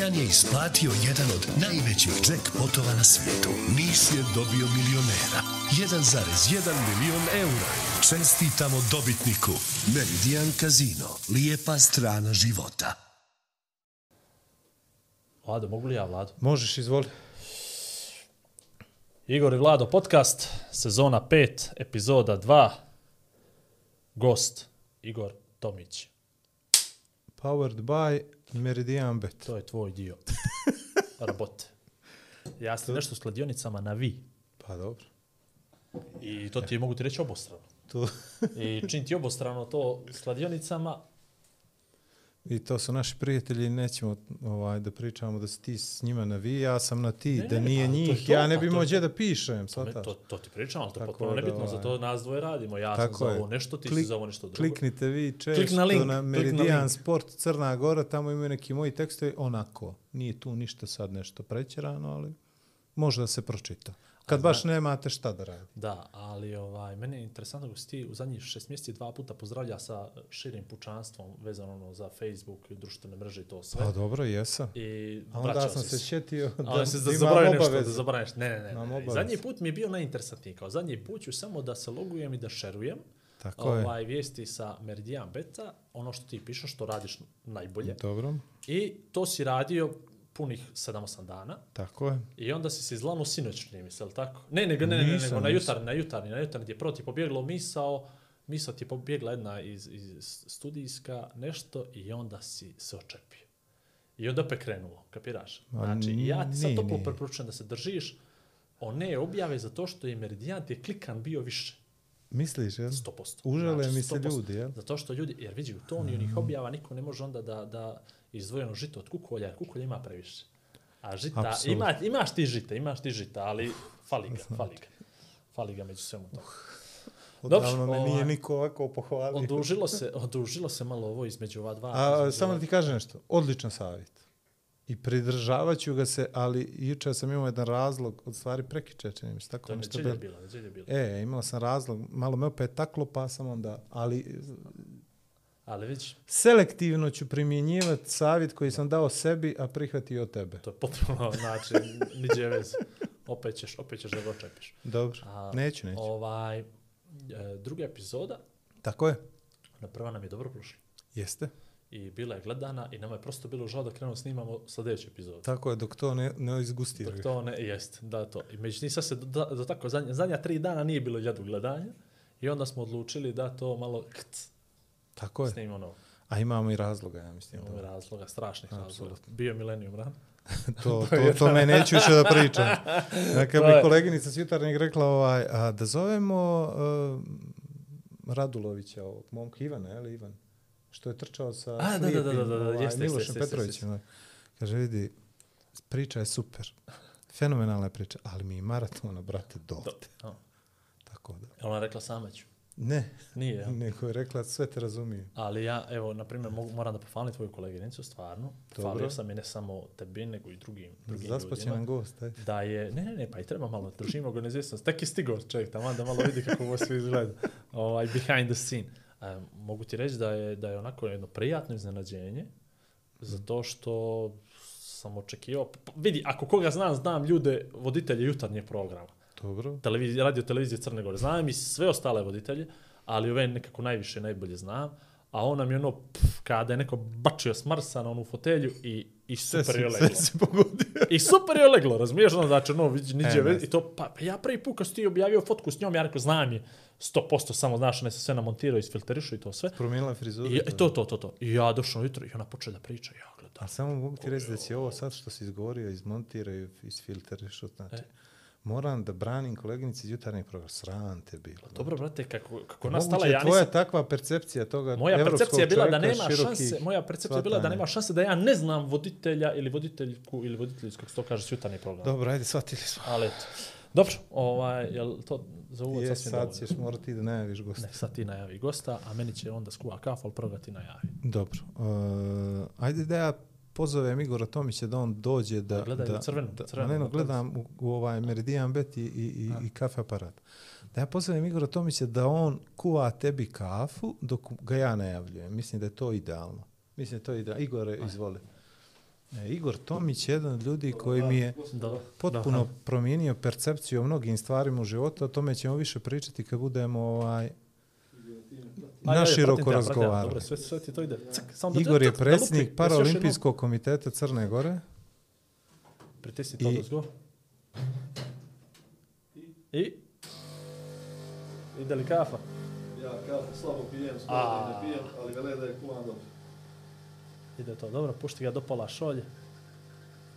Meridian je isplatio jedan od najvećih jackpotova na svijetu. Nis je dobio milionera. 1,1 milion eura. Čestitamo dobitniku. Meridian Casino. Lijepa strana života. Vlado, mogu li ja, Vlado? Možeš, izvoli. Igor i Vlado podcast, sezona 5, epizoda 2, gost Igor Tomić. Powered by Meridian Bet. To je tvoj dio rabote. Ja sam nešto s kladionicama na vi Pa dobro. i to ti mogu ti reći, obostrano. Tu. I čim ti obostrano to s kladionicama, I to su naši prijatelji, nećemo ovaj, da pričamo da si ti s njima na vi, ja sam na ti, Ne, da nije pa to njih, to, ja ne bi to- gdje da pišem, to, to, to ti pričam, ali to Tako potpuno nebitno, ovaj, zato nas dvoje radimo. Ja sam za ovo nešto, ti si Klik- za ovo nešto drugo. Kliknite vi često Klik na link, na na Meridian link. Sport Crna Gora, tamo imaju neki moji tekstovi, onako, nije tu ništa sad nešto prećerano, ali može da se pročita. Kad baš nemate šta da radi. Da, ali ovaj, meni je interesantno kako si ti u zadnjih šest mjeseci dva puta pozdravlja sa širim pučanstvom vezano ono za Facebook, društvene mreže i to sve. Pa dobro, jesam. I A onda sam se sjetio da, se da da imam zaboravio nešto, da obavezu. zaboraviš. Ne, ne, ne. Obavezu. Zadnji put mi je bio najinteresantniji. Kao zadnji put ću samo da se logujem i da šerujem Tako je. ovaj, vijesti sa Meridian Beta, ono što ti pišeš, što radiš najbolje. Dobro, I to si radio punih 7-8 dana. tako je. I onda si se izlanu sinoć, čini mi se, jel tako? Ne, nego, ne, ne, ne, Nisam, nego na nisam. jutarnji, na jutarnji, na jutarnji ti je prvo ti pobjeglo misao, misao ti je pobjegla jedna iz, iz studijska, nešto, i onda si se očepio. I onda opet krenulo, kapiraš? Znači, ja ti sad toplo preporučujem da se držiš one objave zato što je Meridian ti je klikan bio više. Misliš, jel? 100%. Užele mi se 100%. ljudi, jel? Zato što ljudi, jer vidi, u toni onih objava niko ne može onda da, da izdvojeno žito od kukolja, jer kukolja ima previše. A žita, ima, imaš ti žita, imaš ti žita, ali fali ga, fali ga. Fali ga među svemu tomu. Odavno me nije ovaj, niko ovako pohvalio. Odužilo se, odužilo se malo ovo između ova dva. A, samo da ti kažem nešto, odličan savjet. I pridržavat ga se, ali juče sam imao jedan razlog, od stvari prekiče, čini mi se, tako To je nešto neđelja bilo. neđelja bila. E, imao sam razlog, malo me opet taklo, pa sam onda, ali Ali vidiš, selektivno ću primjenjivati savjet koji sam dao sebi, a prihvatio od tebe. to je potpuno, znači, niđe veze. Opet ćeš, opet ćeš da ga očepiš. Dobro, A, neću, neću. Ovaj, e, druga epizoda, Tako je, na prva nam je dobro prošla. jeste. i bila je gledana i nama je prosto bilo žao da krenemo snimamo sljedeću epizodu. Tako je, dok to ne, ne izgustira. Dok to ne, jest, da to. I međutim, sad se do, do, do tako, zadnja, zadnja tri dana nije bilo ljadu gledanja i onda smo odlučili da to malo kc, Tako je. snimimo novo. A imamo i razloga, ja mislim. Imamo Da. razloga, strašnih razloga. Apsolutno. Bio je Millennium Run. To, to, to me neću više da pričam. Neka To mi je- koleginica s rekla ovaj, a da zovemo uh, Radulovića, ovog momka Ivana, je li Ivan? Što je trčao sa A, da, da, da, da, da, ovaj, jeste, Milošem jeste, jeste, Petrovićem. Kaže, vidi, priča je super. Fenomenalna je priča, ali mi je maratona, brate, dovde. Do, Tako da. Ona rekla Sameć. Ne, Nije, jel? neko je rekla, sve te razumiju. Ali ja, evo, na primjer, mogu- moram da pohvalim tvoju koleginicu, stvarno. Dobro. Hvalio sam je ne samo tebi, nego i drugim, drugim Zaspaće ljudima. nam gost, aj. da je, ne, ne, ne, pa i treba malo, držimo ga neizvjesnost. Tek je stigao čovjek tamo da malo vidi kako ovo sve izgleda. Ovaj, behind the scene. Um, mogu ti reći da je, da je onako jedno prijatno iznenađenje, zato što sam očekivao, p- vidi, ako koga znam, znam ljude, voditelje jutarnjeg programa, Dobro. televizije, radio televizije Crne Gore, znam i sve ostale voditelje, ali ove nekako najviše, najbolje znam, a on nam je ono, pff, kada je neko bačio s Marsa na onu fotelju i, i Sve super je sve leglo. si pogodio. I super je leglo, razumiješ, ono, znači, no, vidi, niđe, E, i to, pa, pa ja prvi put kad si ti objavio fotku s njom, ja rekao, znam je, 100% samo, znaš, ne se sve namontirao, isfilterišu i to sve. Promijenila frizuru. I, i to, to, to, to. I ja došao jutro i ona počela da priča, ja gledam. A samo mogu ti reći da će ovo sad što si izgovorio, izmontira i isfilteriš, znači, E. moram da branim koleginici iz jutarnjeg programa. Sram te bilo. Dobro, brate, kako, kako Moguće nastala, ja tvoja nisam... takva percepcija toga Moja percepcija bila da nema širokih šanse, moja percepcija je bila da nema šanse da ja ne znam voditelja ili voditeljku ili voditeljicu, kako se to kaže, s jutarnji program. Dobro, ajde, shvatili smo. Ali eto. Dobro, ovaj, jel to za uvod Je, sasvim sad dovoljno? ćeš morati da najaviš gosta. Ne, sad ti najavi gosta, a meni će onda skuva kafu, ali prvo ti najavi. Dobro. Uh, ajde da ja pozovem Igora Tomića da on dođe da... Gledaj da, u crvenu, da, crvenu ne, no, gledam u, u ovaj Meridian Bet i, i, i, i kafe aparat. Da ja pozovem Igora Tomića da on kuva tebi kafu dok ga ja najavljujem. Mislim da je to idealno. Mislim da je to idealno. Igore, izvoli. E, Igor Tomić je jedan od ljudi koji mi je potpuno promijenio percepciju o mnogim stvarima u životu, o tome ćemo više pričati kad budemo ovaj, naširoko razgovarali. Dobro, sve, sve ti to ide. Cak, samo da, Igor je predsjednik lupi, Paraolimpijskog komiteta Crne Gore. Pritisni to I- da zgo. I? Ide li kafa? Ja kafu slabo pijem, skoro ne pijem, ali vele da je kuvan dobro. Ide to, dobro, pušti ga do pola šolje.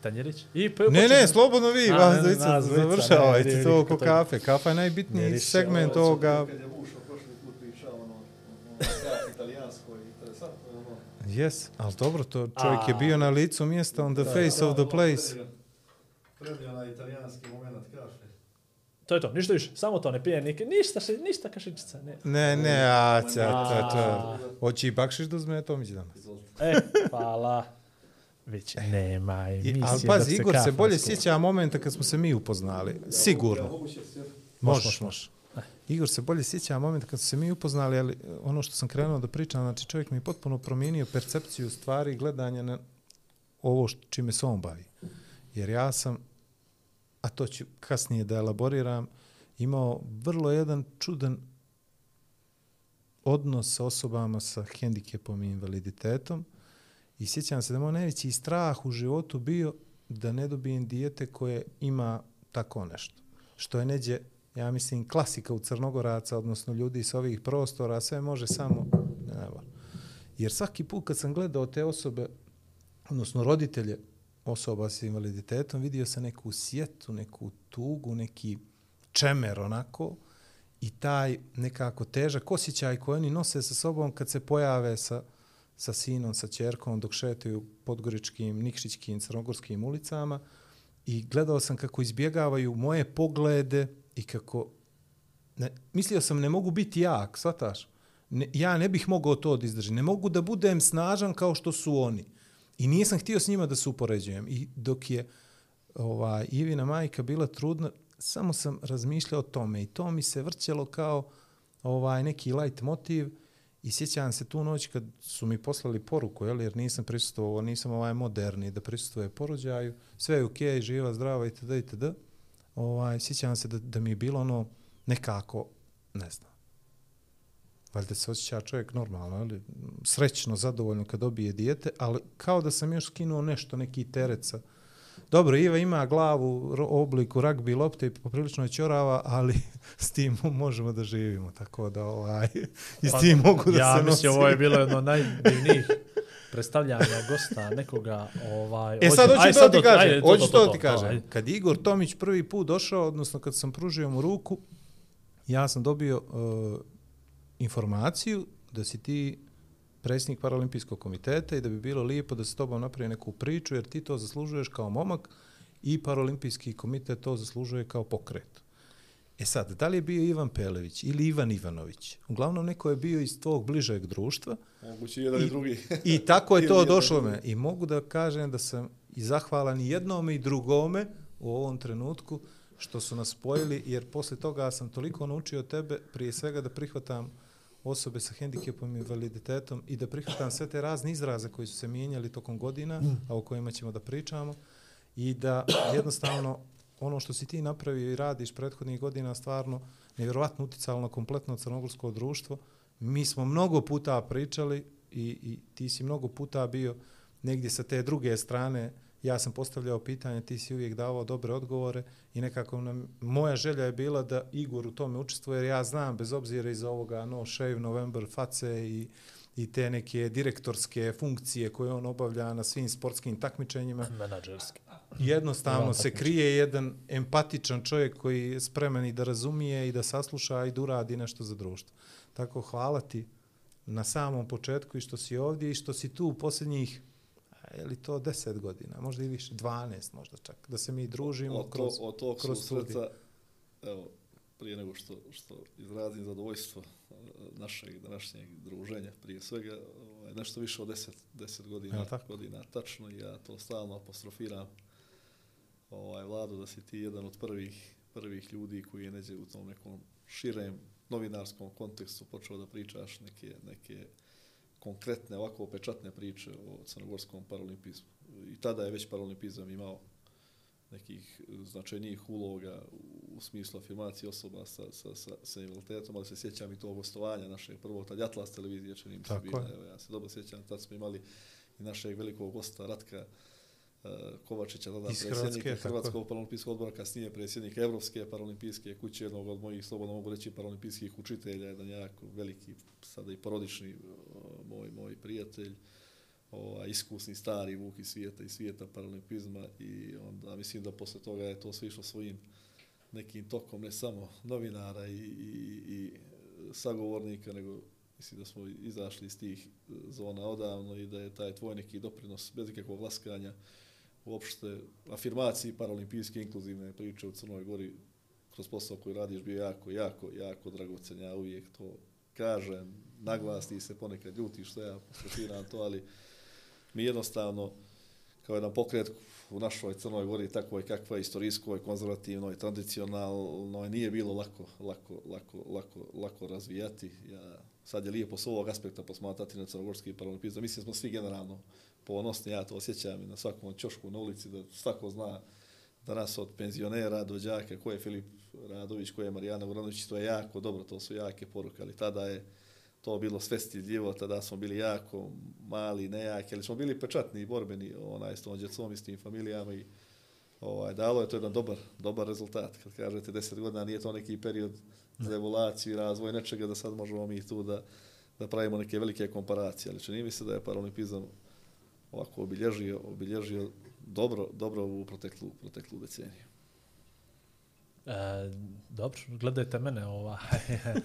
Tanjirić. I pa Ne, ne, slobodno vi, A, vas dvojica dvojica, završavajte to oko kafe. Kafa je najbitniji segment Ovo, ovoga. Yes, ali dobro, to čovjek je A. bio na licu mjesta on the face of the place. Prebio na italijanski moment kafe. To je to, ništa više, samo to, ne pije nike, ništa, še, ništa kašičica, ne. Ne, ne, a, ća, ća, ća. Hoće i bakšiš da uzme Tomić danas. E, hvala. Već nema I, emisije. ali pazi, Igor se bolje sjeća momenta kad smo se mi upoznali. Sigurno. Će se Možeš, Može, možeš. Igor se bolje sjeća moment kad su se mi upoznali, ali eh, ono što sam krenuo da pričam, znači čovjek mi je potpuno promijenio percepciju stvari i gledanja na ovo što, čime se on bavi. Jer ja sam, a to ću kasnije da elaboriram, imao vrlo jedan čudan odnos sa osobama sa hendikepom i invaliditetom i sjećam se da moj najveći strah u životu bio da ne dobijem dijete koje ima tako nešto. Što je neđe, ja mislim, klasika u Crnogoraca, odnosno ljudi s ovih prostora, sve može samo... evo. Jer svaki put kad sam gledao te osobe, odnosno roditelje osoba s invaliditetom, vidio sam neku sjetu, neku tugu, neki čemer onako i taj nekako težak osjećaj koji oni nose sa sobom kad se pojave sa, sa sinom, sa čerkom, dok šetaju podgoričkim, nikšićkim, crnogorskim ulicama i gledao sam kako izbjegavaju moje poglede i kako... Ne, mislio sam ne mogu biti jak, shvataš? Ne, ja ne bih mogao to da izdržim. Ne mogu da budem snažan kao što su oni. I nisam htio s njima da se upoređujem. I dok je ova, Ivina majka bila trudna, samo sam razmišljao o tome i to mi se vrćelo kao ovaj neki light motiv i sjećam se tu noć kad su mi poslali poruku, jel, jer nisam prisustvovao, nisam ovaj moderni da prisustvuje porođaju, sve je okej, okay, živa, zdrava itd. itd. Ovaj, sjećam se da, da mi je bilo ono nekako, ne znam, valjda se osjeća čovjek normalno, ali srećno, zadovoljno kad dobije dijete, ali kao da sam još skinuo nešto, neki teret sa... Dobro, Iva ima glavu u obliku ragbi lopte i poprilično je ćorava, ali s tim možemo da živimo, tako da ovaj, i s tim mogu da Pa, ja se mislim, nosim. ovo je bilo jedno najdivnijih predstavljanja gosta nekoga. Ovaj, E sad hoću to ti kažem, ajde, hoću to ti kažem. ajde. Kad Igor Tomić prvi put došao, odnosno kad sam pružio mu ruku, ja sam dobio uh, informaciju da si ti predsjednik Paralimpijskog komiteta i da bi bilo lijepo da se tobom napravi neku priču, jer ti to zaslužuješ kao momak i Paralimpijski komitet to zaslužuje kao pokret. E sad, da li je bio Ivan Pelević ili Ivan Ivanović? Uglavnom, neko je bio iz tvog bližeg društva, Moguće jedan i, I- drugi. I tako je to došlo me. I mogu da kažem da sam i zahvalan i jednome i drugome u ovom trenutku što su nas spojili, jer posle toga sam toliko naučio od tebe, prije svega da prihvatam osobe sa hendikepom i invaliditetom i da prihvatam sve te razne izraze koji su se mijenjali tokom godina, a o kojima ćemo da pričamo, i da jednostavno ono što si ti napravio i radiš prethodnih godina stvarno nevjerovatno uticalo na kompletno crnogorsko društvo. Mi smo mnogo puta pričali i, i ti si mnogo puta bio negdje sa te druge strane. Ja sam postavljao pitanje, ti si uvijek davao dobre odgovore i nekako nam, moja želja je bila da Igor u tome učestvuje, jer ja znam, bez obzira iz ovoga No Shave November face i, i te neke direktorske funkcije koje on obavlja na svim sportskim takmičenjima, Menadžerski jednostavno se krije jedan empatičan čovjek koji je spreman i da razumije i da sasluša i da uradi nešto za društvo. Tako hvala ti na samom početku i što si ovdje i što si tu u posljednjih je li to 10 godina, možda i više, 12 možda čak, da se mi družimo Od, to, kroz, od tog kroz studij. susreta evo, prije nego što, što izrazim zadovoljstvo e, našeg današnjeg druženja, prije svega, ovaj, nešto više od 10, 10 godina, godina tačno, i ja to stalno apostrofiram ovaj, vladu da si ti jedan od prvih, prvih ljudi koji je neđe u tom nekom širem novinarskom kontekstu počeo da pričaš neke, neke konkretne, ovako pečatne priče o crnogorskom paralimpizmu. I tada je već paralimpizam imao nekih značajnijih uloga u smislu afirmacije osoba sa, sa, sa, sa invaliditetom, ali se sjećam i tog gostovanja našeg prvog, tad Atlas televizije, čini mi se bila, evo, ja se dobro sjećam, tad smo imali i našeg velikog gosta Ratka uh, Kovačića, tada Iz Hrvatske, je. Hrvatskog paralimpijskog odbora, kasnije predsjednika Evropske paralimpijske kuće, jednog od mojih, slobodno mogu reći, paralimpijskih učitelja, jedan jako veliki, sada i porodični uh, moj, moj prijatelj, ovaj, iskusni stari vuk iz svijeta i svijeta paralimpizma i onda mislim da posle toga je to sve išlo svojim nekim tokom, ne samo novinara i, i, i sagovornika, nego mislim da smo izašli iz tih zona odavno i da je taj tvoj neki doprinos bez ikakvog laskanja uopšte afirmaciji paralimpijske inkluzivne priče u Crnoj Gori kroz posao koji radiš bio jako, jako, jako dragocen. Ja uvijek to kažem, naglasni se ponekad ljuti što ja posvetiram to, ali mi jednostavno kao jedan pokret u našoj Crnoj Gori tako je kakva je istorijskoj, konzervativnoj, tradicionalnoj, nije bilo lako, lako, lako, lako, lako razvijati. Ja, sad je lijepo s ovog aspekta posmatrati na crnogorski paralimpizam. Mislim smo svi generalno ponosni, ja to osjećam i na svakom čošku na ulici, da svako zna danas od penzionera do đaka, ko je Filip Radović, ko je Marijana Vranović, to je jako dobro, to su jake poruke, ali tada je to bilo sve stidljivo, tada smo bili jako mali, nejaki, ali smo bili pečatni i borbeni onaj, s tom djecom i s tim familijama i ovaj, dalo je to jedan dobar, dobar rezultat. Kad kažete 10 godina, nije to neki period za evoluciju i razvoj nečega da sad možemo mi tu da, da pravimo neke velike komparacije, ali čini mi se da je paralimpizam ovako obilježio, obilježio dobro, dobro u proteklu, proteklu deceniju. E, dobro, gledajte mene. Ovaj.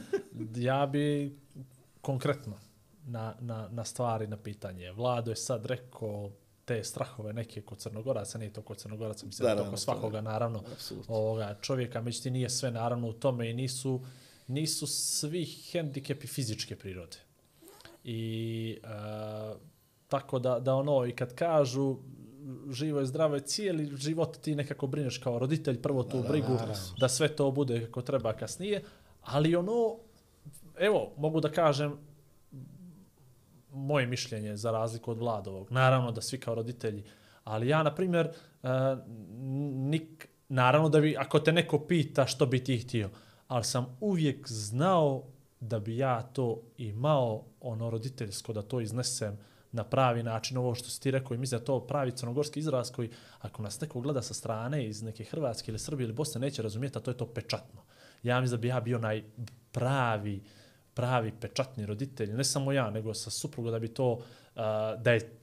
ja bi konkretno na, na, na stvari, na pitanje. Vlado je sad rekao te strahove neke kod Crnogoraca, nije to kod Crnogoraca, mislim da, to kod svakoga, naravno, Apsolutno. ovoga čovjeka, međutim nije sve naravno u tome i nisu, nisu svi hendikepi fizičke prirode. I e, tako da, da ono, i kad kažu živo je zdravo je cijeli život ti nekako brineš kao roditelj prvo tu brigu naravno. da sve to bude kako treba kasnije, ali ono, evo, mogu da kažem, moje mišljenje za razliku od Vladovog. Naravno da svi kao roditelji, ali ja, na primjer, uh, nik, naravno da bi, ako te neko pita što bi ti htio, ali sam uvijek znao da bi ja to imao ono roditeljsko, da to iznesem na pravi način, ovo što si ti rekao i mislim da to pravi crnogorski izraz koji, ako nas neko gleda sa strane iz neke Hrvatske ili Srbije ili Bosne, neće razumijeti, a to je to pečatno. Ja mislim da bi ja bio naj pravi, pravi pečatni roditelj, ne samo ja, nego sa suprugom da bi to, uh, da je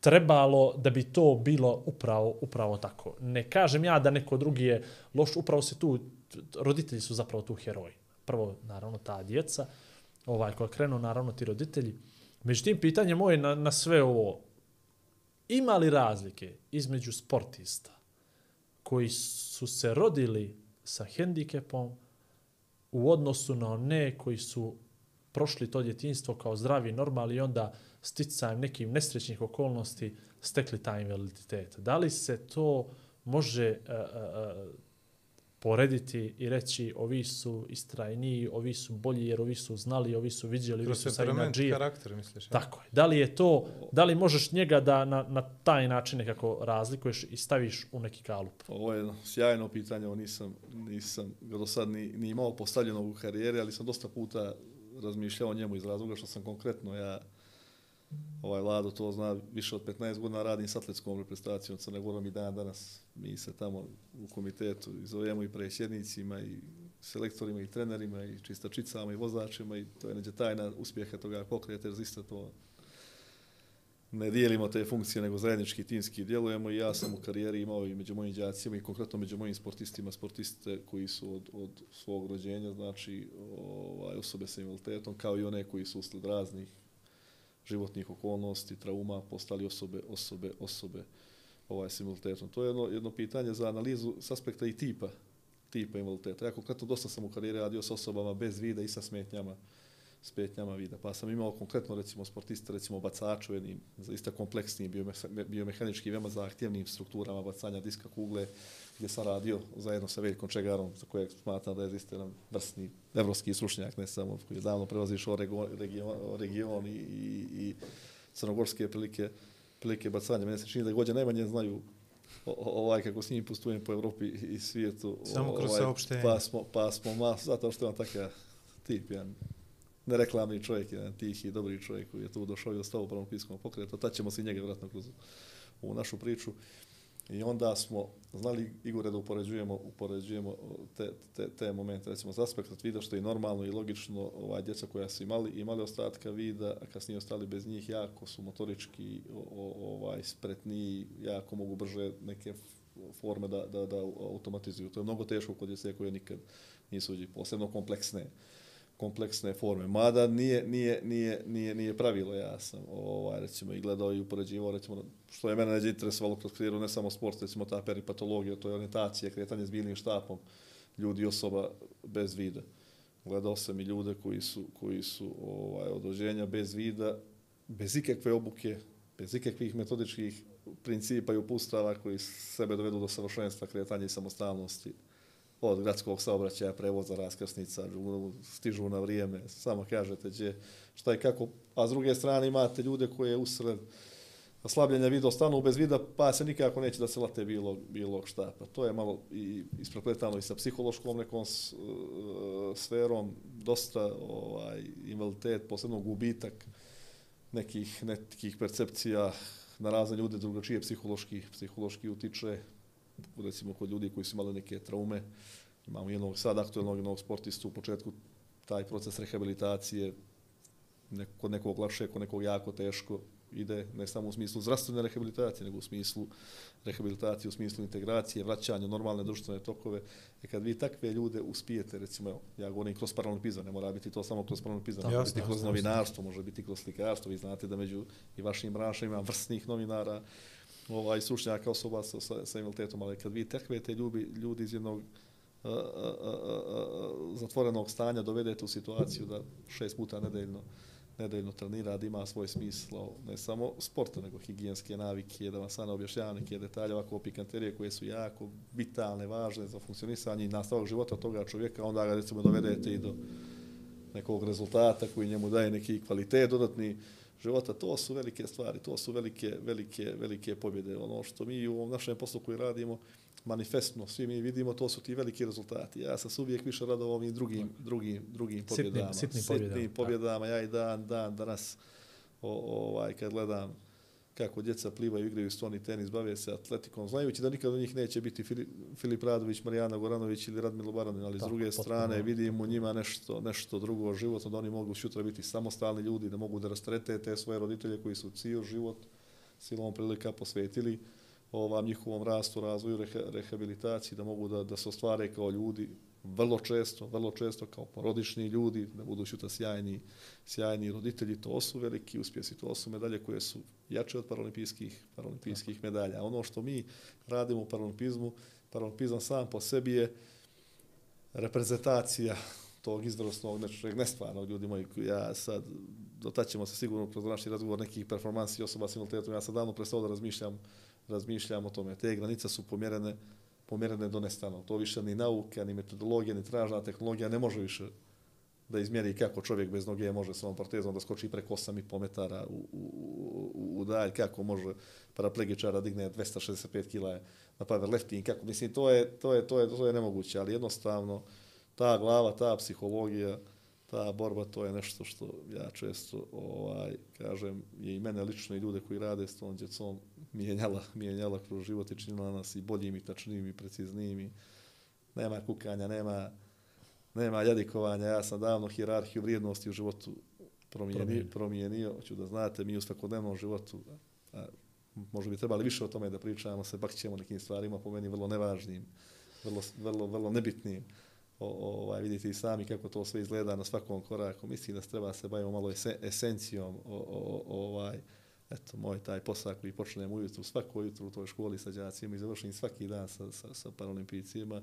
trebalo da bi to bilo upravo upravo tako. Ne kažem ja da neko drugi je loš, upravo se tu roditelji su zapravo tu heroji. Prvo naravno ta djeca, ovaj koja krenu naravno ti roditelji. Međutim pitanje moje na, na sve ovo ima li razlike između sportista koji su se rodili sa hendikepom u odnosu na one koji su prošli to djetinstvo kao zdravi, normalni i onda sticajem nekim nesrećnih okolnosti stekli taj invaliditet. Da li se to može uh, uh, porediti i reći ovi su istrajniji, ovi su bolji jer ovi su znali, ovi su vidjeli, ovi su sa inađije. karakter, misliš? ja? Tako je. Da li je to, da li možeš njega da na, na taj način nekako razlikuješ i staviš u neki kalup? Ovo je jedno sjajno pitanje, ovo nisam, nisam ga do sad ni, ni imao postavljeno u karijeri, ali sam dosta puta razmišljao o njemu iz razloga što sam konkretno ja ovaj Lado to zna, više od 15 godina radim s atletskom reprezentacijom Crne Gorom i dan danas mi se tamo u komitetu i zovemo i predsjednicima i selektorima i trenerima i čistačicama i vozačima i to je neđe tajna uspjeha toga pokreta jer isto to ne dijelimo te funkcije, nego zajednički timski djelujemo i ja sam u karijeri imao i među mojim đacima i konkretno među mojim sportistima, sportiste koji su od, od svog rođenja, znači ovaj, osobe sa invaliditetom, kao i one koji su usled raznih životnih okolnosti, trauma, postali osobe, osobe, osobe ovaj, s invaliditetom. To je jedno, jedno pitanje za analizu s aspekta i tipa tipa invaliditeta. Ja konkretno dosta sam u karijeri radio s osobama bez vida i sa smetnjama smetnjama vida. Pa sam imao konkretno recimo sportiste, recimo bacaču, jednim zaista kompleksnim biome, biomehanički veoma zahtjevnim strukturama bacanja diska kugle, gdje sam radio zajedno sa Veljkom Čegarom, za kojeg smatram da je zaista jedan vrsni evropski stručnjak, ne samo koji je davno prevazišao region, region, i, i, i crnogorske prilike, prilike bacanja. Mene se čini da gođe najmanje znaju ovaj kako s njim postujem po Evropi i svijetu. Samo kroz ovaj, saopštenje. Pa smo, pa smo mas, zato što je on takav tip, jedan nereklamni čovjek, jedan tihi, dobri čovjek koji je tu došao i ostao u prvom piskom pokretu. Tad ćemo se njega vratno kroz u našu priču. I onda smo znali Igore da upoređujemo, upoređujemo te, te, te momente, recimo s aspekta vida što je normalno i logično, ovaj djeca koja su imali, imali ostatka vida, a kasnije ostali bez njih, jako su motorički ovaj spretniji, jako mogu brže neke forme da, da, da automatizuju. To je mnogo teško kod djece koje nikad nisu uđi, posebno kompleksne kompleksne forme. Mada nije, nije, nije, nije, nije pravilo, ja sam ovaj, recimo, i gledao i upoređivao, recimo, što je mene neđe interesovalo kroz karijeru, ne samo sport, recimo ta peripatologija, to je orientacija, kretanje s bilnim štapom, ljudi i osoba bez vida. Gledao sam i ljude koji su, koji su ovaj, odođenja bez vida, bez ikakve obuke, bez ikakvih metodičkih principa i upustava koji sebe dovedu do savršenstva, kretanja i samostalnosti od gradskog saobraćaja, prevoza, raskrsnica, stižu na vrijeme, samo kažete gdje, šta i kako. A s druge strane imate ljude koje usred slabljenja vida ostanu bez vida, pa se nikako neće da se late bilo, bilo šta. Pa to je malo i isprepletano i sa psihološkom nekom s, e, sferom, dosta ovaj, invaliditet, posebno gubitak nekih, nekih percepcija na razne ljude drugačije psihološki, psihološki utiče, recimo kod ljudi koji su imali neke traume, imamo jednog sad aktualnog jednog sportistu u početku taj proces rehabilitacije nek, kod nekog lakše, kod nekog jako teško ide ne samo u smislu zdravstvene rehabilitacije, nego u smislu rehabilitacije, u smislu integracije, vraćanja normalne društvene tokove. E kad vi takve ljude uspijete, recimo, ja govorim kroz paralimpizam, ne mora biti to samo kroz paralimpizam, može biti kroz novinarstvo, može biti kroz slikarstvo, vi znate da među i vašim branšama ima vrsnih novinara, ovaj stručnjaka osoba sa, sa, sa invaliditetom, ali kad vi tekvete ljubi, ljudi, iz jednog a, a, a, zatvorenog stanja dovedete u situaciju da šest puta nedeljno nedeljno trenira, da ima svoj smislo, ne samo sporta, nego higijenske navike, da vam sada objašnjavam neke detalje, ovako pikanterije koje su jako vitalne, važne za funkcionisanje i nastavak života toga čovjeka, onda ga recimo dovedete i do nekog rezultata koji njemu daje neki kvalitet dodatni, života, to su velike stvari, to su velike, velike, velike pobjede. Ono što mi u ovom našem poslu koji radimo, manifestno, svi mi vidimo, to su ti veliki rezultati. Ja sam uvijek više radao ovim drugim, drugim, drugim pobjedama. Sitnim, sitnim pobjedama. Sitnim pobjedama, ja i dan, dan, danas, o, ovaj, kad gledam kako djeca plivaju, igraju stoni tenis, bave se atletikom, znajući da nikad od njih neće biti Filip Radović, Marijana Goranović ili Radmilo Baranin, ali s druge strane vidimo njima nešto, nešto drugo životno, da oni mogu sutra biti samostalni ljudi, da mogu da rastrete te svoje roditelje koji su cijel život silom prilika posvetili ovam njihovom rastu, razvoju, reha, rehabilitaciji, da mogu da, da se ostvare kao ljudi, vrlo često, vrlo često kao porodični ljudi, da budu šuta sjajni, sjajni roditelji, to su veliki uspjesi, to su medalje koje su jače od paralimpijskih, paralimpijskih medalja. Ono što mi radimo u paralimpizmu, paralimpizam sam po sebi je reprezentacija tog izvrstnog nečeg nestvarnog ljudi moji, ja sad dotaćemo se sigurno kroz naši razgovor nekih performansi osoba s invaliditetom, ja sad davno prestao da razmišljam, razmišljam o tome. Te granice su pomjerene, pomjerene do nestano. To više ni nauka, ni metodologija, ni tražna tehnologija ne može više da izmjeri kako čovjek bez noge može sa ovom protezom da skoči preko 8,5 metara u, u, u, u dalj, kako može paraplegičara digne 265 kila na powerlifting, kako, mislim, to je, to, je, to, je, to je nemoguće, ali jednostavno ta glava, ta psihologija, ta borba, to je nešto što ja često ovaj, kažem, je i mene lično i ljude koji rade s tom djecom mijenjala, mijenjala kroz život i činila nas i boljim i tačnijim i preciznijim i nema kukanja, nema, nema jadikovanja. Ja sam davno hirarhiju vrijednosti u životu promijenio, promijenio. Hoću da znate, mi u svakodnevnom životu, a, možda bi trebali više o tome da pričamo, se bakćemo nekim stvarima, po meni vrlo nevažnim, vrlo, vrlo, vrlo nebitnim. O, ovaj, vidite i sami kako to sve izgleda na svakom koraku. Mislim da se treba se bavimo malo esencijom o, o, o, ovaj, eto, moj taj posao koji počnem ujutru, svako jutro u toj školi sa džacima i završim svaki dan sa, sa, sa paralimpijcima,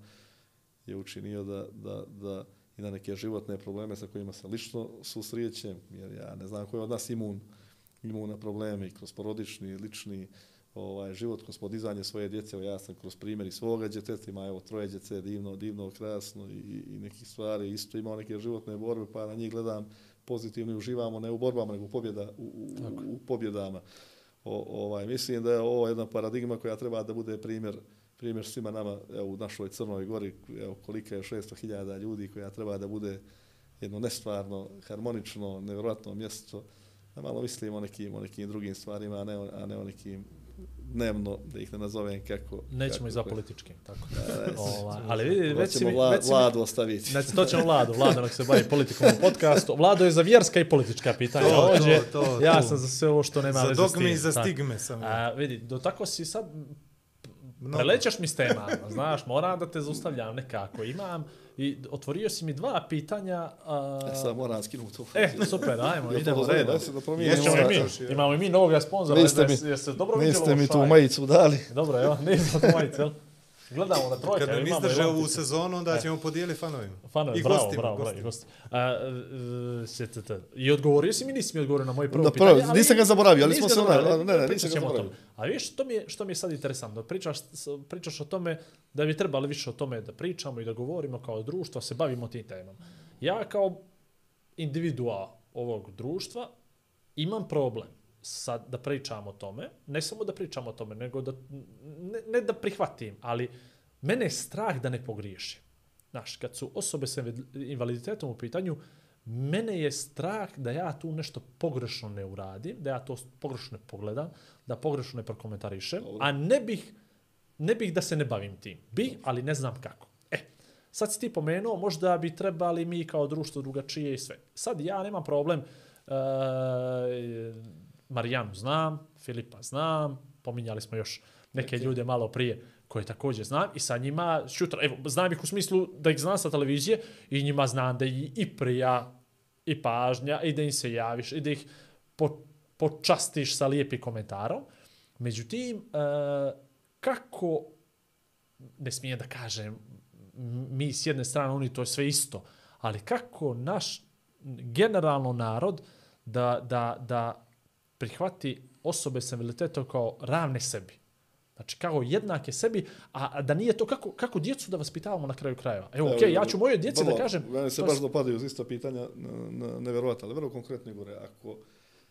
je učinio da, da, da i na neke životne probleme sa kojima se lično susrijećem, jer ja ne znam ko je od nas imun, imun na probleme i kroz porodični, lični, ovaj život kroz podizanje svoje djece, evo ja sam kroz primjeri svoga djeteta, ima evo troje djece, divno, divno, krasno i, i nekih stvari, isto imao neke životne borbe, pa na njih gledam pozitivno i uživamo ne u borbama, nego u, pobjeda, u, u, u pobjedama. O, ovaj, mislim da je ovo jedna paradigma koja treba da bude primjer primjer svima nama evo, u našoj Crnoj Gori, evo, kolika je 600.000 ljudi koja treba da bude jedno nestvarno, harmonično, nevjerojatno mjesto, da malo mislimo o nekim, o nekim drugim stvarima, a ne, a ne o nekim dnevno, da ih ne nazovem kako... Nećemo kako, i za političkim, tako. Da, Ova, ali vidi, već si mi... Vla, već si vladu ostaviti. Znači, to ćemo Vlado, Vlado nek se bavi politikom u podcastu. Vlado je za vjerska i politička pitanja. To, to, Ovdje, to, ja to. sam za sve ovo što nema Za veze s dogme tim. i za stigme sam. A, vidi, do tako si sad Mnogo. prelećaš mi s tema, znaš, moram da te zaustavljam nekako. Imam i otvorio si mi dva pitanja. A, E, sad moram skinuti to. e, super, ajmo, idemo. Jesi da ovaj- i mi, imamo i mi novog sponzora. Niste mi- mi, se dobro vidjelo Niste mi tu majicu dali. Dobro, evo, nismo tu majice, jel? Gledamo na trojke, Kad nam izdrže ovu sezonu, onda ćemo podijeliti fanovima. Fanovi, I bravo, gostima, bravo, bravo, gostima. i gosti. A, e, sjete, I odgovorio si mi, nisi mi odgovorio na moje prvo Da, pitanje. prvo, nisam ga zaboravio, ali smo se onda- ne, ne, nisam ga zaboravio. A viš, što mi je, što mi je sad interesantno, pričaš, pričaš o tome da bi trebali više o tome da pričamo i da govorimo kao društvo, se bavimo tim temama. Ja kao individua ovog društva imam problem sad da pričam o tome, ne samo da pričam o tome, nego da, ne, ne da prihvatim, ali mene je strah da ne pogriješim. Znaš, kad su osobe sa invaliditetom u pitanju, mene je strah da ja tu nešto pogrešno ne uradim, da ja to pogrešno ne pogledam, da pogrešno ne prokomentarišem, a ne bih, ne bih da se ne bavim tim. Bi, ali ne znam kako. E, sad si ti pomenuo, možda bi trebali mi kao društvo drugačije i sve. Sad ja nemam problem, e, Marijanu znam, Filipa znam, pominjali smo još neke ljude malo prije koje također znam i sa njima šutra, evo, znam ih u smislu da ih znam sa televizije i njima znam da i, i prija i pažnja i da im se javiš i da ih po, počastiš sa lijepim komentarom. Međutim, e, kako, ne smijem da kažem, mi s jedne strane, oni to je sve isto, ali kako naš generalno narod da, da, da prihvati osobe sa invaliditetom kao ravne sebi. Znači, kao jednake sebi, a da nije to kako, kako djecu da vaspitavamo na kraju krajeva. Evo, okej, okay, ja ću mojoj djeci da kažem... Mene se baš dopadaju uz isto pitanja, nevjerovatno, ali vrlo konkretno Igore, ako,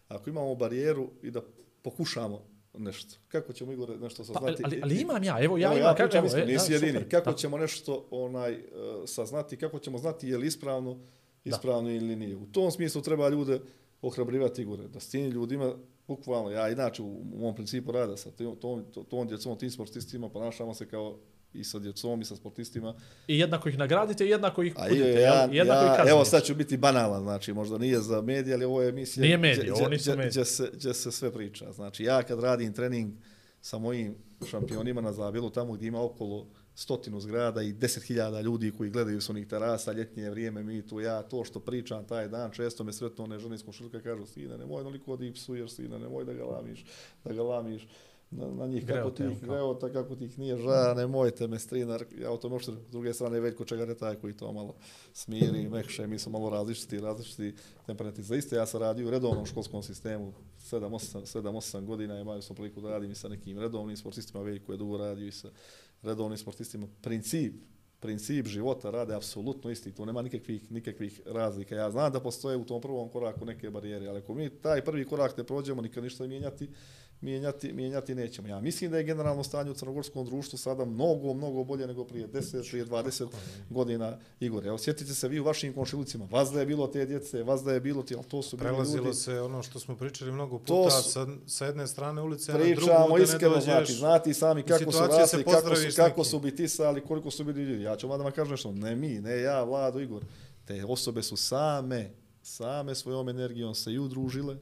ako imamo barijeru i da pokušamo nešto, kako ćemo Igore nešto Pa, saznati? ali, ali imam ja, evo ja Evo, imam, ja kažem, pričam evo, iskreno, e, nisi da, jedini. super, Kako da. ćemo nešto onaj uh, saznati, kako ćemo znati je li ispravno, ispravno ili nije. U tom smislu treba ljude ohrabrivati Igore, da s tim ljudima bukvalno, ja inače u, u mom principu rada sa tom, tom, tom djecom, tim sportistima, ponašamo se kao i sa djecom i sa sportistima. I jednako ih nagradite i jednako ih kudite, ja, ja, jednako ih ja, kaznite. evo sad ću biti banalan, znači možda nije za medije, ali ovo je emisija Nije medije, gdje- gdje- medije. Gdje se, gdje se sve priča. Znači ja kad radim trening sa mojim šampionima na Zabilu, tamo gdje ima okolo stotinu zgrada i deset hiljada ljudi koji gledaju s onih terasa, ljetnje vrijeme, mi tu, ja, to što pričam taj dan, često me sretno one žene iz komšiluka kažu, sine, nemoj onoliko da ih psuješ, sine, nemoj da ga lamiš, da ga lamiš na, na njih, kako ti ih greota, kako ti ih nije ža, nemojte me strinar, ja o tome uopšte, s druge strane Veljko Čegar je taj koji to malo smiri, mekše, mi smo malo različiti, različiti temperati. Za isto ja sam radio u redovnom školskom sistemu 7-8 godina, imaju sam priliku da radim i sa nekim redovnim sportistima, Veljko je dugo radio i sa redovnim sportistima. Princip, princip života rade apsolutno isti, tu nema nikakvih, nikakvih razlika. Ja znam da postoje u tom prvom koraku neke barijere, ali ako mi taj prvi korak ne prođemo, nikad ništa mijenjati, mijenjati, mijenjati nećemo. Ja mislim da je generalno stanje u crnogorskom društvu sada mnogo, mnogo bolje nego prije 10, prije 20 godina Igor. Evo, sjetite se vi u vašim komšilucima, vas da je bilo te djece, vas da je bilo ti, ali to su bili Prelazilo ljudi. se ono što smo pričali mnogo To puta, su- sa, sa jedne strane ulice na drugu, Pričamo da ne iskreno, dođeš. znači, znati sami kako su rasli, kako su, kako su bitisali, koliko su bili ljudi. Ja ću vam kažem nešto, ne mi, ne ja, Vlado, Igor. Te osobe su same, same svojom energijom se i udružile,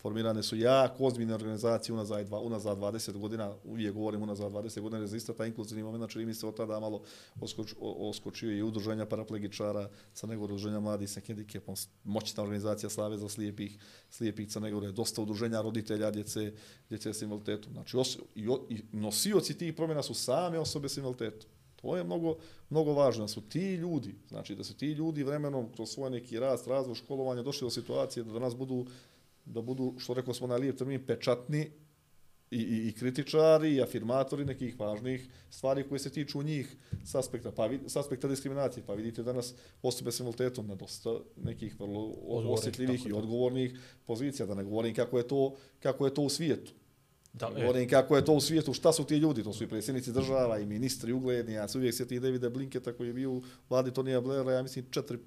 formirane su jako ozbiljne organizacije unazad, dva, unazad 20 godina, uvijek govorim unazad 20 godina, jer zaista taj inkluzivni moment, znači, čini mi se od tada malo oskoč, o, oskočio i udruženja paraplegičara, sa nego udruženja mladih sa hendikepom, moćna organizacija Saveza slijepih, slijepih Crnegore, dosta udruženja roditelja djece, djece s invaliditetom. Znači, os, i, i nosioci tih promjena su same osobe s invaliditetom. To je mnogo, mnogo važno, da su ti ljudi, znači da su ti ljudi vremenom kroz svoj neki rast, razvoj, školovanje došli do situacije da danas budu, da budu, što rekao smo na lijep termin, pečatni i, i, i kritičari i afirmatori nekih važnih stvari koje se tiču njih s aspekta, pa, vid- s aspekta diskriminacije. Pa vidite danas osobe s invaliditetom na dosta nekih vrlo osjetljivih i da. odgovornih pozicija, da ne govorim kako je to, kako je to u svijetu. Da, Da, e, govorim kako je to u svijetu, šta su ti ljudi, to su i predsjednici država i ministri ugledni, ja se uvijek sjetim Davida Blinketa koji je bio u vladi Tonija Blaira, ja mislim četiri,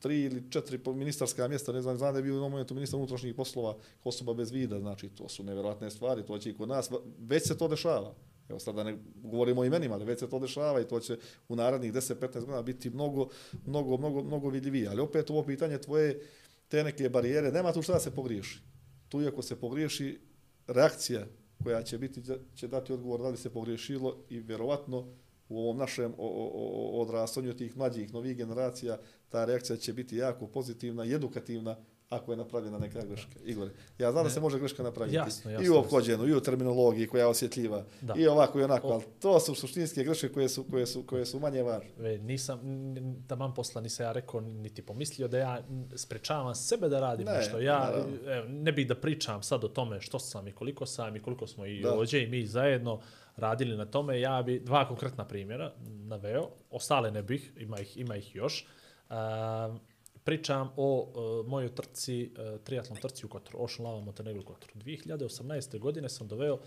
tri ili četiri po- ministarska mjesta, ne znam, znam da je bio u jednom momentu ministar unutrašnjih poslova osoba bez vida, znači to su nevjerojatne stvari, to će i kod nas, već se to dešava. Evo sad da ne govorimo o imenima, ali već se to dešava i to će u narednih 10-15 godina biti mnogo, mnogo, mnogo, mnogo vidljivije. Ali opet ovo pitanje tvoje, te neke barijere, nema tu šta da se pogriješi. Tu i ako se pogriješi, reakcija koja će biti će dati odgovor da li se pogriješilo i vjerovatno u ovom našem odrastanju tih mlađih novih generacija ta reakcija će biti jako pozitivna i edukativna ako je napravljena neka greška. Igor, ja znam da se može greška napraviti. Jasno, jasno, I u jasno. ophođenu, i u terminologiji koja je osjetljiva, Da. i ovako i onako, O- ali to su suštinske greške koje su, koje su, koje su manje važne. Nisam, da mam posla nisam ja rekao, niti pomislio da ja sprečavam sebe da radim Ne, nešto. Ja naravno. evo, ne bih da pričam sad o tome što sam i koliko sam i koliko smo i Da. ovdje i mi zajedno radili na tome. Ja bi dva konkretna primjera naveo, ostale ne bih, ima ih, ima ih još. Um, pričam o uh, mojoj trci, uh, triatlon trci u Kotoru, Ocean Lava Montenegro Kotoru. 2018. godine sam doveo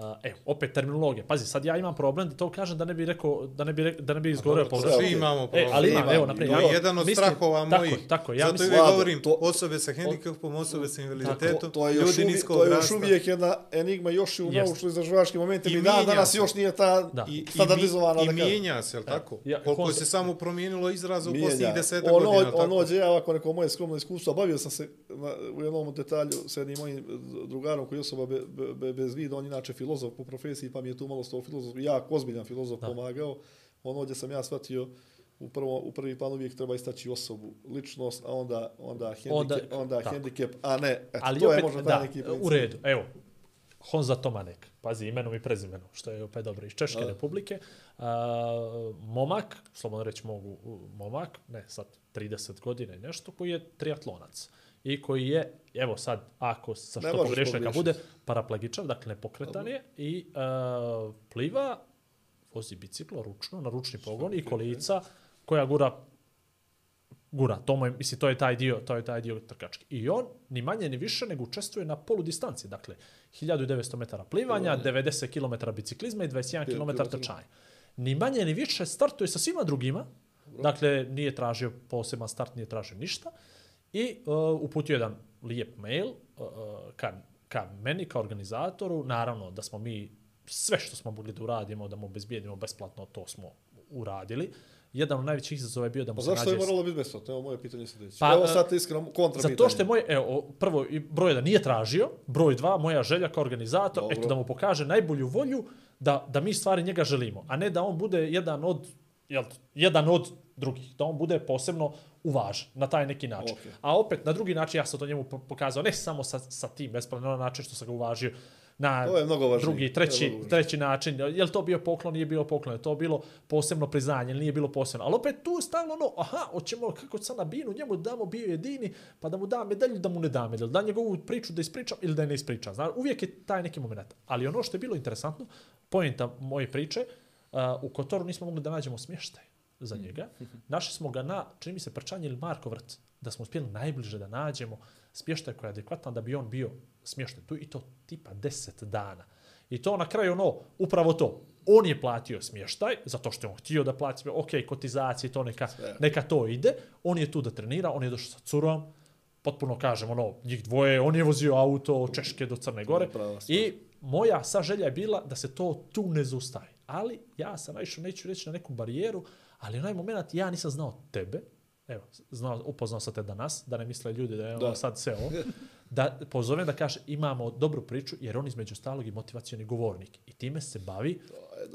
Uh, evo, opet terminologija. Pazi, sad ja imam problem da to kažem da ne bi rekao, da ne bi, re- da ne bi izgovorio pogrešno. Svi imamo E, problem. ali imam, Imam, evo, naprijed. to To je je jedan od mislim- strahova tako, mojih. Tako, ja Zato mislim, Vlado, govorim to- osobe sa hendikepom, osobe sa invaliditetom, To je još, ljudi uvijek, niskog to je još uvijek jedna enigma, još i u Jest. naučno-istraživačkim momentima. I I dan danas se. još nije ta Da. I, i, standardizovana. da i kažem. mijenja se, jel tako? Ja, Koliko se samo promijenilo izraza u posljednjih deseta ono, godina. tako? Ono gdje ja ovako neko moje skromno iskustvo, bavio sam se u jednom detalju sa jednim mojim drugarom koji je osoba be, be, be, bez vida, on je inače filozof po profesiji, pa mi je tu malo s tog filozof, jako ozbiljan filozof Da. pomagao. Ono gdje sam ja shvatio, u, prvo, u prvi plan uvijek treba istaći osobu, ličnost, a onda, onda, hendikep, Onda- onda, tako. hendikep, a ne, eto, ali to opet, je možda taj da, neki princip. u redu, evo, Honza Tomanek, pazi imenom i prezimenom, što je opet dobro, iz Češke Da. republike. Uh, momak, slobodno reći mogu uh, momak, ne sad 30 godina i nešto, koji je triatlonac. I koji je, evo sad, ako sa što pogrešio neka bude, paraplegičan, dakle nepokretan je i uh, pliva, vozi biciklo ručno, na ručni pogon i kolica koja gura gura. To, mu je, mislim, to je taj dio, to je taj dio trkački. I on ni manje ni više nego učestvuje na polu distanci. Dakle, 1900 metara plivanja, 90 km biciklizma i 21 km trčanja. Ni manje ni više startuje sa svima drugima. Dakle, nije tražio poseban start, nije tražio ništa. I uh, uputio jedan lijep mail uh, ka, ka meni, kao organizatoru. Naravno da smo mi sve što smo mogli da uradimo, da mu obezbijedimo besplatno, to smo uradili. Jedan od najvećih izazova je bio da mu Pa se zašto je nađe... moralo biti besplatno? Evo moje pitanje sljedeće. Pa, Pa, Evo sad iskreno kontra Zato što je moj, evo, prvo, broj jedan nije tražio, broj dva, moja želja kao organizator, Dobro. eto da mu pokaže najbolju volju da, da mi stvari njega želimo, a ne da on bude jedan od, jel, jedan od drugih, da on bude posebno uvažen na taj neki način. Okej. A opet, na drugi način ja sam to njemu po- pokazao, ne samo sa, sa tim besplatno, na način što sam ga uvažio, na To je mnogo važnije. drugi, To je treći, treći način, je li to bio poklon, nije bio poklon, je to bilo posebno priznanje, nije bilo posebno. Ali opet tu je stavilo ono, aha, hoćemo kako sad na binu, njemu damo bio jedini, pa da mu da medalju, da mu ne da medalju, da njegovu priču da ispričam ili da je ne ispričam. Znaš, uvijek je taj neki moment. Ali ono što je bilo interesantno, pojenta moje priče, uh, u Kotoru nismo mogli da nađemo smještaj za njega. Našli smo ga na, čini mi se, Prčanje ili Markovrt, da smo uspjeli najbliže da nađemo smještaj koji je adekvatan da bi on bio smješten tu i to tipa 10 dana. I to na kraju ono, upravo to. On je platio smještaj, zato što je on htio da plati. Ok, kotizacije, to neka, neka to ide. On je tu da trenira, on je došao sa curom, potpuno kažem, ono, njih dvoje, on je vozio auto od Češke do Crne Gore. I moja sa želja je bila da se to tu ne zaustavi. Ali ja sam naišao, neću reći na neku barijeru, ali onaj moment ja nisam znao tebe, evo, znao, upoznao sam te danas, da ne misle ljudi da je ono Da. sad sve ovo, da pozovem da kaže imamo dobru priču, jer on između stalog i motivacioni govornik. I time se bavi,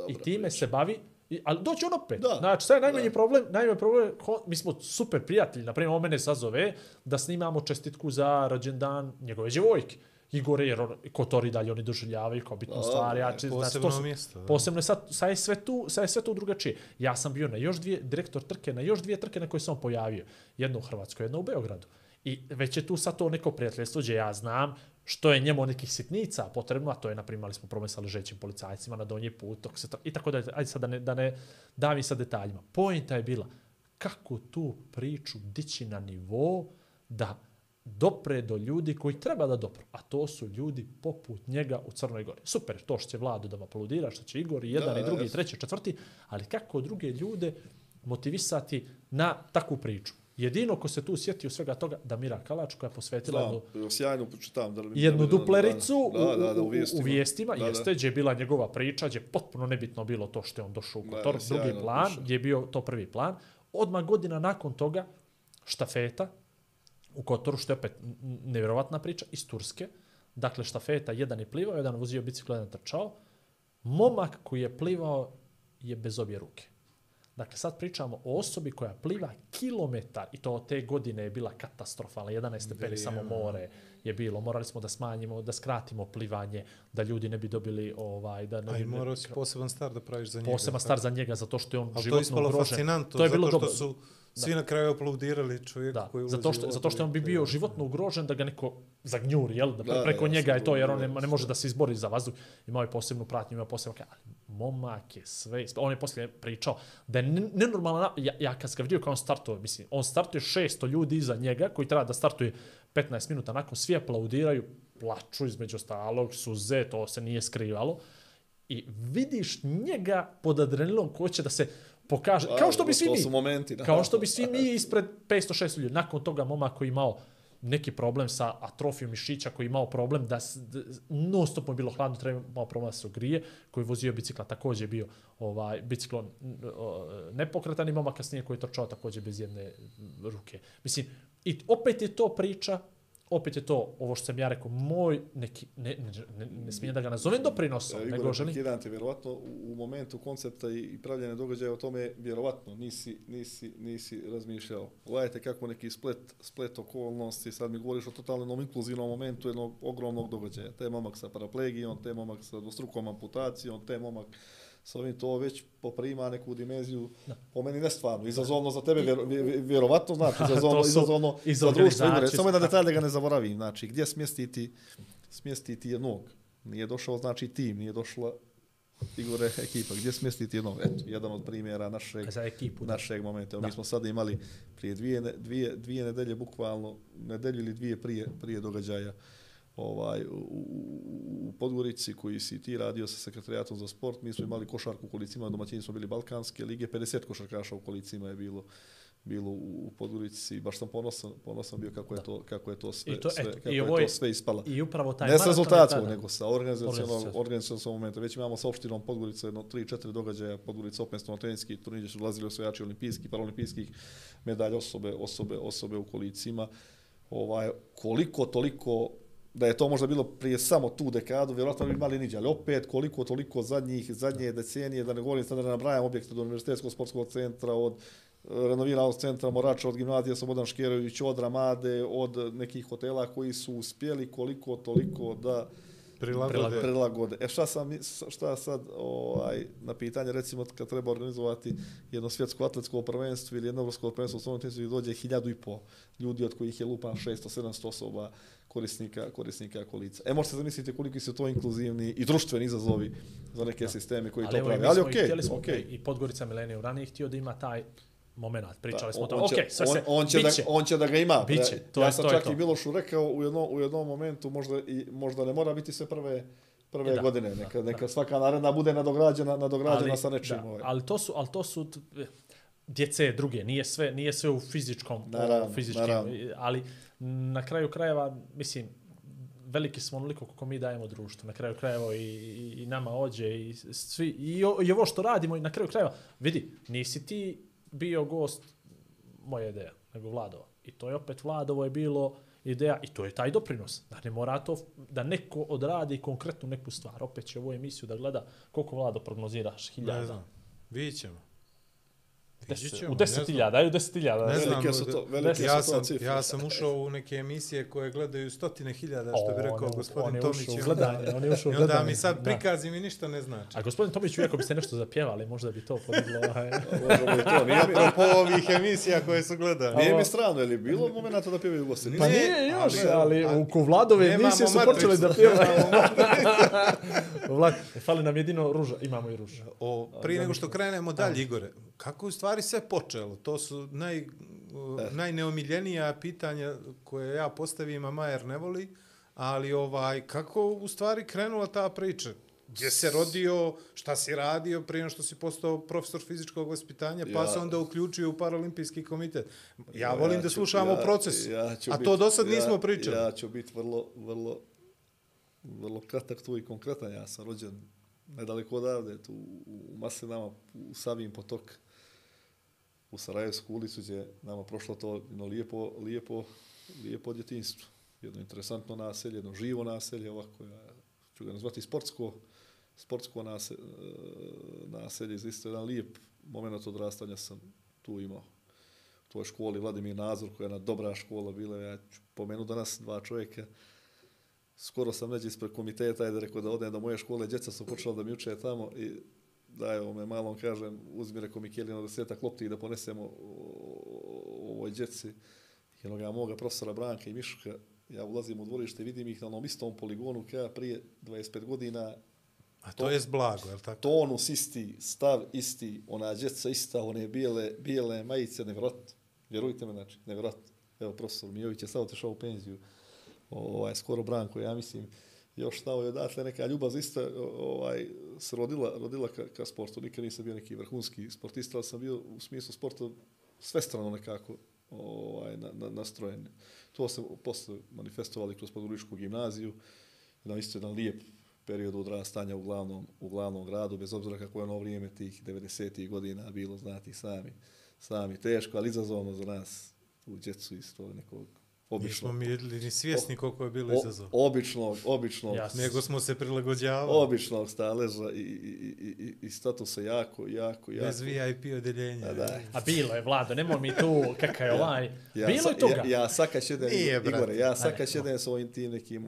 i time se bavi, i, ali doći on opet. Da. Znači, sad je najmanji Da. problem, najmanji problem, ho, mi smo super prijatelji, na primjer, on mene sazove da snimamo čestitku za rođendan njegove djevojke. Igor jer on- Kotori dalje oni doživljavaju kao bitnu Da, stvar. Ja, posebno to su- mjesto, da. Posebno je sad, sad je sve tu, sad je sve tu drugačije. Ja sam bio na još dvije, direktor trke, na još dvije trke na koje on pojavio. Jedno u Hrvatskoj, jedno u Beogradu. I već je tu sad to neko prijateljstvo gdje ja znam što je njemu nekih sitnica potrebno, a to je, na primjer, imali smo problem sa ležećim policajcima na donji put, se to, i tako da, ajde sad da ne, da ne davim sa detaljima. Pojenta je bila kako tu priču dići na nivo da dopre do ljudi koji treba da dopru, a to su ljudi poput njega u Crnoj Gori. Super, to što će Vladu da aplaudira, što će Igor i jedan Da, i drugi, i jasno. treći, četvrti, ali kako druge ljude motivisati na takvu priču. Jedino ko se tu sjetio svega toga, da Mira Kalač koja je posvetila jednu, Znam, sjajno pročitam. Da li, jednu da duplericu da, da, da, u, u, u, vijestima. u vijestima, Da, jeste, gdje je bila njegova priča, gdje je potpuno nebitno bilo to što je on došao u Da, Kotor, sjajno drugi plan, piše. gdje je bio to prvi plan. Odmah godina nakon toga, štafeta u Kotoru, što je opet nevjerovatna priča, iz Turske. Dakle, štafeta, jedan je plivao, jedan vozio bicikl, jedan trčao. Momak koji je plivao je bez obje ruke. Dakle, sad pričamo o osobi koja pliva kilometar i to od te godine je bila katastrofalna. 11 stepeni samo more je bilo. Morali smo da smanjimo, da skratimo plivanje, da ljudi ne bi dobili ovaj... Da ne A i morao si poseban star da praviš za njega. poseban star za njega zato što je on Ali to je životno ispalo ugrožen. fascinantno, To je bilo zato dobro. što su svi na kraju aplaudirali čovjeku Da, koji ulazi zato što, u zato što on bi bio životno ugrožen da ga neko zagnjuri, jel? Da, Da, da, preko ja njega je to, jer on ne, ne može da se izbori za vazduh. Imao je posebnu pratnju, imao posebno... Ali momak je sve... On je poslije pričao da je ne- nenormalno... Ja, ja kad sam ga vidio kao on startuje, mislim, on startuje 600 ljudi iza njega koji treba da startuje 15 minuta nakon, svi aplaudiraju, plaču između ostalog, suze, to se nije skrivalo. I vidiš njega pod adrenalom ko će da se pokaže. Kao što bi svi mi. momenti, da. Kao što bi svi mi ispred 500-600 ljudi. Nakon toga momak koji imao neki problem sa atrofijom mišića, koji imao problem da, da non stop mu bilo hladno, treba imao problem da se ogrije, koji je vozio bicikla, također je bio ovaj, biciklo nepokretan i momak kasnije koji je trčao također bez jedne ruke. Mislim, i opet je to priča opet je to, ovo što sam ja rekao, moj neki, ne, ne, ne, ne smijem da ga nazovem doprinosom, E, nego Igor, želim... prekidan te, vjerovatno u, u momentu koncepta i, i pravljene događaja o tome, vjerovatno nisi, nisi, nisi razmišljao. Gledajte kako neki splet, splet okolnosti, sad mi govoriš o totalnom inkluzivnom momentu jednog ogromnog događaja. Te momak sa paraplegijom, te momak sa dvostrukom amputacijom, te momak sa ovim to već poprima neku dimenziju, Da. po meni nestvarno, izazovno za tebe, vjero, vje- vjerovatno, znači, To izazovno, su izazovno iz za društvo. Organizacije. Samo jedan detalj da ga ne zaboravim, znači, gdje smjestiti, smjestiti jednog, nije došao znači tim, nije došla Igore ekipa, gdje smjestiti jednog, eto, jedan od primjera našeg, Za ekipu, našeg momenta. Da. Mi smo sada imali prije dvije, dvije, dvije nedelje, bukvalno, nedelju ili dvije prije, prije događaja, ovaj, u, u, Podgorici koji si ti radio sa sekretarijatom za sport, mi smo imali košarku u kolicima, domaćini smo bili Balkanske lige, 50 košarkaša u kolicima je bilo bilo u, u Podgorici, baš sam ponosan, ponosan bio kako je to, kako je to sve, I to, sve, eto, kako i je ovo je- to sve ispala. I upravo taj Ne sa tada. nego sa Organizacionalnog. organizacionalnog momenta. Već imamo sa opštinom Podgorica jedno 3-4 događaja, Podgorica openstveno teniski turnir gdje su dolazili osvajači olimpijskih, paraolimpijskih medalja osobe, osobe, osobe u kolicima. Ovaj, koliko toliko da je to možda bilo prije samo tu dekadu, vjerojatno bi imali niđe, ali opet koliko toliko zadnjih, zadnje decenije, da ne govorim sad da ne nabrajam objekte do Univerzitetskog sportskog centra, od e, renoviranog centra Morača, od gimnazija Slobodan Škerović, od Ramade, od nekih hotela koji su uspjeli koliko toliko da Prilagode. prilagode. E šta sam šta sad ovaj na pitanje recimo kad treba organizovati jedno svjetsko atletsko prvenstvo ili jedno evropsko prvenstvo u stolnom tenisu gdje dođe hiljadu i po ljudi od kojih je lupan 600 700 osoba korisnika korisnika kolica. E možete zamisliti koliki su to inkluzivni i društveni izazovi za neke sisteme koji to evo, prave. Ali okej, smo, okej. I Podgorica Milenije ranije htio da ima taj moment. Pričali smo o on, tome. on, Okej, sve se, on, on, će da, biće. on će da ga ima. Biće, to ja je- sam to je čak to. i Milošu rekao u jednom, u jednom momentu, možda, i, možda ne mora biti sve prve prve E, da, godine, neka, da, neka da. svaka naredna bude nadograđena, nadograđena ali, sa nečim. da, ovaj. ali to su, ali to su djece druge, nije sve, nije sve u fizičkom, Naravno, u fizičkim, naravno. ali na kraju krajeva, mislim, veliki smo onoliko koliko mi dajemo društvu. Na kraju krajeva i, i, i nama ođe i svi, i, o- i ovo što radimo i na kraju krajeva, vidi, nisi ti bio gost moja ideja, nego Vladova. I to je opet Vladovo je bilo ideja i to je taj doprinos. Da ne mora to, da neko odradi konkretnu neku stvar. Opet će ovu emisiju da gleda koliko Vlado prognoziraš, Ne hiljada. znam. Vidjet ćemo. Deset, ćemo, u ne 10.000, daju 10.000. Ne znam, Velike su to, velike ja su to sam, cifre. ja sam ušao u neke emisije koje gledaju stotine hiljada, što bi O, rekao on je- gospodin on je Tomić. ušao u i onda- gledanje, on je ušao u I onda gledanje, mi sad da. prikazi mi ništa ne znači. A gospodin Tomić, vi ako biste nešto zapjevali, možda bi to podiglo. ovaj. Možemo i to, nije mi, Apropo ovih emisija koje su gledane. nije mi strano, je li bilo momenta da pjevaju gosti? Pa Ne, nije još, ali- ali, u Kovladove emisije su počeli da pjevaju. Vlad, fali nam jedino ruža, imamo i ruža. O, prije nego što krenemo dalje, Igore, kako je u stvari sve počelo? To su naj, uh, najneomiljenija pitanja koje ja postavim, a Majer ne voli, ali ovaj, kako u stvari krenula ta priča? Gdje se rodio, šta si radio prije nego što si postao profesor fizičkog vaspitanja, pa Ja- se onda uključio u paralimpijski komitet. Ja volim da ću- slušamo ja- proces, ja ću a bit- to do sad ja- nismo pričali. Ja ću biti vrlo, vrlo, vrlo kratak tu i konkretan. Ja sam rođen nedaleko odavde, tu u Maslinama, u Savijim potok, u Sarajevsku ulicu, gdje nama prošlo to jedno lijepo, lijepo, lijepo djetinstvo. Jedno interesantno naselje, jedno živo naselje, ovako, ja ću ga nazvati sportsko, sportsko e, naselje, naselje, zaista jedan lijep moment odrastanja sam tu imao. U toj školi Vladimir Nazor, koja je jedna dobra škola bila, ja ću pomenu danas dva čovjeka, skoro sam neđe ispred komiteta, ajde rekao da odem do moje škole, djeca su počela da mi uče tamo i da evo me malom kažem, uzmi reko Mikelina desetak lopti da ponesemo ovoj djeci. Jednoga moga profesora Branka i Miška, ja ulazim u dvorište, vidim ih na onom istom poligonu kao ja prije 25 godina, A to je blago, je li tako? tonus isti, stav isti, ona djeca ista, one bijele, bijele majice, nevjerojatno. Vjerujte me, znači, nevjerojatno. Evo, profesor Mijović je sad otišao u penziju, ovaj, skoro Branko, ja mislim, još stao je odatle neka ljubav za isto, ovaj, se rodila, rodila ka, ka sportu. Nikad nisam bio neki vrhunski sportista, ali sam bio u smislu sporta svestrano nekako ovaj, na, na, nastrojen. To se posle manifestovali kroz Podgoričku gimnaziju, jedan isto jedan lijep period odrastanja u glavnom, u glavnom gradu, bez obzira kako je ono vrijeme tih 90. godina bilo, znati sami, sami teško, ali izazovno za nas u djecu isto nekog Nismo običnog, mi ni svjesni koliko je bilo izazov. običnog, običnog, Jasno. Nego smo se prilagođavali. običnog staleža i, i, i, i, i statusa jako, jako, jako. Bez VIP odeljenja. Da. A bilo je, Vlado, nemoj mi tu kakav je ovaj. Ja, bilo sa- je toga. Ja, ja sakač jedan, Nije. Igore, ja sakač jedan s ovim tim nekim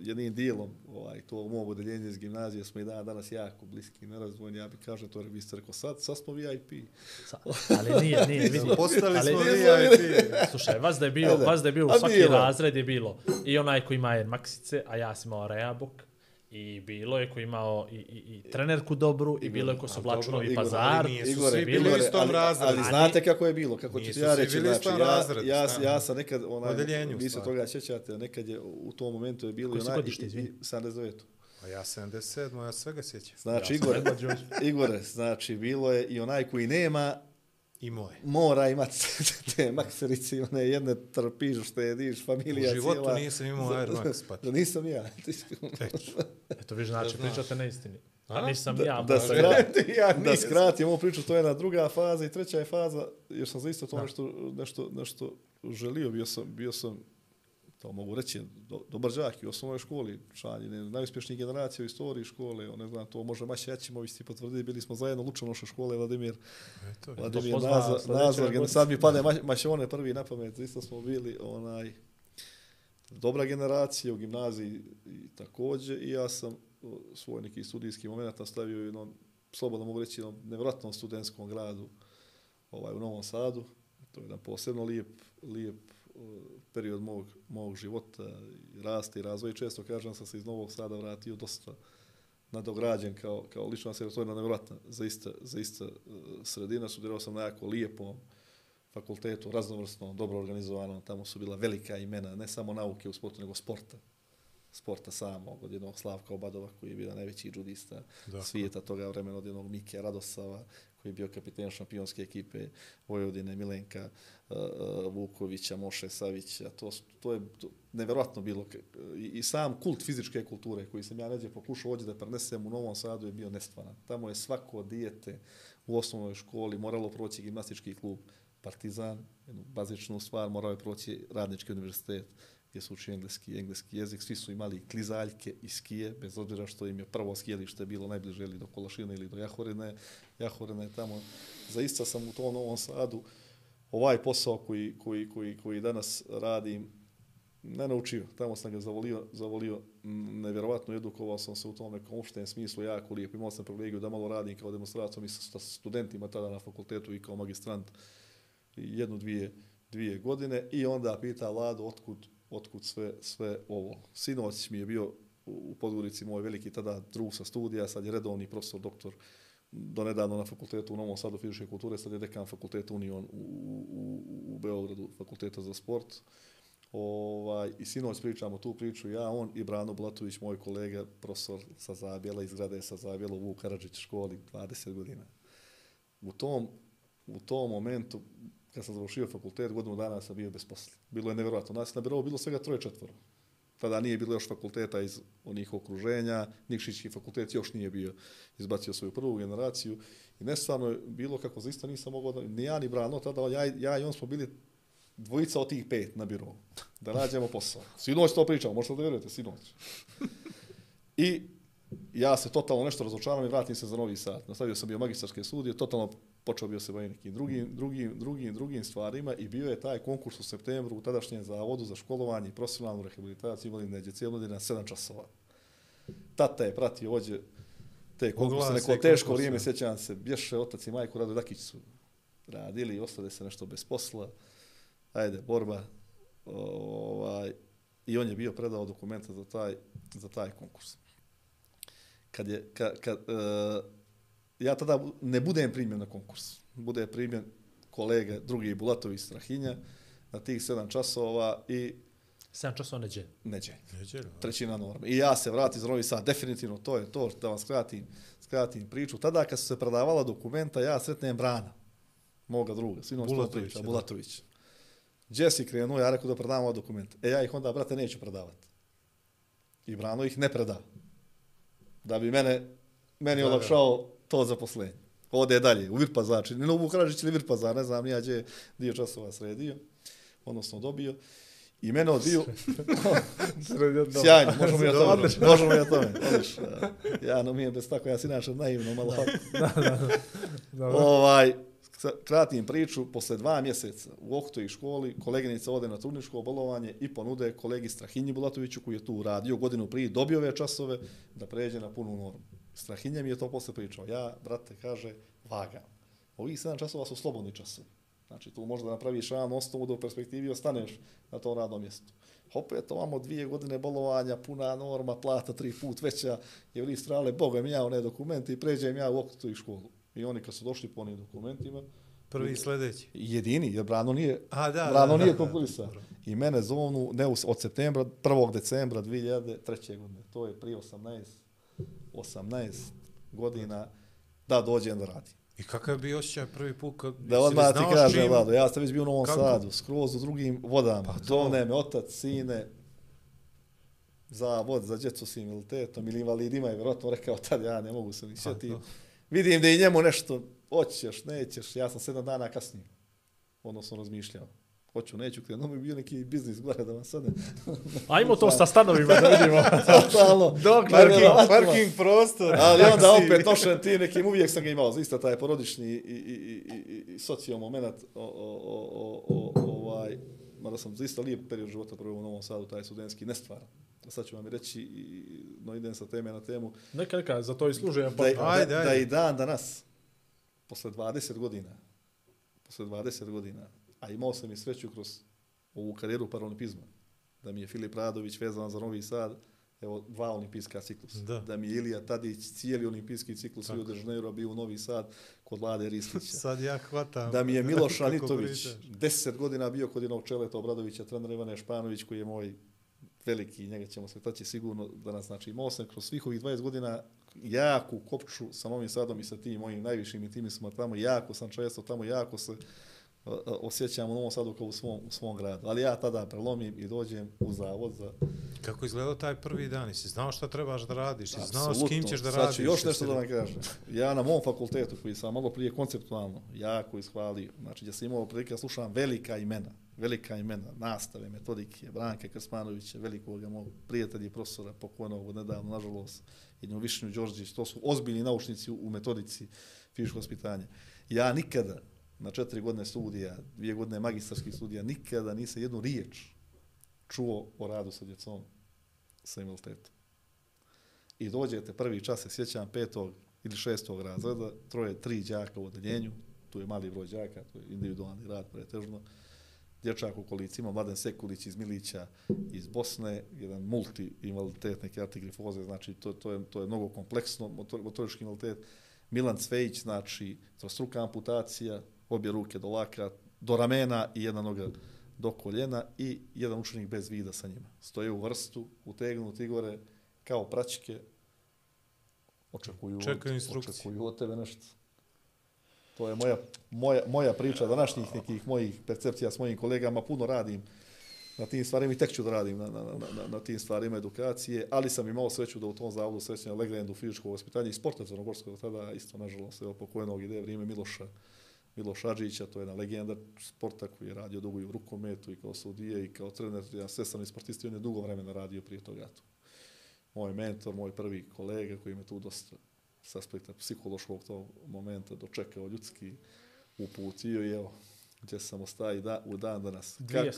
jednim dijelom, ovaj, to u mom odeljenju iz gimnazije smo i dan danas jako bliski, nerazvojni, ja bih kažem, to vi ste rekao, sad, sad smo VIP. Sa- Ali nije, nije, vidi. Postali ali, smo VIP. Slušaj, vas da je bio, Ajde. vas da je bio A svaki bilo. razred je bilo. I onaj koji ima Air Maxice, a ja sam imao Reabok. I bilo je koji imao i, i, i trenerku dobru, i bilo je ko su oblačilo i Igor, pazar. ali nije su Igore, svi bili u istom ali, razredu. Ali znate kako je bilo, kako ću Nisu ti ja svi reći, bili u znači, istom ja, razredu, ja, ja sam nekad, onaj, vi se toga sjećate, nekad je u tom momentu je bilo Koje i godište, i- i- izvini? 79. A ja 77, ja svega sjećam. Znači, Ja Igore. Igore, znači, bilo je i onaj koji nema, I moje. mora imati te makserice, i one jedne trpiš, što jediš, familija U životu cijela. nisam imao Air Max, pa Da nisam ja. Eto, vi znači, pričate neistini. A A? nisam da, ja. da, Ja da nisam. skratim ovu priču, to je jedna druga faza i treća je faza, jer sam zaista to nešto, nešto, nešto želio, bio sam, bio sam to mogu reći, do, dobar đak i u osnovnoj školi, član je najuspješnijih generacija u istoriji škole, on ne znam, to može Maša Jačimović ti potvrditi, bili smo zajedno u Lučanošoj škole, Vladimir, Eto, Vladimir pozna Nazor, sljedeće Nazor, godine. sad mi pade Ma- Mašone prvi na pamet, isto smo bili onaj, dobra generacija u gimnaziji i također i ja sam svoj neki studijski moment nastavio u jednom, slobodno mogu reći, jednom nevjerojatnom studentskom gradu ovaj, u Novom Sadu. To je jedan posebno lijep, lijep period mog, mog života i rasta i razvoja. Često kažem sam se iz Novog Sada vratio dosta nadograđen kao, kao lično se, to je nevjerojatna zaista, zaista e, sredina. Sudirao sam na jako lijepom fakultetu, raznovrsno, dobro organizovano. Tamo su bila velika imena, ne samo nauke u sportu, nego sporta sporta samog, od jednog Slavka Obadova koji je bio najveći džudista Dakle. svijeta toga vremena, od jednog Mike Radosava koji je bio kapiten šampionske ekipe Vojvodine, Milenka uh, Vukovića, Moše Savića, to, to je to, nevjerojatno bilo. I, I sam kult fizičke kulture koji sam ja neđe pokušao ovdje da prenesem u Novom Sadu je bio nestvaran. Tamo je svako dijete u osnovnoj školi moralo proći gimnastički klub Partizan, jednu bazičnu stvar, morao je proći radnički univerzitet, gdje su učili engleski, engleski jezik, svi su imali klizaljke i skije, bez obzira što im je prvo skijelište bilo najbliže ili do Kolašine ili do Jahorine. Jahorina je tamo. Zaista sam u tom Novom Sadu ovaj posao koji, koji, koji, koji danas radim ne naučio. Tamo sam ga zavolio, zavolio nevjerovatno edukovao sam se u tom nekom uopštenom smislu jako lijepo. Imao sam privilegiju da malo radim kao demonstrator i sa studentima tada na fakultetu i kao magistrant jednu, dvije, dvije godine i onda pita Vladu otkud, otkud sve, sve ovo. Sinoć mi je bio u Podgorici moj veliki tada drug sa studija, sad je redovni profesor, doktor donedavno na fakultetu u Novom Sadu fizičke kulture, sad je dekan fakulteta Union u, u, u Beogradu, fakulteta za sport. Ovaj, I sinoć pričamo tu priču, ja, on i Brano Blatović, moj kolega, profesor sa Zabjela, iz grade sa Zabjela u Vuk Karadžić školi, 20 godina. U tom, u tom momentu, kad sam završio fakultet, godinu dana sam bio bez posla. Bilo je nevjerojatno. Nas na birovu bilo svega troje četvoro. Tada nije bilo još fakulteta iz onih okruženja, Nikšićki fakultet još nije bio izbacio svoju prvu generaciju. I nestvarno je bilo kako zaista nisam mogao, da, ni ja ni Brano, tada ja, ja i on smo bili dvojica od tih pet na birovu. Da nađemo posao. Sinoć to pričamo, možete da vjerujete, sinoć. I ja se totalno nešto razočaram i vratim se za novi sat. Nastavio sam bio magistarske studije, totalno počeo bio se baviti nekim drugim, drugim, drugim, drugim stvarima i bio je taj konkurs u septembru u tadašnjem zavodu za školovanje i profesionalnu rehabilitaciju imali neđe cijelo na 7 časova. Tata je pratio ođe te konkurse, neko teško vrijeme, sjećam se, bješe otac i majko Rado Dakić su radili, ostade se nešto bez posla, ajde, borba, ovaj, i on je bio predao dokumenta za taj, za taj konkurs. Kad je, kad, kad, uh, ja tada ne budem primjen na konkurs. Bude primjen kolega drugi Bulatović Strahinja na tih 7 časova i 7 časova neđe. Neđe. Neđe, Trećina norme. I ja se vratim za Novi Sad. Definitivno to je to da vam skratim, skratim priču. Tada kad su se predavala dokumenta, ja sretnem Brana, moga druga, sinoć to priča, Bulatović. Gdje si krenuo, ja rekao da predam ovaj dokument. E ja ih onda, brate, neću predavati. I Brano ih ne preda. Da bi mene, meni olakšao to zaposlenje. Ode dalje, u Virpazar, ne u Vukražić ili Virpazar, ne znam, nija gdje dio časova sredio, odnosno dobio. I mene odbio, sjajno, možemo ja tome, možemo ja tome, Odliš, ja no mijem bez tako, ja si inače naivno, malo ovako. ovaj, kratim priču, posle dva mjeseca u Oktoji školi, koleginica ode na trudničko obolovanje i ponude kolegi Strahinji Bulatoviću, koji je tu uradio godinu prije, dobio ove časove, da pređe na punu normu. Strahinja mi je to posle pričao. Ja, brate, kaže, vaga. Ovih 7 časova su slobodni časovi. Znači, tu možda napraviš ran osnovu da u perspektivi ostaneš na tom radnom mjestu. Opet, ovamo dvije godine bolovanja, puna norma, plata tri put veća, je li strale, Boga mi ja one dokumente i pređem ja u okretu i školu. I oni kad su došli po onim dokumentima, Prvi i sljedeći. Jedini, jer Brano nije, A, da, Brano da, nije da, konkurisao. I mene zovnu ne, od septembra, 1. decembra 2003. godine. To je prije 18, 18 godina da dođem da radim. I kakav je bio osjećaj prvi put kad Da odmah ti kažem, Vlado, ja sam već bio u Novom Kako? Sadu, skroz u drugim vodama. Pa Zovne me otac, sine, za vod, za djecu s invaliditetom ili invalidima je vjerojatno rekao tad, ja ne mogu se ni sjeti. Vidim da i njemu nešto, hoćeš, nećeš, ja sam sedam dana kasnije, odnosno razmišljao hoću, neću, kada nam je bio neki biznis gore da vam sad ne... Ajmo to sa stanovima da vidimo. Totalno. Dok, parking, parking prostor. Ali onda opet došao ti nekim, uvijek sam ga imao, zaista taj porodični i, i, i, i, i socijal moment, o, o, o, o, ovaj, mada sam zaista lijep period života prvo u Novom Sadu, taj studentski, nestvaran. Sad ću vam reći, no idem sa teme na temu. Neka, neka, za to i služe. Da, da, ajde, ajde. da i dan danas, posle 20 godina, posle 20 godina, a imao sam i sreću kroz ovu karijeru paralimpizma, da mi je Filip Radović vezan za Novi Sad, evo, dva olimpijska ciklusa. Da. da mi je Ilija Tadić cijeli olimpijski ciklus Rio de Janeiro bio u Novi Sad kod Vlade Ristića. Sad ja hvatam. Da mi je Miloš Anitović deset godina bio kod jednog Čeleta Obradovića, trener Ivane Španović, koji je moj veliki, njega ćemo se taći sigurno da nas znači imao sam kroz svih ovih 20 godina jaku kopču sa Novim Sadom i sa tim mojim najvišim intimisima tamo, jako sam često tamo, jako se osjećam u Novom Sadu kao u svom, u svom gradu. Ali ja tada prelomim i dođem u zavod za... Kako izgledao taj prvi dan? Jesi znao šta trebaš da radiš? Jesi znao s kim ćeš da Sad radiš? ću još nešto da vam kažem. Ja na mom fakultetu, koji sam malo prije konceptualno jako ishvalio, znači gdje sam imao prilike da slušam velika imena, velika imena, nastave, metodike, Branka Krsmanovića, velikog mog prijatelja i profesora, pokojnog nedavno, nažalost, jednu Višnju Đorđić, to su ozbiljni naučnici u, u metodici fizičkog vaspitanja. Ja nikada, na četiri godine studija, dvije godine magistarskih studija, nikada nisam jednu riječ čuo o radu sa djecom sa invaliditetom. I dođete prvi čas, se sjećam, petog ili šestog razreda, troje, tri đaka u odeljenju, tu je mali broj đaka, to je individualni rad pretežno, dječak u kolicima, Mladen Sekulić iz Milića, iz Bosne, jedan multi-invaliditet, neke artigrifoze, znači to, to, je, to je mnogo kompleksno, motor, motorički invaliditet. Milan Cvejić, znači trostruka amputacija, obje ruke do laka, do ramena i jedna noga do koljena i jedan učenik bez vida sa njima. Stoje u vrstu, utegnuti gore, kao praćke, očekuju, Čekaju od, očekuju od tebe nešto. To je moja, moja, moja priča današnjih nekih mojih percepcija s mojim kolegama. Puno radim na tim stvarima i tek ću da radim na, na, na, na, na tim stvarima edukacije, ali sam imao sreću da u tom zavodu srećem legendu fizičkog vaspitanja i sporta crnogorskog tada, isto nažalost, evo pokojnog ide vrijeme Miloša, Miloš Adžića, to je jedna legenda sporta koji je radio dugo i u rukometu i kao sudije i kao trener, ja sve sam i on je dugo vremena radio prije toga tu. Moj mentor, moj prvi kolega koji me tu dosta s aspekta psihološkog tog momenta dočekao ljudski uputio i evo, gdje sam ostaje da, u dan danas. Dvije-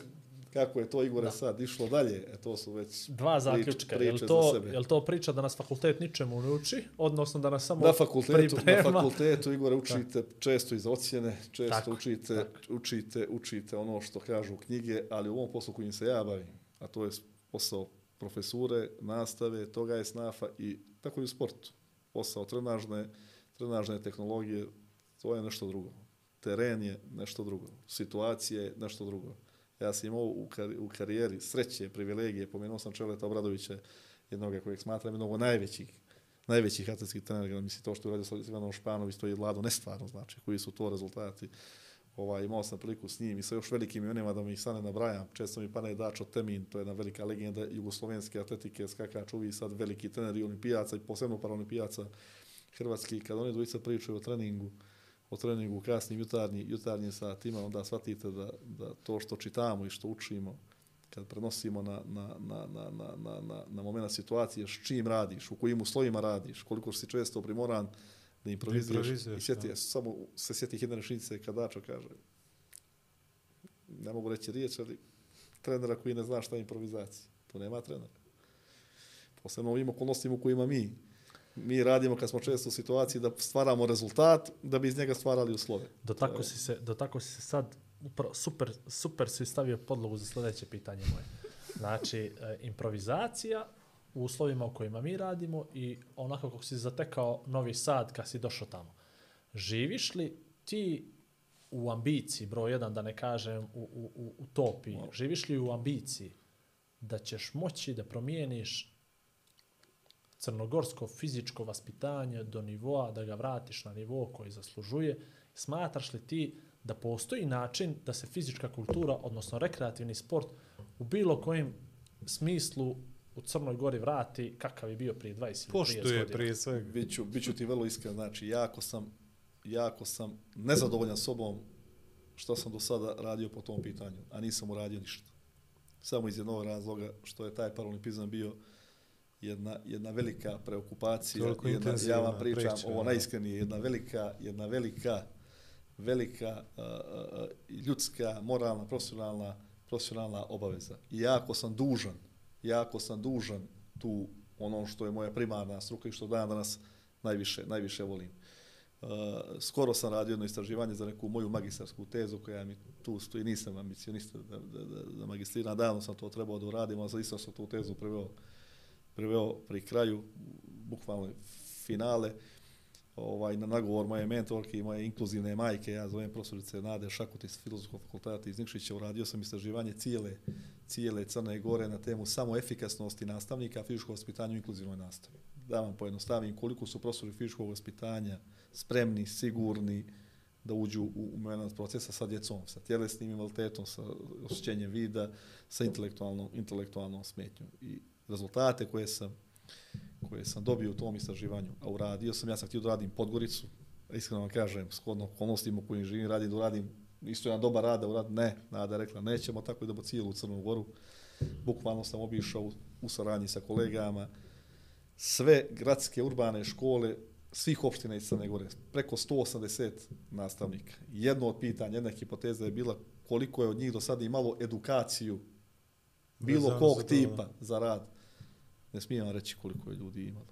kako je to Igore Da. sad išlo dalje, e, to su već Dva zaključka. priče, je, li za to, sebe. je li to priča da nas fakultet ničemu ne uči, odnosno da nas samo Na fakultetu, priprema? na fakultetu Igore učite često iz ocjene, često Tako, učite, tako. učite, učite ono što kažu knjige, ali u ovom poslu kojim se ja bavim, a to je posao profesure, nastave, toga je snafa i tako i u sportu. Posao trenažne, trenažne tehnologije, to je nešto drugo. Teren je nešto drugo. Situacija je nešto drugo. Ja sam imao u, kar, u karijeri sreće, privilegije, pomenuo sam Čeleta Obradovića, jednog kojeg smatram jednog od najvećih najvećih atletskih trenera, mislim to što je radio s Ivanom Španović, to je Vlado nestvarno, znači, koji su to rezultati. Ovaj, imao sam priliku s njim i sa još velikim imenima da mi ih sad ne nabrajam. Često mi pane Dačo Temin, to je jedna velika legenda jugoslovenske atletike, skakač uvi sad veliki trener i olimpijaca i posebno paraolimpijaca hrvatski. Kad oni dvojica pričaju o treningu, o treningu u kasnim jutarnji, jutarnjim satima, onda shvatite da, da to što čitamo i što učimo, kad prenosimo na, na, na, na, na, na, na, na momena situacije, s čim radiš, u kojim uslovima radiš, koliko si često primoran da improviziraš. I sjeti, da. samo se sjeti jedne rečenice kad Dačo kaže, ne mogu reći riječ, ali trenera koji ne zna šta je improvizacija. Tu nema trenera. Posebno ovim okolnostima u kojima mi mi radimo kad smo često u situaciji da stvaramo rezultat da bi iz njega stvarali uslove. Do tako si se, do tako si se sad upravo super, super si stavio podlogu za sljedeće pitanje moje. Znači, e, improvizacija u uslovima u kojima mi radimo i onako kako si zatekao Novi Sad kad si došao tamo. Živiš li ti u ambiciji, broj jedan, da ne kažem u, u, u utopiji, živiš li u ambiciji da ćeš moći da promijeniš crnogorsko fizičko vaspitanje do nivoa, da ga vratiš na nivo koji zaslužuje, smatraš li ti da postoji način da se fizička kultura, odnosno rekreativni sport, u bilo kojem smislu u Crnoj Gori vrati kakav je bio prije 20 ili 30 Poštuje godina? prije svega. Biću, biću ti vrlo iskren, znači jako sam, jako sam nezadovoljan sobom što sam do sada radio po tom pitanju, a nisam uradio ništa. Samo iz jednog razloga što je taj paralimpizam bio jedna, jedna velika preokupacija, Toliko jedna, ja vam pričam priča, ovo najiskrenije, jedna velika, jedna velika, velika uh, uh, ljudska, moralna, profesionalna, profesionalna obaveza. I jako sam dužan, jako sam dužan tu ono što je moja primarna struka i što dan danas najviše, najviše volim. Uh, skoro sam radio jedno istraživanje za neku moju magistarsku tezu koja mi tu stoji, nisam ambicionista da, da, da, da magistriram, davno sam to trebao da uradim, ali isto sam tu tezu preveo, priveo pri kraju, bukvalno finale, ovaj, na nagovor moje mentorke i moje inkluzivne majke, ja zovem profesorice Nade Šakut iz Filozofskog fakulteta iz Nikšića, uradio sam istraživanje cijele, cijele Crne Gore na temu samo efikasnosti nastavnika fizičkog vaspitanja u inkluzivnoj nastavi. Da vam pojednostavim koliko su profesori fizičkog vaspitanja spremni, sigurni, da uđu u, u menadžment procesa sa djecom, sa tjelesnim invaliditetom, sa osjećanjem vida, sa intelektualnom, intelektualnom smetnjom. I rezultate koje sam, koje sam dobio u tom istraživanju, a uradio sam, ja sam htio da radim Podgoricu, iskreno vam kažem, shodno okolnostima u kojim živim, radim da uradim isto jedan dobar rad, da uradim, ne, nada je rekla, nećemo tako da bo cijelu Crnu Goru. Bukvalno sam obišao u, u saradnji sa kolegama, sve gradske urbane škole svih opština iz Crne Gore, preko 180 nastavnika. Jedno od pitanja, jedna hipoteza je bila koliko je od njih do sada imalo edukaciju bilo kog za tipa da. za rad. Ne smijem vam reći koliko je ljudi imalo.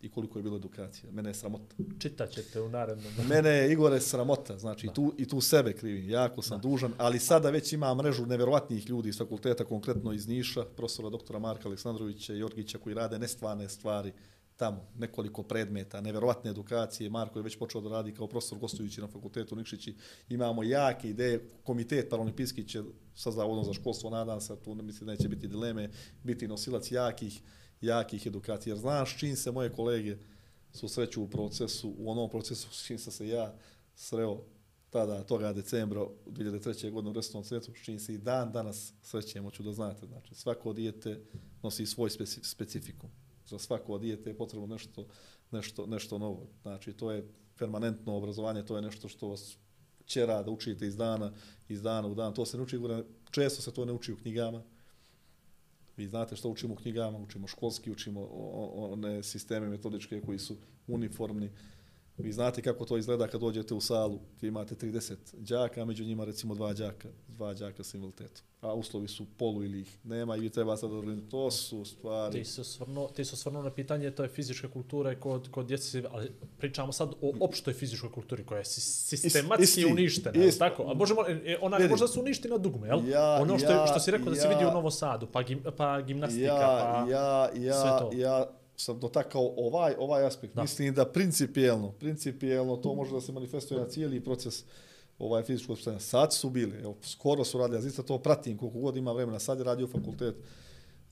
I koliko je bilo edukacija. Mene je sramota. Čitat ćete u narednom. Mene je Igore sramota, znači tu, i tu sebe krivim, jako sam da. dužan, ali sada već ima mrežu neverovatnih ljudi iz fakulteta, konkretno iz Niša, profesora doktora Marka Aleksandrovića i Jorgića koji rade nestvarne stvari tamo, nekoliko predmeta, neverovatne edukacije, Marko je već počeo da radi kao profesor gostujući na fakultetu Nikšići, imamo jake ideje, komitet paralimpijski će sa zavodom za školstvo, nadam se, tu mislim neće biti dileme, biti nosilac jakih, jakih edukacija, jer znaš čim se moje kolege susreću u procesu, u onom procesu s čim sam se ja sreo tada, toga decembra 2003. godine u Restornom centru, s čim se i dan danas srećemo, ću da znate. Znači, svako dijete nosi svoj speci, specifikum. Za svako dijete je potrebno nešto, nešto, nešto novo. Znači, to je permanentno obrazovanje, to je nešto što vas ćera da učite iz dana, iz dana u dan. To se ne uči, često se to ne uči u knjigama, Vi znate što učimo u knjigama, učimo školski, učimo one sisteme metodičke koji su uniformni. Vi znate kako to izgleda kad dođete u salu, gdje imate 30 đaka, među njima recimo dva đaka, dva đaka s invaliditetom. A uslovi su polu ili ih nema i vi treba sad da to su stvari. Ti se osvrnuo, ti se osvrnuo na pitanje, to je fizička kultura i kod, kod djece, ali pričamo sad o opštoj fizičkoj kulturi koja je si- sistematski isti, uništena, isti. tako? A možemo, e, ona ne Vidi. može da se uništi na dugme, jel? Ja- ono što, ja- što si rekao da se ja- vidi u Novom Sadu, pa, gim, pa gimnastika, ja, pa... ja, sve ja, to. ja sam dotakao ovaj, ovaj aspekt. Da. Mislim da principijelno, principijelno to može da se manifestuje na cijeli proces ovaj fizičkog vaspitanja. Sad su bili, evo, skoro su radili, ja zaista to pratim koliko god ima vremena. Sad je radio fakultet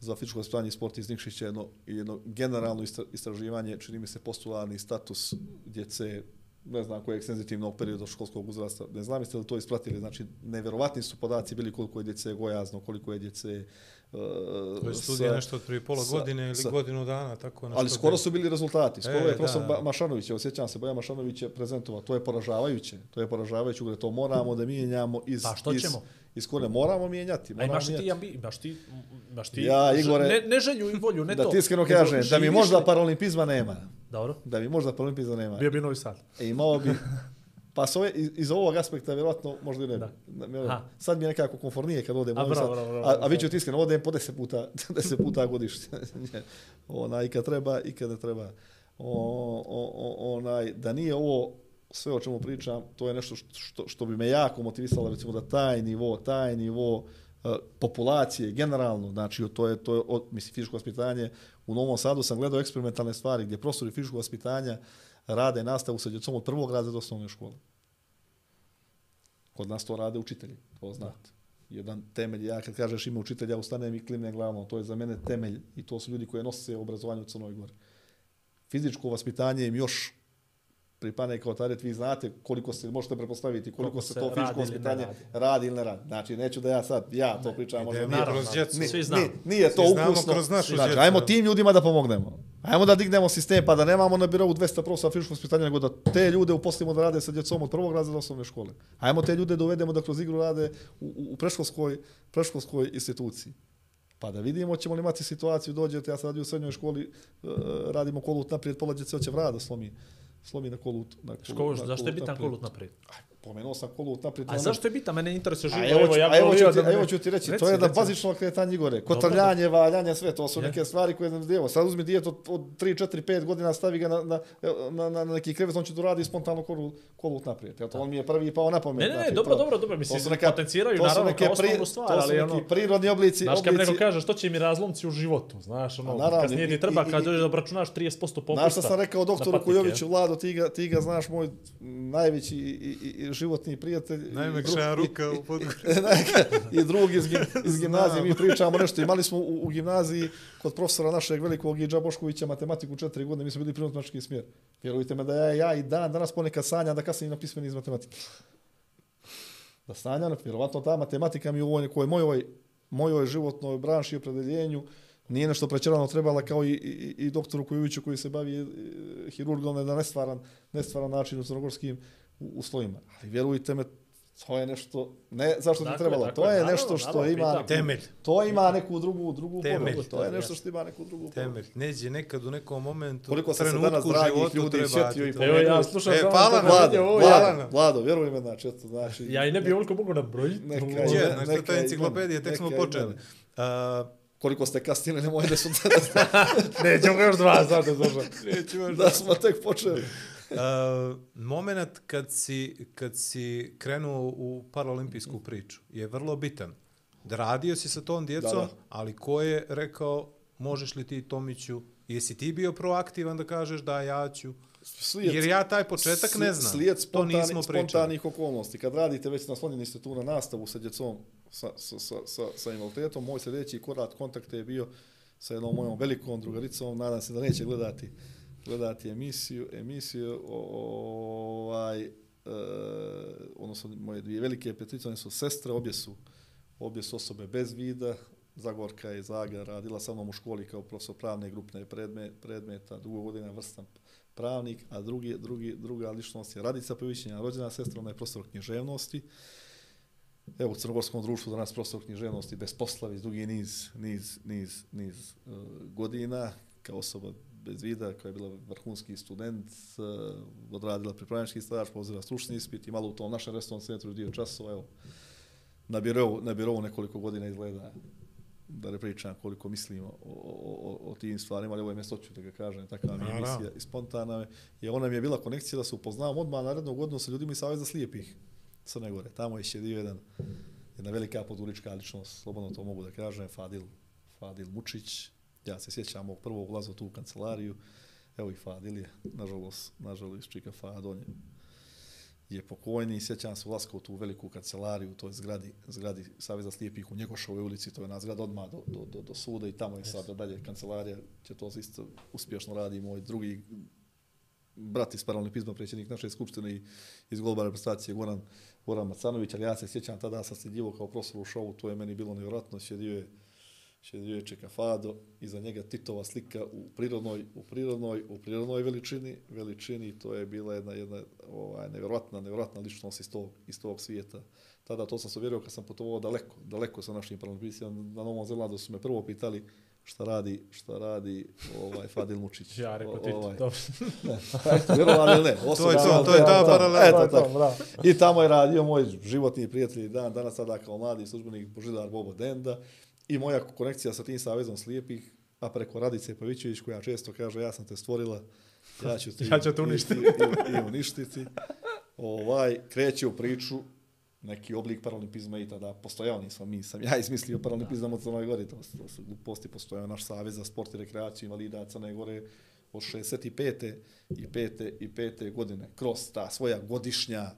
za fizičko vaspitanje i sport iz Nikšića jedno, jedno generalno istra- istraživanje, čini mi se postularni status djece ne znam kojeg senzitivnog perioda školskog uzrasta, ne znam jeste li to ispratili, znači neverovatni su podaci bili koliko je djece gojazno, koliko je djece To je studija sa- nešto od prije pola sa- godine ili sa- godinu dana, tako nešto. Ali skoro su bili rezultati. Skoro E, je profesor da. da. Mašanović, evo sjećam se, Bojan Mašanović je prezentovao. To je poražavajuće. To je poražavajuće, gdje to moramo da mijenjamo iz... Pa što iz, ćemo? Iz kore moramo mijenjati. A Moramo imaš li ti, mijenjati. ambi, imaš ti, imaš ti Ja, Igore, ne, ne želju i volju, ne da to. ti iskreno kažem, da mi možda li- paralimpizma nema. Dobro, Da mi možda paralimpizma nema. bio bi Novi Sad. E, imao bi... Pa s ove, iz, ovog aspekta, vjerojatno, možda i ne. Da. Sad mi je nekako konfornije kad odem. A, bravo, bravo, bravo, a, a vi ću ti iskreno, odem po deset puta, deset puta godišnje. Ona, i kad treba, i kad ne treba. O, o, o, onaj, da nije ovo sve o čemu pričam, to je nešto što, što, bi me jako motivisalo, recimo da taj nivo, taj nivo uh, populacije generalno, znači to je, to je od, mislim, fizičko vaspitanje, u Novom Sadu sam gledao eksperimentalne stvari gdje profesori fizičkog vaspitanja rade nastavu sa djecom od prvog razreda osnovne škole. Kod nas to rade učitelji, to znate. Jedan temelj, ja kad kažeš ime učitelja, ustanem i klimne glavom, to je za mene temelj i to su ljudi koji nose obrazovanje u Crnoj Gori. Fizičko vaspitanje im još pripane kao taret, vi znate koliko se, možete prepostaviti, koliko, Koliko se se to fizičko ne vaspitanje radi. radi ili ne radi. Znači, neću da ja sad, ja to pričam, možda nije, kroz djecu. ni- Svi znamo. ni- nije to ukusno. kroz našu znači, djecu, ajmo da. tim ljudima da pomognemo. Ajmo da dignemo sistem, pa da nemamo na birovu 200 profesora fizičkog vaspitanja, nego da te ljude uposlimo da rade sa djecom od prvog razreda osnovne škole. Ajmo te ljude da uvedemo da kroz igru rade u, u, preškolskoj, preškolskoj instituciji. Pa da vidimo ćemo li imati situaciju, dođete, ja sam radio u srednjoj školi, e, radimo kolut naprijed, pola djece hoće vrada slomi, slomi na kolut. Na kolut Ško, na zašto je bitan kolut naprijed? Pomenuo sam kolut naprijed. A ono- zašto je bitan? Mene interesuje A živo. evo, Evo, ja a evo, ću ti, da evo ću ti reći, Reci, to je reci. bazično kretanje gore. Kotrljanje, valjanje, sve, to su Je. neke stvari koje ne evo, sad uzmi dijet od, od 3, 4, 5 godina, stavi ga na, na, na, na, na neki krevet, on će to radi spontano kolut, kolut naprijed. Eto, on mi je prvi pao na pamet. Ne, ne, ne, znači, dobro, to- dobro, dobro, to mislim, su neka- potenciraju to su naravno neke kao osnovnu pri- stvar, to su ali neki ono- prirodni oblici, Znaš, kad neko kaže što će mi razlomci u životu, znaš, ono, kasnije i- ti treba kad dođeš da obračunaš 30% popusta. Znaš sam rekao doktoru Kujoviću, Vlado, ti ga, ti ga znaš, moj najveći i, i životni prijatelj. Najmekša ruka u podgori. I drugi iz, iz gimnazije, mi pričamo nešto. Imali smo u, u gimnaziji kod profesora našeg velikog Iđa Boškovića matematiku četiri godine, mi smo bili prirodnički smjer. Vjerujte me da ja, ja i dan danas ponekad sanjam da kasnim na pismeni iz matematike. Da sanjam, vjerovatno ta matematika mi u ovoj nekoj mojoj, mojoj životnoj branši i opredeljenju nije nešto prečerano trebala kao i, i, i doktoru Kujoviću koji se bavi e, hirurgom na nestvaran, nestvaran način u crnogorskim u- uslovima. Ali vjerujte me, to je nešto, ne zašto ti Tako je, trebalo, tako to je, naravno, nešto što naravno, ima, pitam. Temelj. to ima neku drugu, drugu Temelj. to je To je nešto što ima neku drugu poruku. Temelj. Neđe nekad u nekom momentu, Koliko sam se trenutku danas dragih ljudi sjetio i ti to. Evo ja slušam E, samo to na- Vlado, ovo, Vlado, ja- Vlado, vjeruj me, znači, eto, znači, Ja i ne bi ovoliko mogu nabrojiti. Neka Ne- znači neka i enciklopedija, tek smo počeli. Uh, koliko ste kasnili, nemoj da su Nećemo ga još dva sata zašto. da smo tek počeli. Uh, moment kad si, kad si krenuo u paralimpijsku priču je vrlo bitan. Da radio si sa tom djecom, Da, da. ali ko je rekao možeš li ti Tomiću, jesi ti bio proaktivan da kažeš da ja ću? Slijed, Jer ja taj početak ne znam. Slijed to spontani, nismo pričali. spontanih okolnosti. Kad radite već naslonjeni ste tu na nastavu sa djecom sa, sa, sa, sa, sa invaliditetom, moj sljedeći korak kontakte je bio sa jednom mojom velikom drugaricom, nadam se da neće gledati gledati emisiju, emisiju o- ovaj, e, odnosno moje dvije velike prijateljice, one su sestre, obje su, obje su osobe bez vida, Zagorka je Zaga radila sa mnom u školi kao profesor pravne grupne predme, predmeta, dugo godina vrstan pravnik, a drugi, drugi, druga ličnost je Radica Pevićenja, rođena sestra, ona je profesor književnosti. Evo, u Crnogorskom društvu danas profesor književnosti bez posla, već dugi niz, niz, niz, niz uh, godina, kao osoba bez vida, koja je bila vrhunski student, uh, odradila pripravnički staž, pozira stručni ispit i malo u tom našem restoran centru dio časova, evo, na birovu, na birovu nekoliko godina izgleda da ne pričam koliko mislim o, o, o, o tim stvarima, ali ovo je mjesto ću da ga kažem, takva mi je emisija i spontana je. I ona mi je bila konekcija da se upoznavam odmah narednog godinu sa ljudima iz Saveza slijepih Crne Gore. Tamo je sjedio jedan, jedna velika podurička ličnost, slobodno to mogu da kažem, Fadil, Fadil Mučić. Ja se sjećam mog prvog ulaza u kancelariju. Evo i Fadil je, nažalost, nažalost, Čika Fadon je je pokojni, sjećam se ulaska u tu veliku kancelariju, u toj zgradi, zgradi Saveza slijepih u Njegošovoj ulici, to je na zgrada odmah do, do, do, do suda i tamo je sada dalje kancelarija, će to isto uspješno radi moj drugi brat iz paralimpizma, predsjednik naše skupštine i iz golba reprezentacije Goran, Goran Macanović, ali ja se sjećam tada sam sljedio kao profesor u šovu, to je meni bilo nevjerojatno, sjedio je sjedio je Čeka Fado, iza njega Titova slika u prirodnoj, u prirodnoj, u prirodnoj veličini, veličini, to je bila jedna, jedna ovaj, nevjerojatna, nevjerojatna ličnost iz tog, iz tog svijeta. Tada to sam se uvjerio kad sam putovao daleko, daleko sa našim paralimpijsima. Na Novom Zelandu su me prvo pitali šta radi, šta radi ovaj Fadil Mučić. Ja rekao ti, ovaj, dobro. ne, eto, vjerovali ili ne. To je to, to je ta paralela. Eto, tako. bravo. I tamo je radio moj životni prijatelj dan, danas sada kao mladi službenik Božidar Bobo Denda i moja konekcija sa tim savezom slijepih, a preko Radice Pavićević koja često kaže ja sam te stvorila, ja ću te, Ja ću te uništiti. i, i, i uništiti. Ovaj, kreće u priču neki oblik paralimpizma i tada postojao nisam mi, sam ja izmislio paralimpizam od Crnoj Gori, to, to su gluposti, postojao naš savez za sport i rekreaciju invalida Crne Gore od 65. i 5. i 5. godine, kroz ta svoja godišnja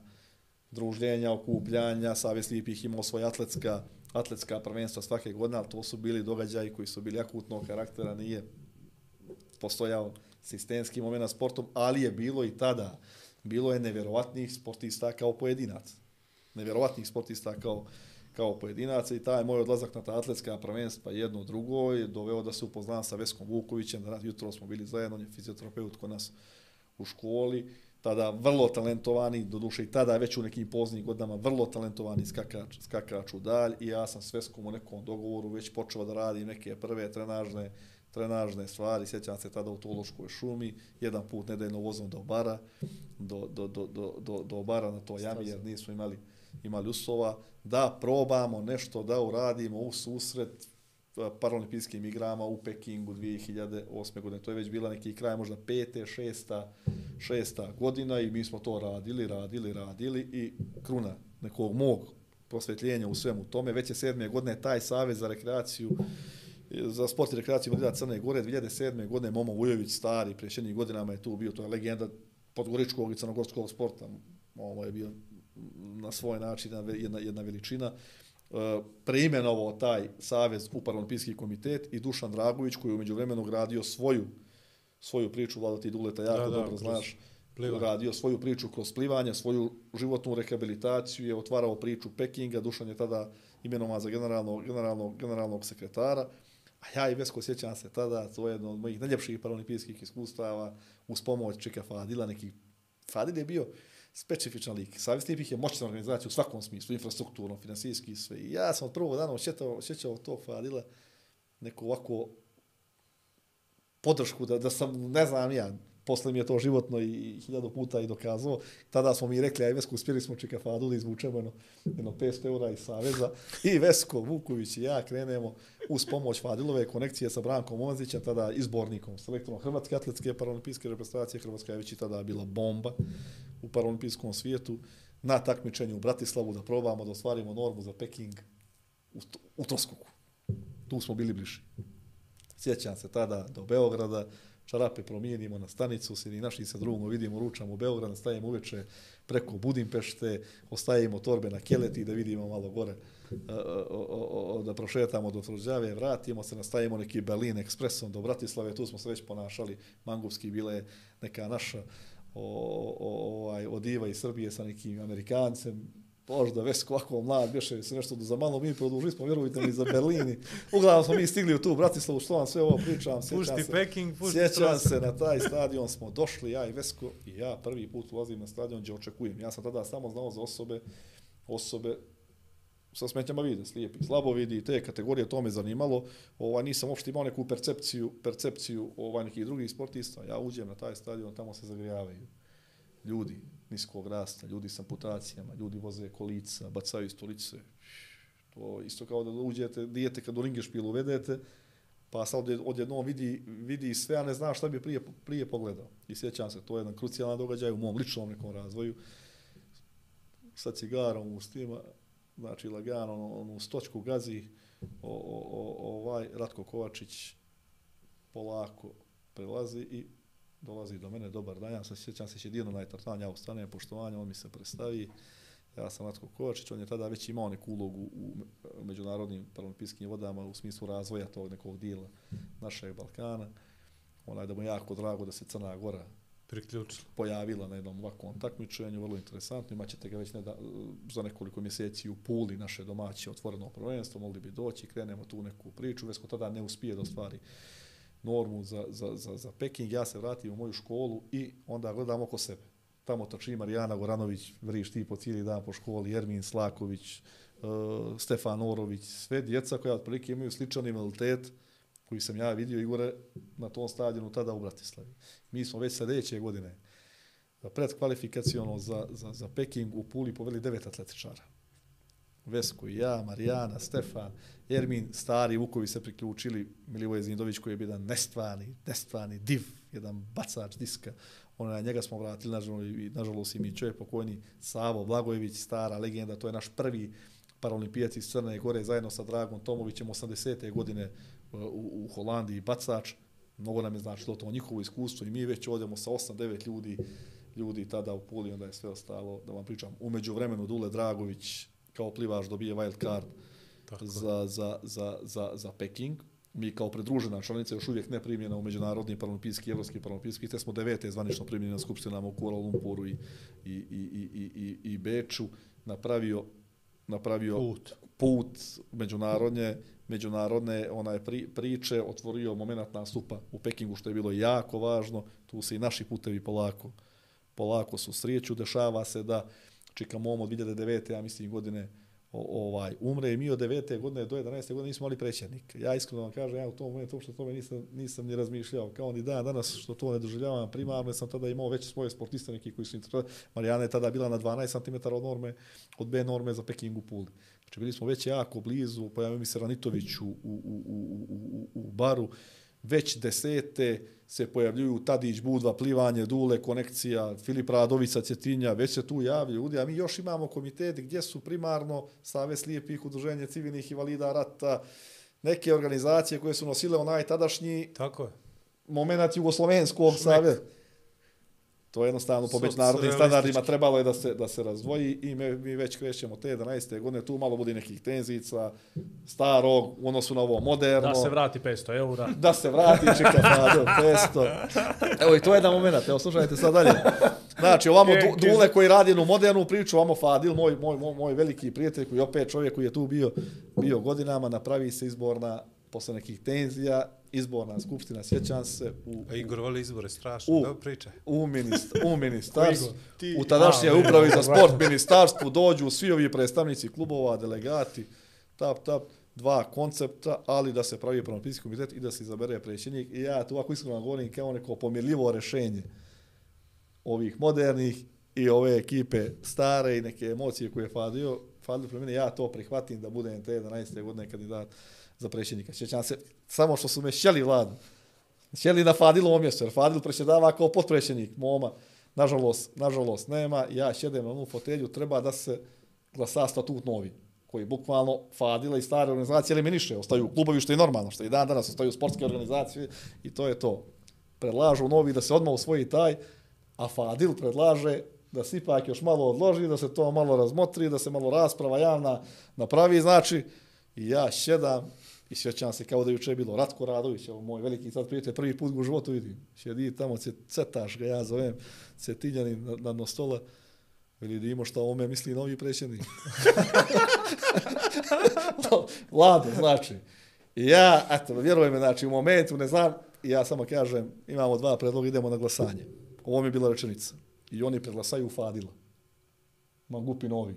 druženja, okupljanja, Savez slijepih imao svoja atletska, atletska prvenstva svake godine, ali to su bili događaji koji su bili akutnog karaktera, nije postojao sistemski moment na sportom, ali je bilo i tada, bilo je nevjerovatnih sportista kao pojedinac. Nevjerovatnih sportista kao, kao pojedinaca i taj moj odlazak na ta atletska prvenstva jedno drugo je doveo da se upoznam sa Veskom Vukovićem, da jutro smo bili zajedno, on je fizioterapeut kod nas u školi, tada vrlo talentovani, doduše i tada već u nekim poznim godinama vrlo talentovani skakač, skakač u dalj i ja sam s Veskom u nekom dogovoru već počeo da radim neke prve trenažne, trenažne stvari, sjećam se tada u Tološkoj šumi, jedan put nedeljno vozom do bara, do, do, do, do, do, do bara na to jami, jer nismo imali, imali uslova, da probamo nešto da uradimo u susret E, paralimpijskim igrama u Pekingu 2008. godine. To je već bila neki kraj, možda pete, šesta, šesta godina i mi smo to radili, radili, radili i kruna nekog mog prosvjetljenja u svemu tome. Već je sedme godine taj savez za rekreaciju e, za sport i rekreaciju Madrida Crne Gore 2007. godine Momo Vujović stari, prije godinama je tu bio, to je legenda podgoričkog i crnogorskog sporta. Ovo je bio na svoj način jedna, jedna, jedna veličina. Uh, preimenovao taj savez u Paralimpijski komitet i Dušan Dragović koji je umeđu vremenu gradio svoju svoju priču, vlada ti Duleta jako da, da, dobro znaš, plivanje. radio svoju priču kroz plivanje, svoju životnu rehabilitaciju, je otvarao priču Pekinga, Dušan je tada imenovan za generalnog, generalnog, generalnog sekretara, a ja i Vesko sjećam se tada, to je jedno od mojih najljepših paralimpijskih iskustava, uz pomoć Čeka Fadila, neki Fadil je bio specifičan lik. Savjest Tipih je moćna organizacija u svakom smislu, infrastrukturno, finansijski i sve. I ja sam od prvog dana osjećao, osjećao to Fadila neku ovako podršku, da, da sam, ne znam ja, posle mi je to životno i hiljadu puta i dokazao. Tada smo mi rekli, aj Vesko, uspjeli smo Čikafadu da izvučemo jedno, jedno 500 eura iz Saveza. I Vesko, Vuković i ja krenemo uz pomoć Fadilove konekcije sa Brankom Omazićem, tada izbornikom, selektorom Hrvatske atletske paralimpijske reprezentacije. Hrvatska je već i tada bila bomba u paralimpijskom svijetu. Na takmičenju u Bratislavu da probamo da ostvarimo normu za Peking u, u Troskoku. Tu smo bili bliži. Sjećam se tada do Beograda, čarape promijenimo na stanicu, se ni naši sa drugom vidimo, ručamo u Beograd, stajemo uveče preko Budimpešte, ostavimo torbe na Keleti da vidimo malo gore, da prošetamo do Tvrđave, vratimo se, nastavimo neki Berlin ekspresom do Bratislave, tu smo se već ponašali, Mangupski bile neka naša o, o, ovaj, odiva iz Srbije sa nekim Amerikancem, možda već ovako mlad, bješe se nešto za malo mi produžili smo, vjerujte mi, za Berlini. Uglavnom smo mi stigli u tu Bratislavu, što vam sve ovo pričam. Pušti se, Peking, pušti Sjećam se, na taj stadion smo došli, ja i Vesko, i ja prvi put ulazim na stadion gdje očekujem. Ja sam tada samo znao za osobe, osobe sa smetnjama vide, slijepi, slabo vidi, te kategorije, to me zanimalo. Ovaj, nisam uopšte imao neku percepciju, percepciju ovaj, nekih drugih sportista. Ja uđem na taj stadion, tamo se zagrijavaju ljudi, niskog rasta, ljudi sa amputacijama, ljudi voze kolica, bacaju stolice. To isto kao da uđete, dijete kad u ringešpilu uvedete, pa sad odjednom vidi, vidi sve, a ne zna šta bi prije, prije pogledao. I sjećam se, to je jedan krucijalan događaj u mom ličnom nekom razvoju. Sa cigarom u stima, znači lagano, onu, onu stočku gazi, o, o, o, ovaj Ratko Kovačić polako prelazi i dolazi do mene, dobar dan, ja sam sjećam se jedino na etartan, ja ustanem, poštovanje, on mi se predstavi, ja sam Matko Kovačić, on je tada već imao neku ulogu u međunarodnim paralimpijskim vodama u smislu razvoja tog nekog dijela našeg Balkana. Onaj da mu jako drago da se Crna Gora priključila. Pojavila na jednom ovakvom takmičenju, vrlo interesantno. Imaćete ga već ne da, za nekoliko mjeseci u Puli, naše domaće otvoreno prvenstvo, mogli bi doći, krenemo tu neku priču. Vesko tada ne uspije da stvari normu za, za, za, za Peking, ja se vratim u moju školu i onda gledam oko sebe. Tamo trči Marijana Goranović, vriš ti po cijeli dan po školi, Ermin Slaković, uh, Stefan Orović, sve djeca koja otprilike imaju sličan invaliditet koji sam ja vidio Igore na tom stadionu tada u Bratislavi. Mi smo već sljedeće godine pred kvalifikacijono za, za, za Peking u Puli poveli devet atletičara. Vesku i ja, Marijana, Stefan, Ermin, stari Vukovi se priključili, Milivoje Zindović koji je bio jedan nestvani, nestvani div, jedan bacač diska. Ona, njega smo vratili, nažalost, i, nažalost i mi čovjek pokojni, Savo Blagojević, stara legenda, to je naš prvi paralimpijac iz Crne Gore, zajedno sa Dragom Tomovićem, 80. godine e, u, u Holandiji, bacač. Mnogo nam je značilo to njihovo iskustvo i mi već odemo sa 8-9 ljudi, ljudi tada u Puli, onda je sve ostalo, da vam pričam, umeđu vremenu Dule Dragović, kao plivač dobije wild card za, za, za, za, za Peking. Mi kao pridružena članica još uvijek ne primljena u Međunarodni paralimpijski i Evropski paralimpijski, te smo devete zvanično primljeni na skupštinama u Kuala Lumpuru i, i, i, i, i, i Beču, napravio, napravio put, put međunarodne, međunarodne onaj pri, priče, otvorio moment nastupa u Pekingu, što je bilo jako važno, tu se i naši putevi polako, polako su srijeću, dešava se da Čika Momo od 2009. ja mislim godine ovaj umre i mi od 9. godine do 11. godine nismo imali predsjednika. Ja iskreno vam kažem, ja u tom momentu što tome nisam, nisam ni razmišljao. Kao ni dan danas što to ne doživljavam primarno, sam tada imao već svoje sportiste neki koji su interpretali. Marijana je tada bila na 12 cm od norme, od B norme za Pekingu Puli. Znači bili smo već jako blizu, pa pojavio mi se Ranitović u, u, u, u, u, u, u baru već desete se pojavljuju Tadić, Budva, Plivanje, Dule, Konekcija, Filip Radovica, Cjetinja, već se tu javljaju ljudi, a mi još imamo komitet gdje su primarno Savez lijepih udruženja civilnih invalida rata, neke organizacije koje su nosile onaj tadašnji Tako je. moment Jugoslovenskog saveza. To je jednostavno po međunarodnim standardima trebalo je da se, da se razdvoji i me, mi već krećemo te 11. godine, tu malo bude nekih tenzica, starog, u odnosu na ovo moderno. Da se vrati 500 eura. da se vrati, čeka Fadil, 500. Evo i to je jedan moment, evo slušajte sad dalje. Znači, ovamo du, Dule koji radi jednu modernu priču, ovamo Fadil, moj, moj, moj, moj veliki prijatelj koji opet čovjek koji je tu bio, bio godinama, napravi se izborna, posle nekih tenzija, izborna skupština, sjećam se, u, A Igor voli izbore, strašno. U. Dobro pričaj. u, minist, u ministarstvu, u tadašnje A, upravi za sport ministarstvu dođu svi ovi predstavnici klubova, delegati, tap, tap, dva koncepta, ali da se pravi promopijski komitet i da se izabere predsjednik. I ja tu ovako iskreno govorim kao neko pomirljivo rešenje ovih modernih i ove ekipe stare i neke emocije koje je Fadio, Fadio pre mene, ja to prihvatim da budem te 11. godine kandidat za predsjednika. Sjećam se, samo što su me šeli vladu. Šeli na Fadilu mjestu, jer Fadil predsjedava kao potpredsjednik moma. Nažalost, nažalost nema. Ja šedem na onu fotelju, treba da se glasa statut novi koji bukvalno Fadila i stare organizacije eliminiše. Ostaju klubovi što je normalno, što i dan danas ostaju sportske organizacije i to je to. Predlažu novi da se odmah usvoji taj, a Fadil predlaže da se ipak još malo odloži, da se to malo razmotri, da se malo rasprava javna napravi, znači, i ja šedam i sjećam se kao da je juče bilo Ratko Radović, evo moj veliki sad prijatelj, prvi put ga u životu vidim. Sjedi tamo, cetaš ga ja zovem, cetiljanin na, na, stola, veli Dimo šta o me misli novi predsjednik. Vlado, znači. I ja, eto, vjerujem me, znači, u momentu, ne znam, ja samo kažem, imamo dva predloga, idemo na glasanje. Ovo mi je bila rečenica. I oni preglasaju Fadila. Mangupi novi.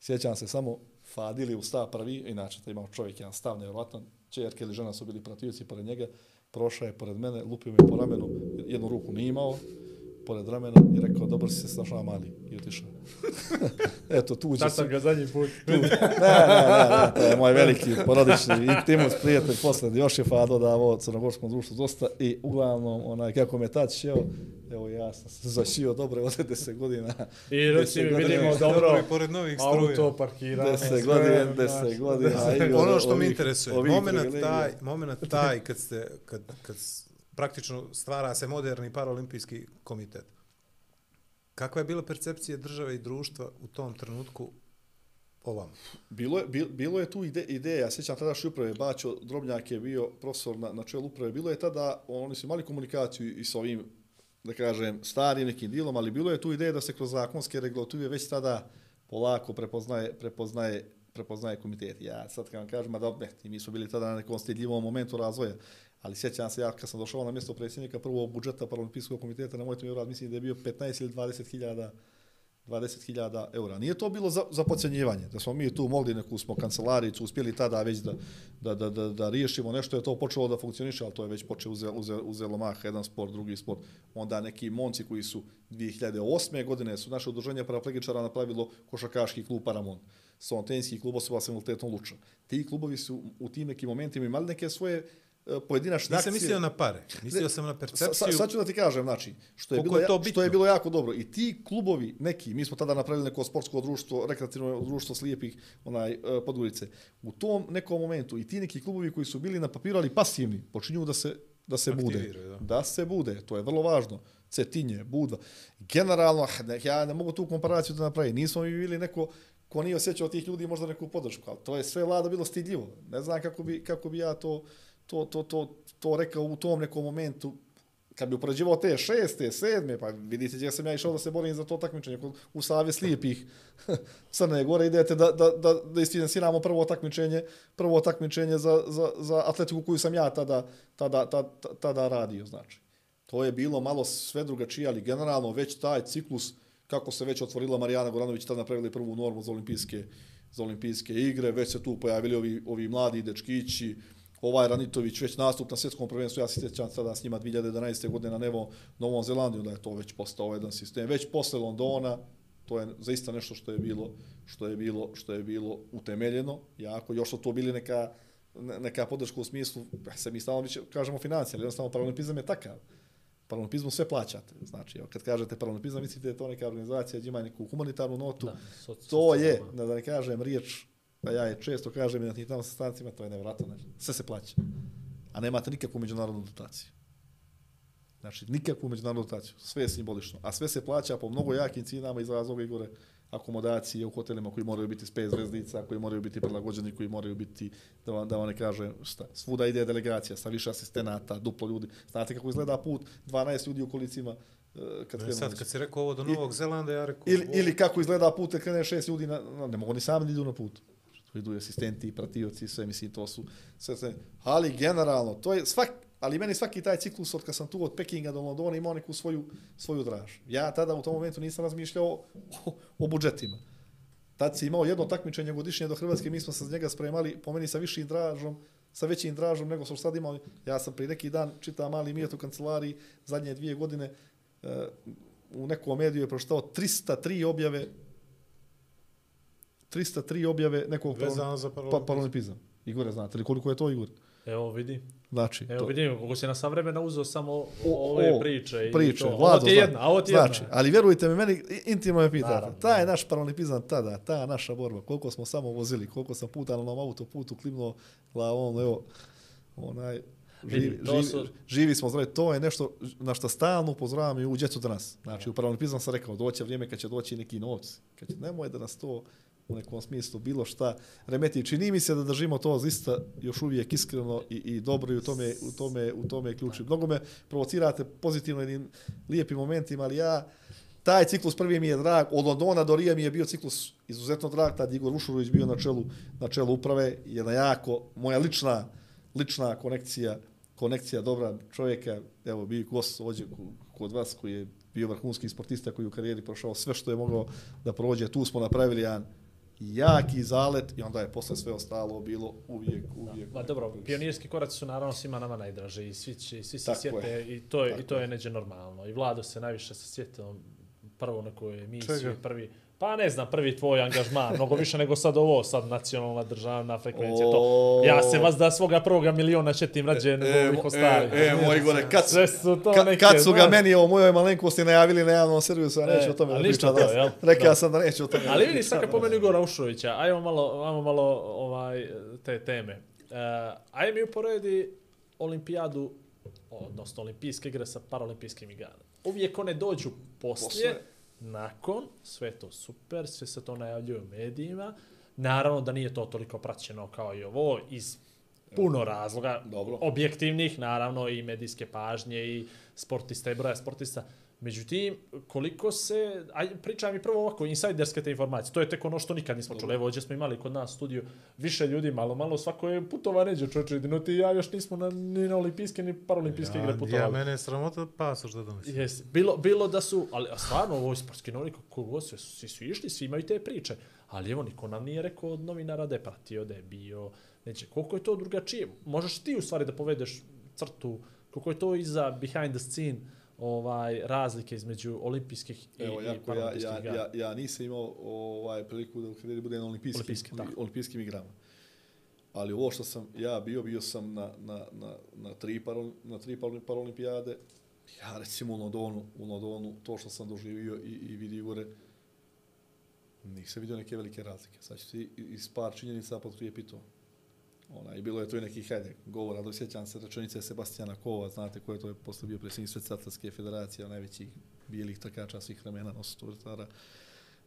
Sjećam se samo, Fadil je u stav prvi, inače to imao čovjek jedan stav, nevjerojatno, čerke ili žena su bili protivci pored njega, prošao je pored mene, lupio me po ramenu, jednu ruku nije imao, pored ramena i rekao, dobro si se snašao mali, i otišao. Eto, Sad su, sam ga zadnji put. ne, ne, ne, ne, to je moj veliki porodični intimus, prijatelj, posle još je Fado davo crnogorskom društvu dosta i uglavnom, onaj, kako me tad šeo, evo ja sam se zašio dobro od 10 godina. I reci Deset mi, godina. vidimo Dobro, dobro. pored novih struja. Auto parkiranje. 10 sve, godina, znaš, 10 godina. deset- i ono što me ovih- interesuje, ovih moment taj, moment taj kad ste, kad, kad praktično stvara se moderni paraolimpijski komitet. Kakva je bila percepcija države i društva u tom trenutku ovam? Bilo je, bilo je tu ide, ideja, ja sjećam tada što uprave, Bačo Drobnjak je bio profesor na, na čelu uprave, bilo je tada, oni su imali komunikaciju i sa ovim, da kažem, starim nekim dilom, ali bilo je tu ideja da se kroz zakonske regulative već tada polako prepoznaje, prepoznaje, prepoznaje komitet. Ja sad kad vam kažem, ma da, ne, mi smo bili tada na nekom stidljivom momentu razvoja, ali sjećam se ja kad sam došao na mjesto predsjednika prvog budžeta Paralimpijskog komiteta, nemojte mi vjerovat, mislim da je bio 15 ili 20 hiljada 20.000 eura. Nije to bilo za, za pocenjivanje, da smo mi tu mogli neku smo kancelaricu, uspjeli tada već da, da, da, da, da riješimo nešto, je to počelo da funkcioniše, ali to je već počeo uze, uze, uzelo mah, jedan sport, drugi sport. Onda neki monci koji su 2008. godine su naše udruženje paraplegičara napravilo košakaški klub Paramon, sontenski klub osoba s invaliditetom Luča. Ti klubovi su u tim nekim momentima imali neke svoje pojedinačne Nisam akcije. mislio na pare, mislio sam na percepciju. sa, sad ću da ti kažem, znači, što je, bilo, je to bitno? što je bilo jako dobro. I ti klubovi, neki, mi smo tada napravili neko sportsko društvo, rekreativno društvo slijepih onaj, e, Podgorice. U tom nekom momentu i ti neki klubovi koji su bili na papiru, ali pasivni, počinju da se da se bude. Da. Da se bude, to je vrlo važno. Cetinje, Budva. Generalno, ah, ne, ja ne mogu tu komparaciju da napravim. Nismo mi bili neko ko nije osjećao tih ljudi možda neku podršku, ali to je sve vlada bilo stidljivo. Ne znam kako bi, kako bi ja to, to, to, to, to rekao u tom nekom momentu, kad bi upoređivao te šeste, sedme, pa vidite gdje sam ja išao da se borim za to takmičenje kod- u Savje slijepih Crne Gore, idete da, da, da, da isfinansiramo prvo takmičenje, prvo takmičenje za, za, za atletiku koju sam ja tada, tada, tada, tada radio, znači. To je bilo malo sve drugačije, ali generalno već taj ciklus, kako se već otvorila Marijana Goranović, tada napravili prvu normu za olimpijske, za olimpijske igre, već se tu pojavili ovi, ovi mladi dečkići, ovaj Ranitović već nastup na svjetskom prvenstvu, ja se sjećam tada s njima 2011. godine na Nevo Novom Zelandiju, da je to već postao jedan sistem. Već posle Londona, to je zaista nešto što je bilo što je bilo što je bilo utemeljeno jako još su to bili neka ne- neka podrška u smislu se mi stalno više kažemo financije ali jednostavno paralimpizam je takav paralimpizmu sve plaćate znači evo, kad kažete paralimpizam mislite da je to neka organizacija gdje ima neku humanitarnu notu Da, to je da ne kažem riječ da ja je često kažem i na tim tamo sastancima to je nevjerojatno znači sve se plaća a nemate nikakvu međunarodnu dotaciju Znači, nikakvu međunarodnu rotaciju. Sve je simbolično. A sve se plaća po mnogo jakim cijenama iz razloga Igore akomodacije u hotelima koji moraju biti s pet zvezdica, koji moraju biti prilagođeni, koji moraju biti, da vam, da vam ne kaže šta, svuda ide delegacija sa više asistenata, duplo ljudi. Znate kako izgleda put, 12 ljudi u kolicima, eh, kad E, krenu sad, kad si rekao ovo do Novog Zelanda, ja rekao... Ili, ili kako izgleda put kad krene šest ljudi, na, ne mogu ni sami da idu na put. Tu idu asistenti, pratioci, sve, mislim, to su sve, sve. Ali generalno, to je svak, ali meni svaki taj ciklus od kad sam tu od Pekinga do Londona imao neku svoju, svoju draž. Ja tada u tom momentu nisam razmišljao o, o budžetima. Tad si imao jedno takmičenje godišnje do Hrvatske, mi smo se za njega spremali, po meni sa višim dražom, sa većim dražom nego što sad imao. Ja sam prije neki dan čitao mali mijet u kancelariji, zadnje dvije godine, e, u nekom mediju je proštao 303 objave 303 objave nekog Vezano za pa, paralimpizam. paralimpizam. Igore, znate li koliko je to, Igor? Evo vidi. Znači, Evo to, vidim kako se na sva vremena uzeo samo O, ove o, priče. i priče, to. Vlado, ovo ti je jedna, a ovo ti je znači, jedna. ali vjerujte mi, meni intimno me pitate, Naravno, taj naravno. naš paralimpizam tada, ta naša borba, koliko smo samo vozili, koliko sam puta na onom autoputu klimnuo glavom, evo, onaj, živi, živi, su- živi smo zdravi, to je nešto na što stalno upozoravam i u djecu danas. Znači, u paralimpizam sam rekao, doće vrijeme kad će doći neki novci, kad će, nemoj da nas to u nekom smislu bilo šta remeti. Čini mi se da držimo to zista još uvijek iskreno i, i dobro i u tome, u tome, u tome je ključ. Mnogo me provocirate pozitivno jednim lijepim momentima, ali ja taj ciklus prvi mi je drag, od Londona do Rija mi je bio ciklus izuzetno drag, tad Igor Ušurović bio na čelu, na čelu uprave, jedna jako, moja lična, lična konekcija, konekcija dobra čovjeka, evo bio gost ovdje kod vas koji je bio vrhunski sportista koji je u karijeri prošao sve što je mogao da prođe, tu smo napravili jedan jaki zalet i onda je posle sve ostalo bilo uvijek, uvijek. Ma dobro, pionirski koraci su naravno svima nama najdraži i svi, će, svi se sjete je. i to je, Tako i to je neđe normalno. I Vlado se najviše se sjetio prvo na kojoj emisiji, Čega? prvi, pa ne znam, prvi tvoj angažman, mnogo više nego sad ovo, sad nacionalna državna frekvencija, to. Ja se vas da svoga prvoga miliona četim rađe nego ovih ostalih. e, e, moj gore, kad, Sve su to Ka, neke, kad su ga znaš. meni o mojoj malenkosti najavili na javnom servisu, ja neću E, o tome da pričam. to, jel? Rekao sam da neću o tome. Ali vidi sad kad pomenu Igora Ušovića, ajmo malo, ajmo malo ovaj, te teme. Uh, ajde mi uporedi olimpijadu, odnosno olimpijske igre sa paralimpijskim igrama. Uvijek one dođu poslije, Poslije. Nakon, sve to super, sve se to najavljuje u medijima. Naravno da nije to toliko praćeno kao i ovo, iz puno razloga, Dobro. objektivnih, naravno i medijske pažnje i sportista i broja sportista. Međutim, koliko se, aj, pričaj mi prvo ovako, insajderske te informacije, to je tek ono što nikad nismo čuli. Evo, ovdje smo imali kod nas studiju više ljudi, malo, malo, svako je putova neđe, čovječe, jedino ti ja još nismo na, ni na olimpijske, ni paralimpijske igre Ja, putovali. ja, mene je sramota pasoš da donosi. Jes, bilo, bilo da su, ali a stvarno ovo je sportski novi, kako god su- svi su išli, svi imaju te priče. Ali evo, niko nam nije rekao od novinara da je pratio, da je bio, neće, koliko je to drugačije. Možeš ti u stvari da povedeš crtu, koliko je to iza behind the scene ovaj razlike između olimpijskih i, Evo, i jako, ja, paralimpijskih ja, igara. ja, ja nisam imao ovaj priliku da u karijeri budem na olimpijskim, Olimpijske, tako. olimpijskim igrama. Ali ovo što sam ja bio, bio sam na, na, na, na tri, paral, na tri paral- paralimpijade. Ja recimo u Londonu, u Londonu, to što sam doživio i, i vidio gore, nisam vidio neke velike razlike. Sad ću ti iz par činjenica potkrijepiti to. Ona, I bilo je to i nekih, hajde, govora, da sjećam se rečenice Sebastijana Kova, znate ko je to je posle bio predsjednik Svjetske federacije, najvećih bijelih trkača svih vremena, nosotortara.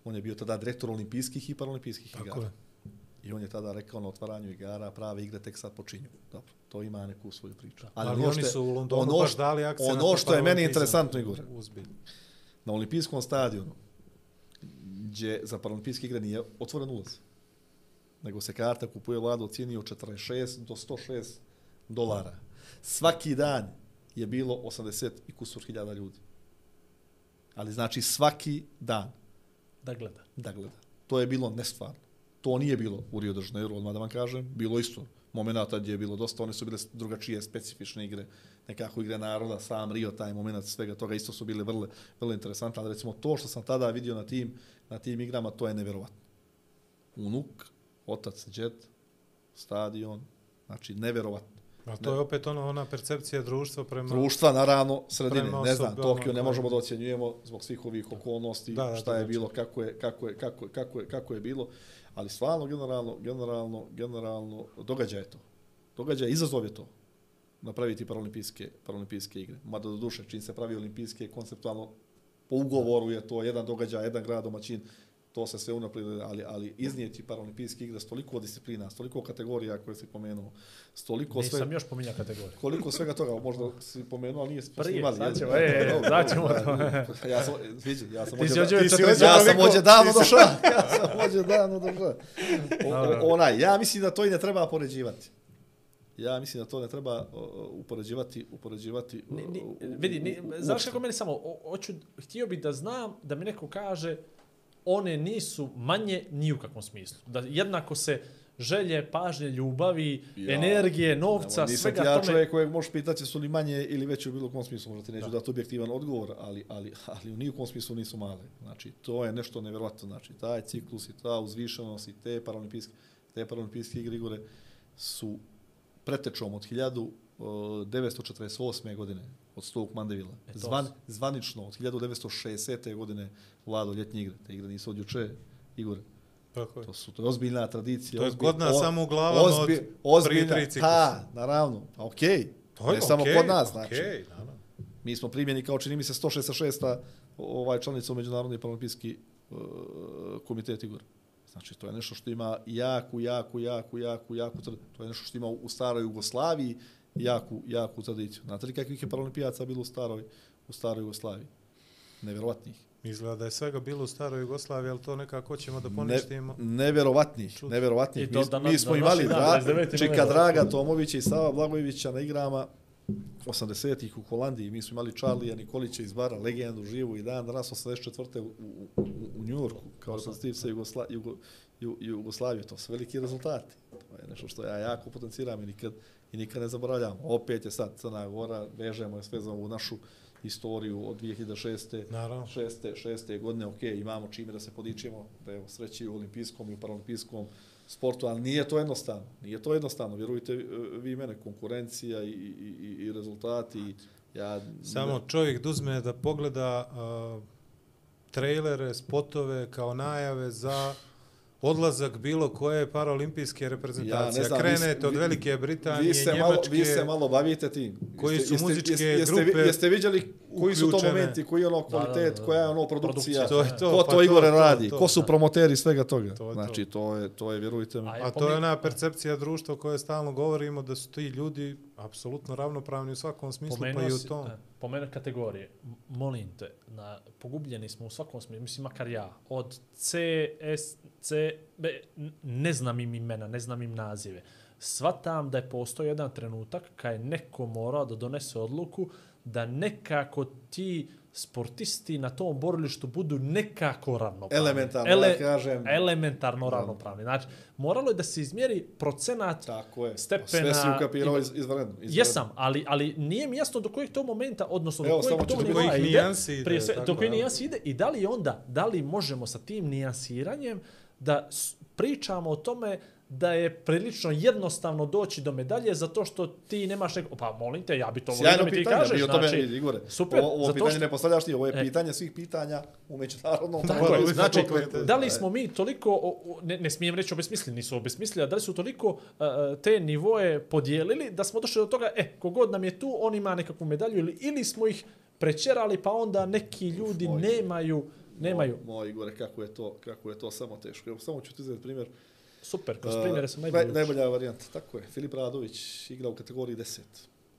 On je bio tada direktor olimpijskih i paralimpijskih Tako igara. je. I on je tada rekao na otvaranju igara, prave igre tek sad počinju. Dobro, to ima neku svoju priču. Ali, ono oni je- su u Londonu ono baš dali akcent Ono što je meni interesantno, Igor, na olimpijskom stadionu, gdje za paralimpijske igre nije otvoren ulaz, nego se karta kupuje vlada u cijeni od 46 do 106 dolara. Svaki dan je bilo 80 i kusur hiljada ljudi. Ali znači svaki dan Da gleda. da gleda. To je bilo nestvarno. To nije bilo u Rio de Janeiro, odmah da vam kažem. Bilo isto momenata gdje je bilo dosta, one su bile drugačije, specifične igre, nekako igre naroda, sam Rio, taj moment svega toga isto su bile vrlo, vrlo interesantne, ali recimo to što sam tada vidio na tim, na tim igrama, to je nevjerovatno. Unuk, otac, džet, stadion, znači nevjerovatno. A to je opet ono, ona percepcija društva prema... Društva, naravno, sredine, ne znam, Tokio ne koje- možemo da ocjenjujemo zbog svih ovih okolnosti, Da, da, šta je drugačije. bilo, kako je, kako je, kako je, kako je, kako je bilo, ali stvarno, generalno, generalno, generalno, događaj je to. Događaj, izazov je to. napraviti paralimpijske, paralimpijske igre. Mada do duše, čim se pravi olimpijske, konceptualno po ugovoru je to jedan događaj, jedan grad domaćin, to se sve unaprijed, ali, ali iznijeti paralimpijske igre s toliko disciplina, s toliko kategorija koje si pomenuo, s toliko Nisam sve... još pominjao kategoriju. Koliko svega toga, možda si pomenuo, ali nije smo Prije, snimali. sad ćemo, e, Dobro, sad ćemo to. Ja sam, vidi, ja sam ovdje da, već ja sam ovdje davno došao, ja sam ovdje davno došao. Onaj, ja mislim da to i ne treba poređivati. Ja mislim da to ne treba upoređivati, upoređivati. Ni, ni, vidi, ni, znaš kako meni samo, hoću, htio bi da znam da mi neko kaže one nisu manje ni u kakvom smislu. Da jednako se želje, pažnje, ljubavi, Ja, energije, novca, nisam svega ja tome. čovjek kojeg možeš pitati su li manje ili veće u bilo kom smislu, možda ti neću dati objektivan odgovor, ali, ali, ali u nijekom smislu nisu male. Znači, to je nešto nevjerojatno. Znači, taj ciklus i ta uzvišenost i te paralimpijske, te paralimpijske igre igre su pretečom od 1948. godine od Stoke Mandevila. E, Zvan, zvanično od 1960. godine vlado ljetnje igre. Te igre nisu od juče igre. Tako je. To su to je ozbiljna tradicija. To je ozbilj- nas o- samo u glavama od ozbi- prije ozbiljna, tri ciklusa. Pa, naravno. Pa okej. To je ne samo okej, kod nas, znači. okej, naravno. Mi smo primjeni kao čini mi se 166. ovaj članica u Međunarodni paralimpijski uh, komitet igora. Znači, to je nešto što ima jaku, jaku, jaku, jaku, jaku, to je nešto što ima u staroj Jugoslaviji jaku, jaku tradiciju. Znate li kakvih je paralimpijaca bilo u staroj, u staroj Jugoslaviji? Nevjerovatnih. Izgleda da je svega bilo u staroj Jugoslaviji, ali to nekako hoćemo da poništimo. Ne, nevjerovatnih, Čudo. nevjerovatnih. I to Mi, da mi smo imali dra, 29. Čika. Draga Tomovića i Sava Blagojevića na igrama 80-ih u Holandiji. Mi smo imali Charlija Nikolića iz Bara, legendu živu i dan danas 84. u, u, u, u Njujorku kao reprezentativca Jugosla, Jugo, Ju, Jugoslavije. To su veliki rezultati. To je nešto što ja jako potenciram i nikad, i nikad ne zaboravljam. Opet je sad Crna Gora, vežemo je sve za ovu našu istoriju od 2006. Naravno. šeste, šeste godine, ok, imamo čime da se podičemo, da je sreći u olimpijskom i u paralimpijskom sportu, ali nije to jednostavno. Nije to jednostavno, vjerujte e, vi mene, konkurencija i, i, i, i rezultati. i Ja, Samo čovjek da uzme da pogleda uh, trailere, spotove kao najave za odlazak bilo koje paraolimpijske reprezentacije. Ja znam, Krenete vi- od Velike Britanije, vi se, Njemačke, malo, vi se malo bavite tim. Koji su jeste- muzičke jeste, jeste, grupe Jeste vidjeli koji su to momenti, koji je ono Da, da, kvalitet, da, da. koja je ono produkcija. To je to, ko pa to to, Igore to, radi, to, ko su promoteri svega toga. To je to. znači, to je, to je, vjerujte mi. A A to je ona percepcija društva koje stalno govorimo da su ti ljudi apsolutno ravnopravni u svakom smislu, pa i Pomenuo u si, tom. e, pomenuo kategorije. M- Molim te, na, pogubljeni smo u svakom smislu, mislim makar ja, od C, S, C, B, ne znam im imena, ne znam im nazive. Svatam da je postao jedan trenutak kad je neko morao da donese odluku da nekako ti sportisti na tom borilištu budu nekako ravnopravni. Elementarno, da kažem. Elementarno ravnopravni. Znači, moralo je da se izmjeri procenat Tako je. stepena Sve si ukapirao iz, izvanredno. izvanredno. Jesam, ali, ali nije mi jasno do kojeg to momenta, odnosno Evo, do kojeg to nivoa ide, ide, prije sve, do da. nijansi ide i da li onda, da li možemo sa tim nijansiranjem da pričamo o tome da je prilično jednostavno doći do medalje zato što ti nemaš neko... Pa molim te, ja bi to volio da Sjajno mi ti pitanje, kažeš. mi o tome, znači, Igore, super, ovo, ovo zato pitanje što- ne postavljaš ti, ovo je E. pitanje svih pitanja u međunarodnom Tako je, znači, pogledati. da li smo mi toliko, o- o- ne, ne smijem reći obesmislili, nisu obesmislili, a da li su toliko uh, te nivoje podijelili da smo došli do toga, e, kogod nam je tu, on ima nekakvu medalju ili, ili smo ih prečerali pa onda neki ljudi Moj- nemaju, nemaju. Moj, moj Igore, kako je to, kako je to samo teško. Evo, samo ću ti uzeti primjer. Super, kroz Uh, primjere naj, najbolji. najbolja varijanta, tako je. Filip Radović igra u kategoriji 10.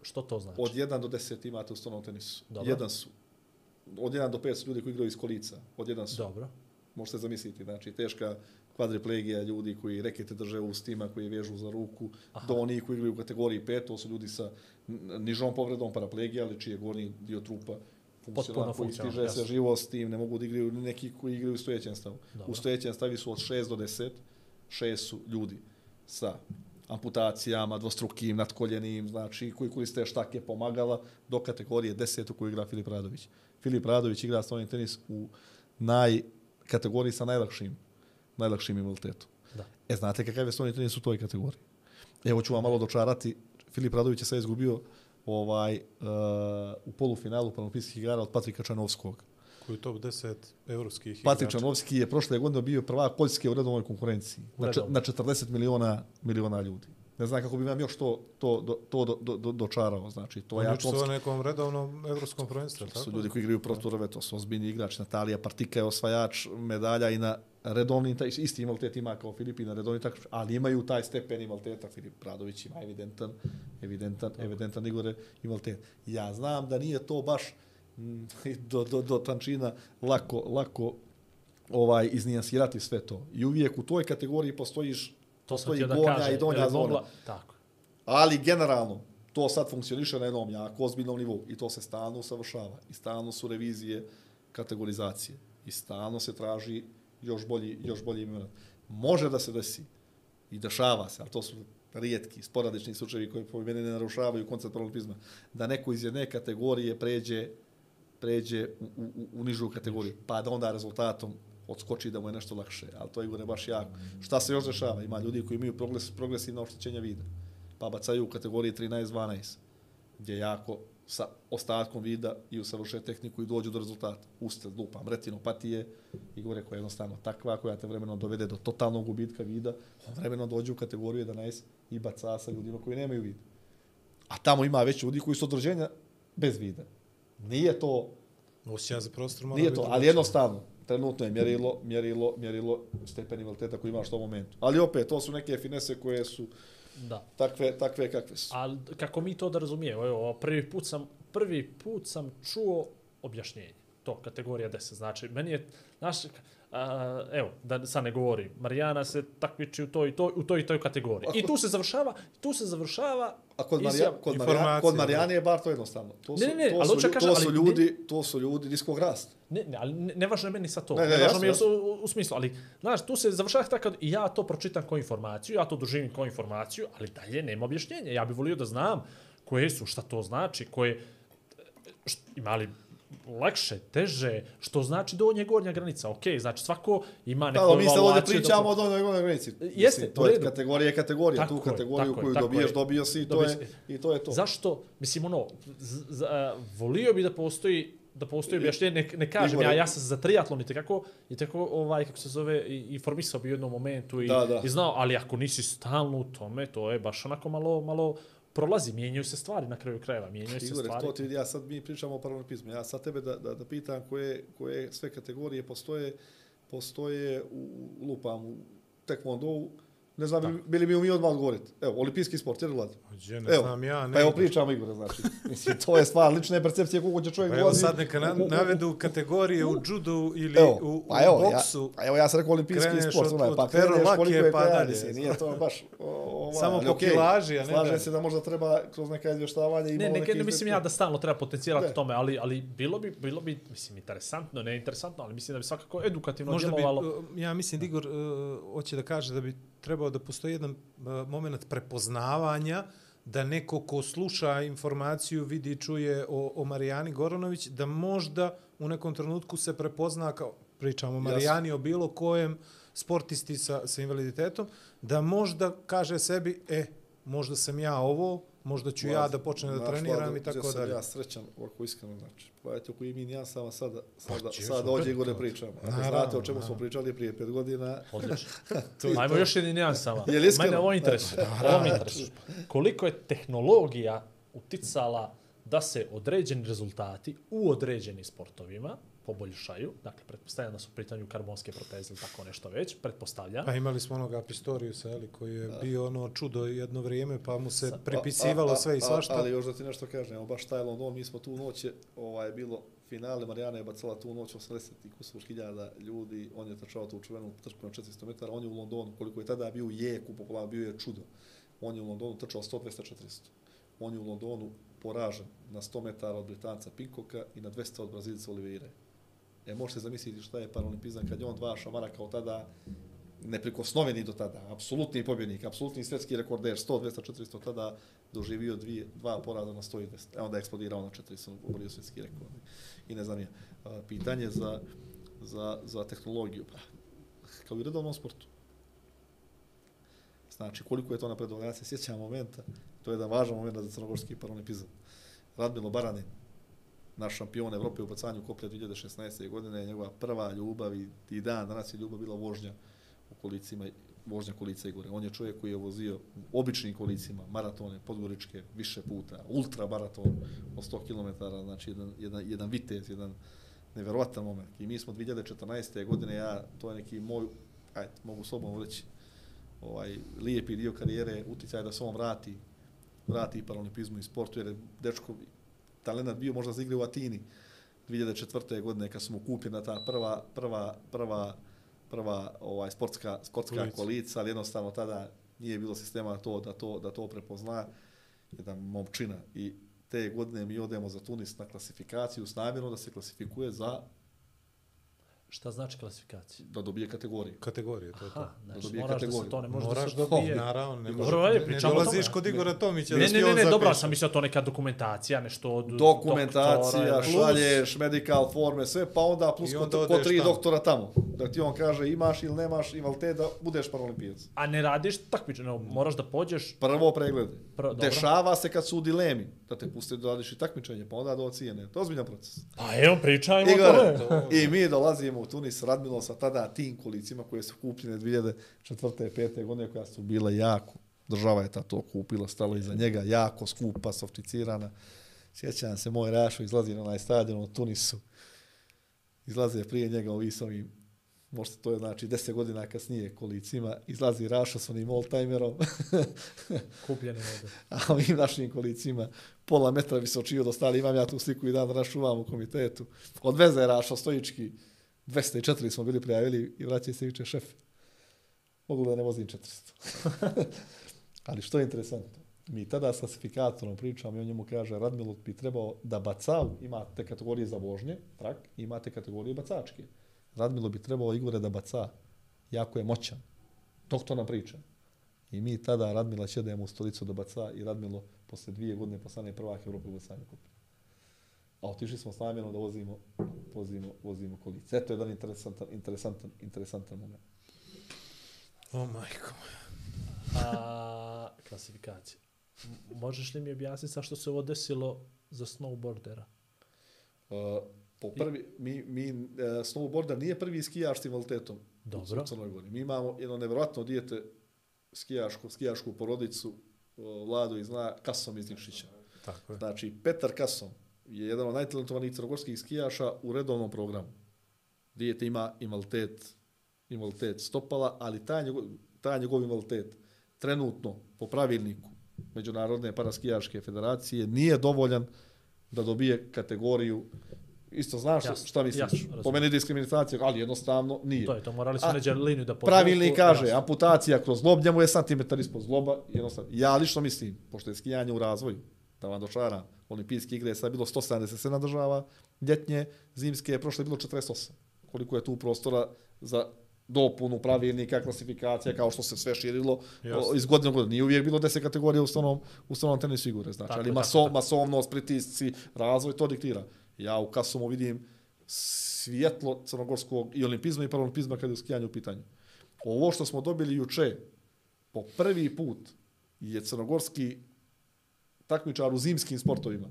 Što to znači? Od 1 do 10 imate u stonom tenisu. Dobro. Jedan su. Od 1 do 5 su ljudi koji igraju iz kolica. Od 1 su. Dobro. Možete zamisliti, znači teška kvadriplegija, ljudi koji rekete drže u stima, koji vežu za ruku, Aha. do onih koji igraju u kategoriji 5, to su ljudi sa nižom povredom paraplegije, ali čiji je gornji dio trupa funkcionalan, koji stiže se živo s tim, ne mogu da igraju neki koji igraju u stojećem stavu. Dobro. U stojećem stavi su od 6 do 10, 6 su ljudi sa amputacijama, dvostrukim, nadkoljenim, znači koji koriste štake pomagala, do kategorije 10 u kojoj igra Filip Radović. Filip Radović igra stolni tenis u naj kategoriji sa najlakšim, najlakšim. Da. E, znate kakav je stolni tenis u toj kategoriji? Evo ću vam malo dočarati. Filip Radović je sve izgubio ovaj, uh, u polufinalu paraolimpijskih igara od Patrika Čanovskog. Je top 10 evropskih Patrik igrača. Čanovski je prošle godine bio prvak Poljske u redovnoj konkurenciji. U Na, na 40 miliona, miliona ljudi. Ne znam kako bi vam još to, to, to, to do, do, do, dočarao. Znači, to On je atomski. na nekom redovnom evropskom prvenstvu, To tako? su ljudi koji igraju proturove, to su ozbiljni igrači. Natalija Partika je osvajač medalja i na redovni, taj, isti invaliditet ima kao Filip i na redovni takmič, ali imaju taj stepen invaliditeta. Filip Radović ima evidentan, evidentan, evidentan Igore invaliditet. Ja znam da nije to baš do, do, do tančina lako, lako ovaj iznijansirati sve to. I uvijek u toj kategoriji postojiš To sam postoji gornja kažem. i donja zona. mogla- Tako. Ali generalno, to sad funkcioniše na jednom jako ozbiljnom nivou i to se stalno usavršava. I stalno su revizije kategorizacije. I stalno se traži još bolji, još bolji imena. Može da se desi i dešava se, ali to su rijetki, sporadični slučajevi koji po mene ne narušavaju koncept paralimpizma, da neko iz jedne kategorije pređe pređe u, u, u nižu kategoriju, pa da onda rezultatom odskoči da mu je nešto lakše, ali to je gore baš jako. Šta se još dešava? Ima ljudi koji imaju progres, progresivno oštećenja vida, pa bacaju u kategoriji 13-12, gdje jako sa ostatkom vida i usavršuje tehniku i dođu do rezultata. Usted, lupam, retinopatije i gore koja je jednostavno takva, koja te vremeno dovede do totalnog gubitka vida, on vremeno dođe u kategoriju 11 i baca sa ljudima koji nemaju vid. A tamo ima već ljudi koji su od rođenja bez vida. Nije to Osjećaj za prostor mora Nije to, ali jednostavno, trenutno je mjerilo, mjerilo, mjerilo stepen invaliditeta koji imaš u tom momentu. Ali opet, to su neke finese koje su Da. takve, takve kakve su. Ali kako mi to da razumijemo? Evo, prvi put sam, prvi put sam čuo objašnjenje. To, kategorija 10. Znači, meni je, znaš, a, evo, da sad ne govori, Marijana se takmiči u toj i toj, u toj i toj kategoriji. I tu se završava, tu se završava A kod, Marija, kod, Marija, kod Marijane je bar to jednostavno. To su, Ne, ne, ne, to ali su, kažem, to su ljudi, to su ljudi niskog rasta. Ne, ne, ali ne, ne važno je meni sa to. Ne, Ne, ne, ne, važno jasno, mi je jasno. u, u, smislu, ali, znaš, tu se završava tako i ja to pročitam kao informaciju, ja to doživim kao informaciju, ali dalje nema objašnjenja. Ja bih volio da znam koje su, šta to znači, koje, št, ima li lakše, teže, što znači donje gornja granica. Ok, znači svako ima neku Da, mi se ovdje pričamo o donjoj gornjoj granici. Jeste, Mislim, to je kategorija kategorija. Tako tu kategoriju tako je, koju tako dobiješ, je. dobio si i to, je, i to je to. Zašto, mislim, ono, z, z, a, volio bi da postoji da postoji objašnjenje, ne, ne kažem, Igore. ja, ja sam za triatlon i tekako, i tekako, ovaj, kako se zove, i, informisao bi u jednom momentu i, Da, da. i znao, ali ako nisi stalno u tome, to je baš onako malo, malo prolazi, mijenjaju se stvari na kraju krajeva, mijenjaju se stvari. to ti vidi, ja sad mi pričamo o paralimpizmu. Ja sad tebe da, da, da pitam koje, koje sve kategorije postoje, postoje u, lupam, u tekvondou, ne znam, bi, bili mi mi odmah odgovoriti. Evo, olimpijski sport, jer vlad. Gdje, ne znam ja, ne pa evo pričamo Igore, znači. Mislim, to je stvar lične percepcije kako će čovjek Pa evo dolazi sad neka na, u- u- u- navedu kategorije u judu ili Evo, u, u pa evo, boksu. Ja, pa evo ja sam rekao olimpijski Kreneš sport, od- onaj, od pa kreneš ferolake koliko je pa pa dalje. dalje. Nije to baš o, ovaj, Samo po okej, kilaži, a ne Slažem da- se da možda treba kroz neka izvještavanja i Ne, neke ne mislim ja da stalno treba potencijirati Ne. tome, ali, ali bilo bi, bilo bi, mislim, interesantno, ne interesantno, ali mislim da bi svakako edukativno Možda bi, djelovalo. uh, ja mislim, Igor uh, hoće da kaže da bi trebao da postoji jedan uh, moment prepoznavanja da neko ko sluša informaciju, vidi čuje o, o Marijani Goronović, da možda u nekom trenutku se prepozna kao, pričamo o Marijani, o bilo kojem sportisti sa, sa invaliditetom, da možda kaže sebi, e, možda sam ja ovo, možda ću ja da počnem da treniram i tako dalje. ja srećan, ovako iskreno znači. Pa eto, koji mi ja sama sada, sada, Pa, sada ovdje opet Igore to. pričamo. Ako znate o čemu smo pričali prije pet godina, Odlično. to je Ajmo još jedni nijansama. Je li iskreno? Mene ovo interesuje. Ovo interesuje. Koliko je tehnologija uticala da se određeni rezultati u određenim sportovima poboljšaju, dakle, pretpostavljam da su u pitanju karbonske proteze ili tako nešto već, pretpostavljam. Pa imali smo onoga Pistoriusa, eli, koji je bio ono čudo jedno vrijeme, pa mu se A- pripisivalo a- a- sve i a- svašta. Ali još da ti nešto kažem, evo baš taj London, mi smo tu noć, je, ovaj, bilo finale, Marijana je bacala tu noć 80 i kusur hiljada ljudi, on je trčao tu čuvenu trku na 400 metara, on je u Londonu, koliko je tada bio u jeku, popularno bio je čudo. On je u Londonu trčao 100, 200, 400. On je u Londonu poražen na 100 metara od Britanca Pinkoka i na 200 od Brazilica Oliveira. E, možete zamisliti šta je paralimpizam kad je on dva šamara kao tada neprikosnoveni do tada, apsolutni pobjednik, apsolutni svjetski rekorder, 100, 200, 400, tada doživio dvije, dva poraza na 100 i 200. E onda je eksplodirao na 400, uborio svjetski rekord. I ne znam je, pitanje za, za, za tehnologiju, pa, kao i redovnom sportu. Znači, koliko je to napredovalo, ja se sjećam momenta, to je jedan važan moment za crnogorski paralimpizam. Radmilo Baranin, naš šampion Evrope u bacanju koplja 2016. godine, njegova prva ljubav i, i dan, danas je ljubav bila vožnja u kolicima vožnja kolica gore. On je čovjek koji je vozio u običnim kolicima, maratone, podgoričke, više puta, ultra maraton od 100 km, znači jedan, jedan, jedan vitez, jedan neverovatan moment. I mi smo 2014. godine, ja, to je neki moj, ajde, mogu sobom reći, ovaj, lijepi dio karijere, uticaj da se on vrati, vrati paralimpizmu i sportu, jer je dečko talent bio možda za igre u Atini 2004. godine kad smo kupljena ta prva, prva, prva, prva ovaj sportska sportska kolica. kolica, ali jednostavno tada nije bilo sistema to da to da to prepozna jedan momčina i te godine mi odemo za Tunis na klasifikaciju s namjerom da se klasifikuje za Šta znači klasifikacija? Da dobije kategoriju. Kategorije, to je to. Aha, znači, da dobije moraš kategoriju. da se to ne može Moraš da se dobije. naravno, ne, može, ne, ne o dolaziš kod Igora Tomića. Ne, da ne, ne, on ne, dobro, sam mislio to neka dokumentacija, nešto od dokumentacija, doktora, šalješ, medical forme, sve, pa onda plus ko, onda ko odeš tri tamo. doktora tamo. Da ti on kaže imaš ili nemaš invaliditet da budeš paralimpijac. A ne radiš takmičenje, moraš da pođeš Prvo pregled. Prvo, dobro. Dešava se kad su u dilemi da te puste da radiš i takmičenje, pa onda do ocijene. To je ozbiljan proces. Pa evo, pričajmo o Igor, tome. i mi dolazimo u Tunis, Radmilo sa tada tim kolicima koje su kupljene 2004. i 5. godine koja su bila jako, država je ta to kupila, stalo iza njega, jako skupa, sofisticirana. Sjećam se, moj Rašo izlazi na onaj stadion u Tunisu. Izlaze prije njega ovi s ovim, možda to je znači 10 godina kasnije kolicima, izlazi Rašo s onim oldtimerom, Kupljeni vode. a ovim našim kolicima pola metra visočije od ostali, imam ja tu sliku i dan rašuvam u komitetu. Odveze Rašo stojički, 204 smo bili prijavili i vraća se viče šef. Mogu da ne vozim 400. Ali što je interesantno? Mi tada s klasifikatorom pričamo i on njemu kaže Radmilo bi trebao da bacao, imate kategorije za vožnje, trak, imate kategorije bacačke. Radmilo bi trebao Igore da baca. Jako je moćan. Doktor nam priča. I mi tada Radmila ćedemo u stolicu do baca i Radmilo posle dvije godine postane prvak Evrope u bacanju kupi. A otišli smo s namjerom da vozimo, vozimo, vozimo kolice. Eto jedan interesantan, interesantan, interesantan moment. O, majko moja. A, klasifikacija. Možeš li mi objasniti sa što se ovo desilo za snowboardera? Uh, po prvi, mi, mi uh, snowboarder nije prvi skijaš s invaliditetom Dobro. u Crnoj Gori. Mi imamo jedno nevjerojatno dijete skijašku, skijašku porodicu, uh, Vladu iz zna Kasom iz Nikšića. Tako je. Znači, Petar Kasom je jedan od najtalentovanijih crnogorskih skijaša u redovnom programu. Dijete ima invaliditet, invaliditet stopala, ali taj njegov, taj njegov invaliditet trenutno po pravilniku Međunarodne paraskijaške federacije nije dovoljan da dobije kategoriju Isto znaš Jasno, šta misliš? jasno, po meni diskriminacija, ali jednostavno nije. To je to, morali su A, neđe liniju da podvuku. Pravilnik kaže, jasno. amputacija kroz zlob, njemu je santimetar ispod zloba, jednostavno. Ja lično mislim, pošto je skijanje u razvoju, da vam dočaram, olimpijske igre je sad bilo 177 država, ljetnje, zimske je prošle bilo 48. Koliko je tu prostora za dopunu pravilnika, klasifikacija, kao što se sve širilo o, iz godine u godinu. Nije uvijek bilo 10 kategorija u stranom, u stranom tenisu igre, znači, Tako, ali maso, tako. masovnost, pritisci, razvoj, to diktira. Ja u Kasomu vidim svjetlo crnogorskog i olimpizma i paralimpizma kada je u skijanju u pitanju. Ovo što smo dobili juče, po prvi put je crnogorski takmičar u zimskim sportovima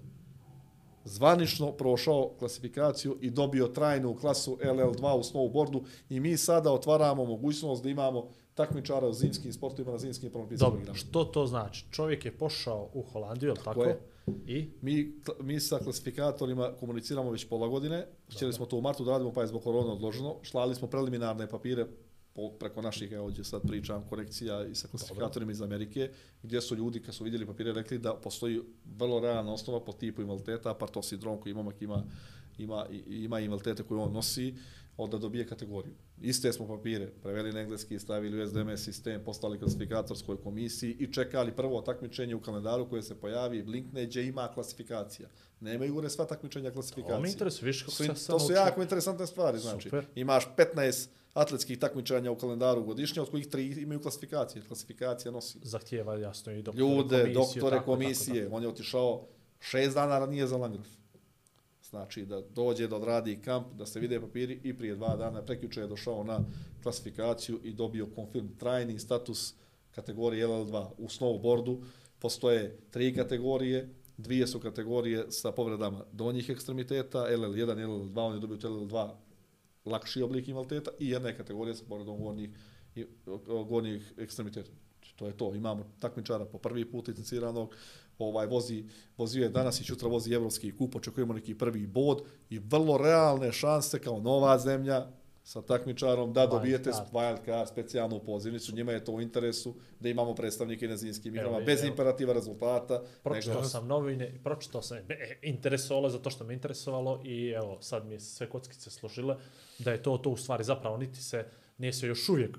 zvanično prošao klasifikaciju i dobio trajnu klasu LL2 u snowboardu i mi sada otvaramo mogućnost da imamo takmičara u zimskim sportovima na zimskim paralimpijskim Dobro, što to znači? Čovjek je pošao u Holandiju, je li tako? je. I? Mi, mi sa klasifikatorima komuniciramo već pola godine. Htjeli smo to u martu da radimo, pa je zbog korona odloženo. Šlali smo preliminarne papire preko naših, evo ovdje sad pričam, korekcija i sa klasifikatorima iz Amerike, gdje su ljudi, kad su vidjeli papire, rekli da postoji vrlo realna osnova po tipu invaliditeta, par to sindrom koji momak ima, ima, ima invaliditete koje on nosi, od da dobije kategoriju. Iste smo papire preveli na engleski, stavili u SDMS sistem, postali klasifikatorskoj komisiji i čekali prvo takmičenje u kalendaru koje se pojavi, blinkne, gdje ima klasifikacija. Nemaju ure sva takmičenja klasifikacije. Ovo mi interesuje, viš kako se to su jako interesantne stvari, znači. Super. Imaš 15 atletskih takmičenja u kalendaru godišnje, od kojih tri imaju klasifikacije. Klasifikacija nosi Zahtijeva jasno i doktore ljude, komisiju, doktore tako, komisije. Tako, On je otišao šest dana ranije za Landgraf. Znači da dođe da odradi kamp, da se vide papiri i prije dva dana prekjuče je došao na klasifikaciju i dobio konfirm trajni status kategorije LL2 u snowboardu. Postoje tri kategorije, dvije su kategorije sa povredama donjih ekstremiteta, LL1 i LL2, on je dobio LL2 lakši oblik invaliditeta i jedna je kategorija sa povredom gornjih i gornjih ekstremiteta. Znači, to je to. Imamo takmičara po prvi put licenciranog, ovaj vozi, vozio je danas i sutra vozi evropski kup, očekujemo neki prvi bod i vrlo realne šanse kao nova zemlja sa takmičarom da dobijete wild card, specijalnu pozivnicu, njima je to u interesu da imamo predstavnike na zimskim igrama bez evo. imperativa rezultata. Pročitao nego- sam novine, pročitao sam, e, interesovalo zato što me interesovalo i evo, sad mi je sve kockice složile da je to to u stvari zapravo niti se, nije se još uvijek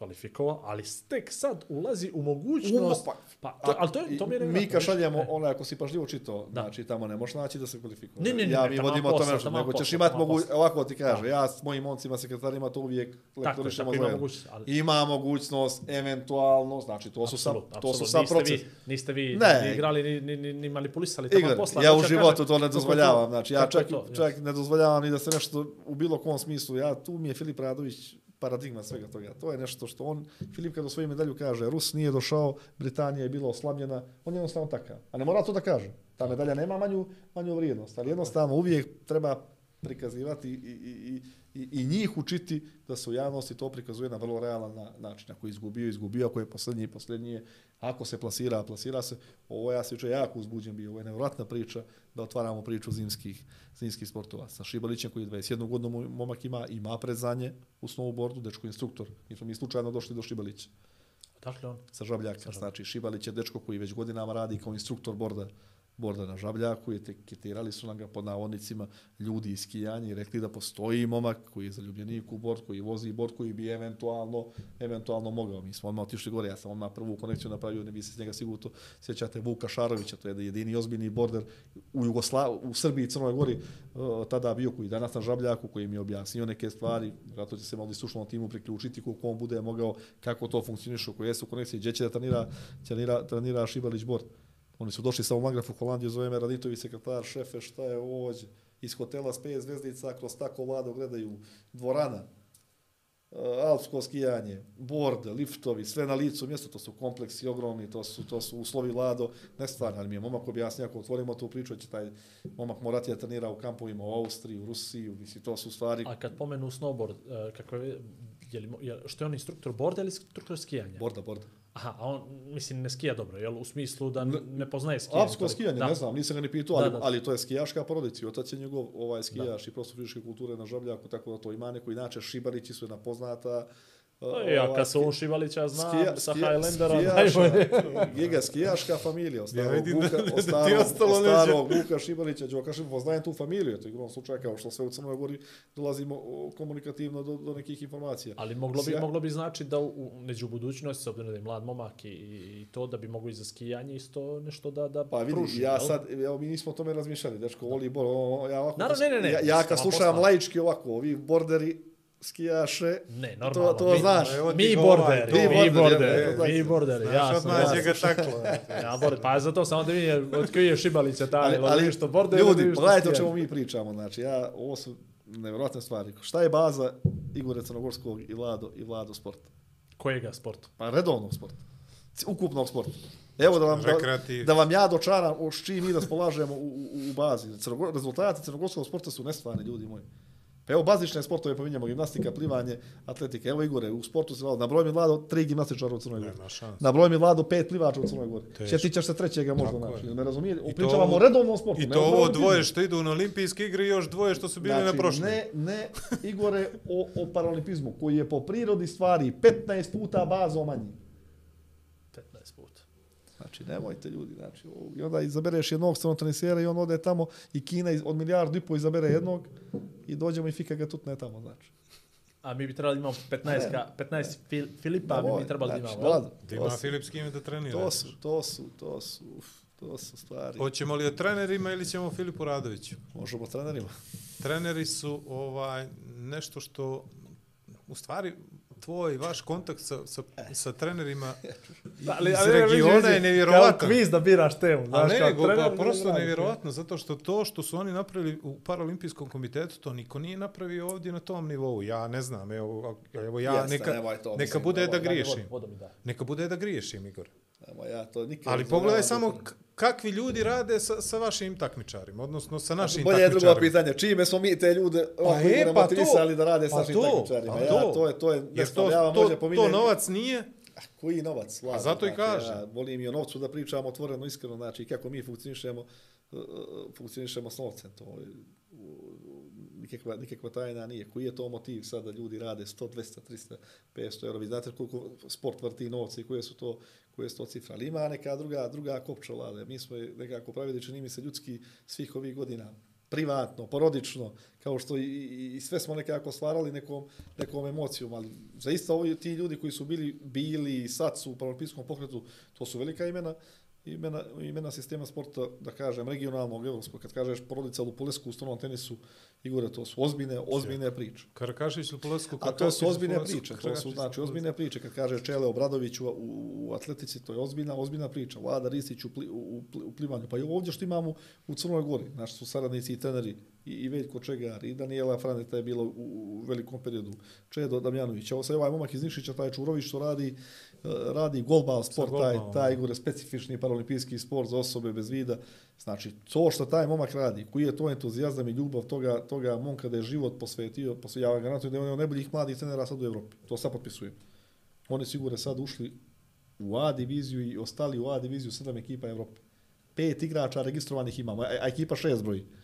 kvalifikovao, ali tek sad ulazi u mogućnost... Umo, pa, to, ali to, je- to mi je mi kad viš, šaljemo, e. onaj, ako si pažljivo čitao, Da. znači tamo ne možeš naći da se kvalifikuje. Ne, ne, ne, ja mi vodimo o tome nego ćeš imati mogu, posla. ovako ti kaže, ja s mojim momcima, sekretarima, to uvijek lektorišemo tako ima zajedno. mogućnost. Ali, Ima mogućnost, eventualno, znači to su sa, to su sa niste proces. Vi, niste vi Ne. ni igrali, ni, ni, ni, ni manipulisali tamo posla. ja u životu to ne dozvoljavam, znači ja čak, čak ne dozvoljavam ni da se nešto u bilo kom smislu, ja tu mi je Filip Radović paradigma svega toga. To je nešto što on, Filip kad osvoji medalju kaže, Rus nije došao, Britanija je bila oslabljena, on je jednostavno takav. A ne mora to da kaže. Ta medalja nema manju, manju vrijednost, ali jednostavno uvijek treba prikazivati i, i, i, i, i njih učiti da se u javnosti to prikazuje na vrlo realan na, način. Ako je izgubio, izgubio, ako je posljednji, posljednji je. Ako se plasira, plasira se. Ovo ja se juče jako uzbuđen bio. Ovo je nevjerojatna priča da otvaramo priču zimskih, zimskih sportova. Sa Šibalićem koji 21 godinu momak ima, ima predzanje u snowboardu, dečko instruktor. Nismo mi slučajno došli do Šibalića Dakle, on, sa Žabljaka. Znači, Šibalić je dečko koji već godinama radi kao instruktor borda borda na Žabljaku, etiketirali su nam ga pod navodnicima ljudi iz skijanja i rekli da postoji momak koji je zaljubljenik u bord, koji vozi bord, koji bi eventualno, eventualno mogao. Mi smo odmah otišli gore, ja sam odmah prvu konekciju napravio, ne bi se s njega sigurno sjećate, Vuka Šarovića, to je jedini ozbiljni border u, Jugosla, u Srbiji i Crnoj Gori, uh, tada bio koji danas na Žabljaku, koji mi je objasnio neke stvari, zato će se malo i stručnom timu priključiti koliko on bude mogao, kako to funkcioniše, koji su konekcije, gdje će da trenira, trenira, trenira Šibalić bord. Oni su došli sa u Magraf u Holandiju, zove me Raditović, sekretar, šefe, šta je ovo ovdje? Iz hotela s pet zvezdica, kroz tako vlado gledaju dvorana, uh, alpsko skijanje, bord, liftovi, sve na licu mjesto, to su kompleksi ogromni, to su, to su uslovi lado, ne stvarno, ali mi je momak objasnio, ako otvorimo tu priču, će taj momak morati da trenira u kampovima u Austriji, u Rusiji, mislim, to su stvari, a kad pomenu snowboard, uh, kako je, je li, je, što je on instruktor borda ili instruktor skijanja? borda, borda. Aha, a on, mislim, ne skija dobro, jel? U smislu da ne, poznaje skijanje. Alpsko skijanje, da. ne znam, nisam ga ni pitao, Da, ali, da. ali to je skijaška porodica otac je njegov ovaj skijaš i prosto fizičke kulture na Žabljaku, tako da to ima neko, inače Šibarići su jedna poznata Ja, ovaj, kad se ski- on Šivalića znam, skija- sa skija- Highlandera, skijaša, najbolje. Giga skijaška familija, od starog vidim da- Vuka, da- ostalo Šibarića, Đoka Šibarića, poznajem tu familiju, to je igrom slučaj kao što sve u Crnoj Gori dolazimo o, komunikativno do, do nekih informacija. Ali moglo bi, moglo bi znači da u, u neđu budućnosti, s obzirom da je mlad momak i, i, to, da bi mogli i za skijanje isto nešto da, da Pa vidi, pruži, ja jel? sad, evo, mi nismo o tome razmišljali, dečko, voli bor, o, ja ovako, Naravno, ne, ne, ne, ja, ja kad slušam laički ovako, ovi borderi, skijaše, Ne, to, normalno. to mi, znaš. Evo ti Mi go ovaj, borderi, to- mi borderi, borderi, ja, to mi znaš. borderi, odmah ga taklo. Ja, borderi, pa zato sam onda vidio od koji je Šibalića taj, ali, ali što borderi, ljudi, pogledajte o čemu mi pričamo, znači, ja, ovo su nevjerojatne stvari. Šta je baza Igore Crnogorskog i Vlado, i Vlado sporta? Kojega sporta? Pa redovnog sporta. Ukupnog sporta. Evo da vam, da, da vam ja dočaram o s čim mi raspolažemo u, u, u bazi. Crnogor, rezultati crnogorskog sporta su nestvarni, ljudi moji. Evo bazične sportove pominjamo, gimnastika, plivanje, atletika. Evo Igore, u sportu se na broj mi vlado tri gimnastičara u Crnoj Gori. Na broj mi vlado pet plivača u Crnoj Gori. Teško. Sjetićeš se trećega možda naći. Ne razumije, I to pričavamo ovo- o redovnom sportu. I to ovo dvoje što idu na olimpijske igre i još dvoje što su bili na prošle. Ne, ne, Igore, o, o paralimpizmu, koji je po prirodi stvari 15 puta bazo manji. 15 puta. Znači, nemojte ljudi, znači, o- i onda izabereš jednog stranog tenisera i on ode tamo i Kina iz- od milijardu i po izabere jednog i dođemo i fika ga tutne tamo, znači. A mi bi trebali imamo 15, ka, 15 fil, Filipa, bi mi trebali da znači, imamo. Da to ima su- Filip s kime da trenira. To su, to su, to su, uf, to su stvari. Hoćemo li o trenerima ili ćemo o Filipu Radoviću? Možemo trenerima. Treneri su ovaj nešto što u stvari tvoj vaš kontakt sa, sa, sa trenerima ali, iz ali, ali, regiona vidi, je Kao nevjerovatan. kviz da biraš temu. Znaš, ne, kao nego trener, pa prosto ne, ne, nevjerovatno, zato što to što su oni napravili u Paralimpijskom komitetu, to niko nije napravio ovdje na tom nivou. Ja ne znam, evo, evo ja Jeste, neka, nemoj to, neka mislim, bude nemoj, da griješim. Voda mi da. Neka bude da griješim, Igor. Ama ja to nikad... Ali pogledaj samo kakvi ljudi rade sa, sa vašim takmičarima, odnosno sa našim Bolje je drugo takmičarima. pitanje. Čime smo mi te ljude Pa je, e, pa motivisali to, da rade sa pa našim to, takmičarima? pa Ja, to. to je, to je, Jer nešto, to, ja to, može to novac nije, Ah, Koji novac? Lažno, zato i znači, kažem. Ja volim i o novcu da pričamo otvoreno, iskreno, znači kako mi funkcionišemo, uh, funkcionišemo s novcem. To je, nikakva, nikakva tajna nije. Koji je to motiv sad da ljudi rade 100, 200, 300, 500 euro? Vi znate koliko sport vrti novce i koje su to, koje su to cifre. Ali ima neka druga, druga kopča vlade. Mi smo je nekako pravili, čini mi se, ljudski svih ovih godina privatno, porodično, kao što i, i, i sve smo nekako stvarali nekom, nekom emocijom, ali zaista ovi ti ljudi koji su bili, bili i sad su u pravopiskom pokretu, to su velika imena, imena, imena sistema sporta, da kažem, regionalnog, evropskog, kad kažeš porodica Lupulesku u stranom tenisu, Igore, to su ozbiljne, ozbiljne priče. Karakašić, Lupolesku, A to su ozbiljne priče, to su znači ozbiljne priče. Kad kaže Čele Obradović u, u, u atletici, to je ozbiljna, ozbiljna priča. Vlada Ristić u, pli, u, u, plivanju. Pa i ovdje što imamo u Crnoj Gori, naši su saradnici i treneri, i, i Veljko Čegar, i Daniela Franeta je bila u, u velikom periodu, Čedo Damjanović. Ovo sad ovaj momak iz Nišića, taj Čurović što radi, radi golbal sport, taj, golbalom, taj Igore, specifični paralimpijski sport za osobe bez vida. Znači, to što taj momak radi, koji je to entuzijazam i ljubav toga, toga momka da je život posvetio, posvetio ja vam garantujem da je on najboljih mladih trenera sad u Evropi. To sad potpisujem. Oni sigurno sad ušli u A diviziju i ostali u A diviziju sedam ekipa Evrope. Pet igrača registrovanih imamo, a, a ekipa šest broji.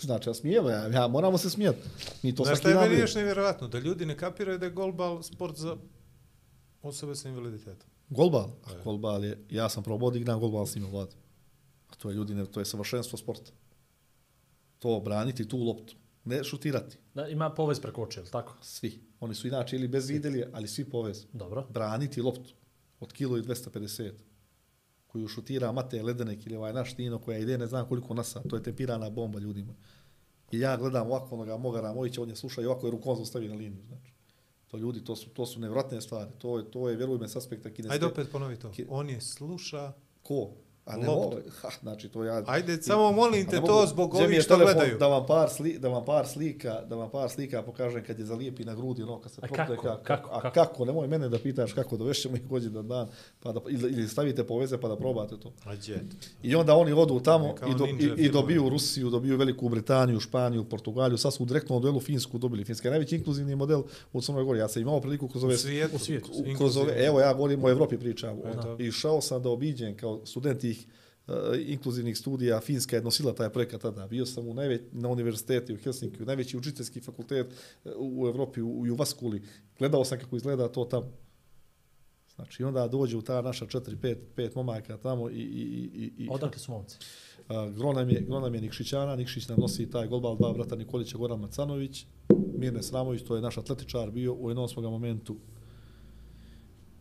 Znači, ja smijemo, ja, ja moramo se smijeti. Mi to Znaš svaki je dan meni još nevjerojatno? Da ljudi ne kapiraju da je golbal sport za osobe sa invaliditetom. Golbal? A, golbal je, ja sam probao da igram golbal s njima vlad. A to je ljudi, ne, to je savršenstvo sporta. To braniti tu loptu. Ne šutirati. Da, ima povez preko oči, je li tako? Svi. Oni su inače ili bez videlje, ali svi povez. Dobro. Braniti loptu od kilo i 250 koju šutira Mate Ledenek ili ovaj naš Tino koja ide ne znam koliko nasa. To je tempirana bomba ljudima. I ja gledam ovako onoga moga Ramovića, on je sluša i ovako je rukom zaustavi na liniju. Znači. To ljudi, to su, to su nevratne stvari. To je, to je, vjeruj me, s aspekta kineste. Ajde opet ponovi to. Ki- On je sluša... Ko? A ne Loptu. ovo, ha, znači to ja... Ajde, samo molim te A to mogu- zbog ovih što gledaju. Da vam par sli, da vam par slika, da vam par slika pokažem kad je zalijepi na grudi, ono kad se A kako? kako, Kako? a Kako? kako? Nemoj mene da pitaš kako dovešćemo ih gođe dan dan, pa da, ili, ili stavite poveze pa da probate to. Ađe. I onda oni odu tamo Kao i, do, i, i dobiju Rusiju, dobiju Veliku Britaniju, Španiju, Portugaliju, sad su u direktnom duelu Finsku dobili. Finska je najveći inkluzivni model u Crnoj Gori. Ja sam imao priliku kroz ove... U svijetu. U svijetu, u- kroz ove, evo ja govorim o Evropi pričam. Eto. I šao sam da obiđem kao student inkluzivnih studija. Finska je nosila taj projekat tada. Bio sam u najveć, na univerziteti u Helsinki, najveći učiteljski fakultet uh, u Evropi, u, u Juvaskuli. Gledao sam kako izgleda to tamo. Znači, onda dođe u ta naša 4-5 pet momaka tamo i... i, i, i Odakle su momci? A, Gro nam je, gro nam je Nikšićana, Nikšić nam nosi taj golbal, dva brata Nikolića, Goran Macanović, Mirne Sramović, to je naš atletičar bio, u jednom smo ga momentu,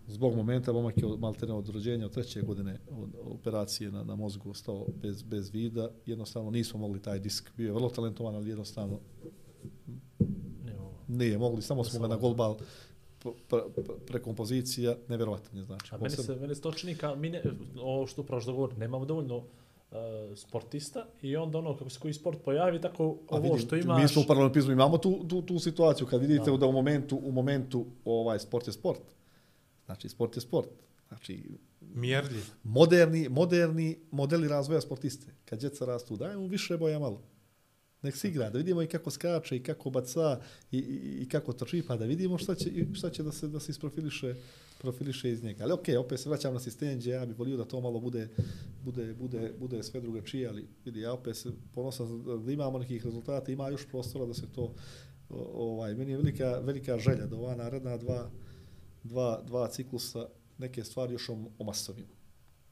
zbog momenta, momak je od, maltene od rođenja, od treće godine od operacije na, na mozgu ostao bez, bez vida, jednostavno nismo mogli taj disk, bio je vrlo talentovan, ali jednostavno nije mogli, samo smo ga na golbal pre, pre, prekompozicija, nevjerovatno je znači. A meni se, meni se to čini kao, mi ne, ovo što upravo što govori, nemamo dovoljno uh, sportista i onda ono kako se koji sport pojavi, tako ovo vidi, što imaš... Mi smo u paralimpizmu, imamo tu, tu, tu situaciju, kad vidite Da. da. u momentu, u momentu ovaj sport je sport. Znači, sport je sport. Znači, Mjerljiv. moderni, moderni modeli razvoja sportiste. Kad djeca rastu, daj mu više boja malo. Nek se igra, da vidimo i kako skače, i kako baca, i, i, i kako trči, pa da vidimo šta će, šta će da se, da se isprofiliše profiliše iz njega. Ali okej, okay, opet se vraćam na sistem gdje ja bih volio da to malo bude, bude, bude, bude sve drugačije, ali vidi, ja opet se ponosan da imamo nekih rezultata, ima još prostora da se to, ovaj, meni je velika, velika želja da ova naredna dva, dva, dva ciklusa neke stvari još om- omasovimo.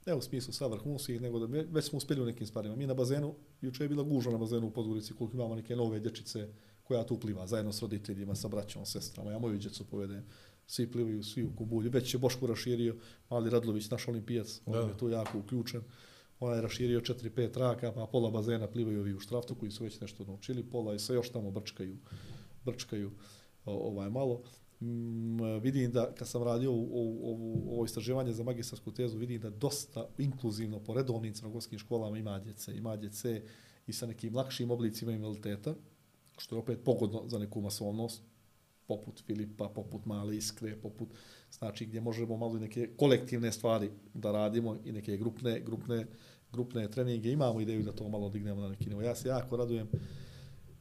Ne u smislu sa vrhunskih, nego da već smo uspjeli u nekim stvarima. Mi na bazenu, juče je bila gužva na bazenu u Podgorici, koliko imamo neke nove dječice koja tu pliva, zajedno s roditeljima, sa braćom, sestrama. Ja moju djecu povedem. Svi plivaju, svi u kubulju. Već je Boško raširio, Mali Radlović, naš olimpijac, on Da. je tu jako uključen. On je raširio 4-5 traka, pa pola bazena plivaju ovi u štraftu koji su već nešto naučili, pola i se još tamo brčkaju, brčkaju ovaj malo. Mm, vidim da kad sam radio ovu, ovu, ovo istraživanje za magistarsku tezu, vidim da dosta inkluzivno po redovnim crnogorskim školama ima djece, ima djece i sa nekim lakšim oblicima invaliditeta, što je opet pogodno za neku masovnost, poput Filipa, poput Male Iskre, poput znači gdje možemo malo i neke kolektivne stvari da radimo i neke grupne, grupne, grupne treninge. Imamo ideju da to malo dignemo na neki nivo. Ja se jako radujem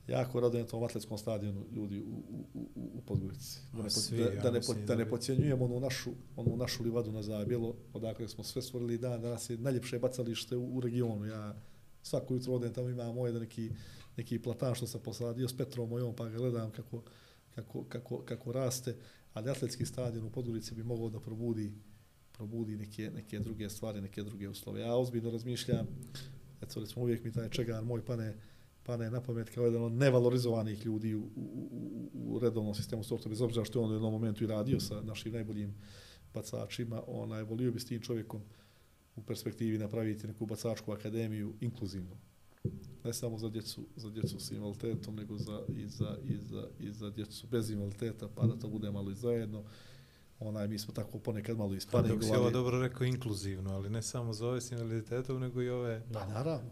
jako radujem tom atletskom stadionu ljudi u, u, u, u Podgorici. Da ne, Svi, da, da, ne, po- da ne pocijenjujemo onu našu, onu našu livadu na Zabjelo, odakle smo sve stvorili dan, danas je najljepše bacalište u, u regionu. Ja svako jutro odem tamo ima moj da neki, neki platan što sam posadio s Petrom mojom, pa gledam kako, kako, kako, kako raste, ali atletski stadion u Podgorici bi mogao da probudi probudi neke, neke druge stvari, neke druge uslove. Ja ozbiljno razmišljam, eto recimo uvijek mi taj čegar moj pane, pane na pamet kao jedan od nevalorizovanih ljudi u, u, u, u redovnom sistemu sporta, bez obzira što je on u jednom momentu i radio sa našim najboljim bacačima, onaj, volio bi s tim čovjekom u perspektivi napraviti neku bacačku akademiju inkluzivnu. Ne samo za djecu, za djecu s invaliditetom, nego za, i, za, i, za, i za djecu bez invaliditeta, pa da to bude malo i zajedno. Onaj, mi smo tako ponekad malo Pa dok si ovo dobro rekao inkluzivno, ali ne samo za ove s invaliditetom, nego i ove... Pa naravno,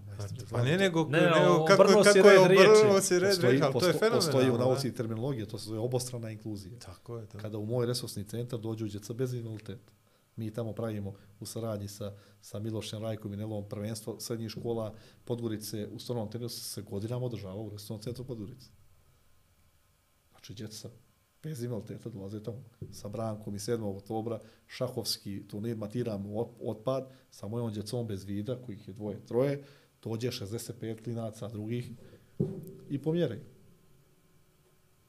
Pa ne, nego, Ne, nego kako, si kako je obrnuo si red postoji, to je fenomenalno. Postoji u da. nauci terminologije, to se zove obostrana inkluzija. Tako je, to. Kada u moj resursni centar dođu djeca bez invaliditeta. Mi tamo pravimo u saradnji sa, sa Milošem Rajkom i Nelom prvenstvo srednjih škola Podgorice u stornom tenisu se godinama održava u resursnom centru Podgorice. Znači, djeca bez invaliditeta dolaze tamo. Sa Brankom i 7. oktobra šahovski turnir matiramo ot- otpad sa mojom djecom bez vida, kojih je dvoje, troje, dođe 65 klinaca drugih i pomjeraju.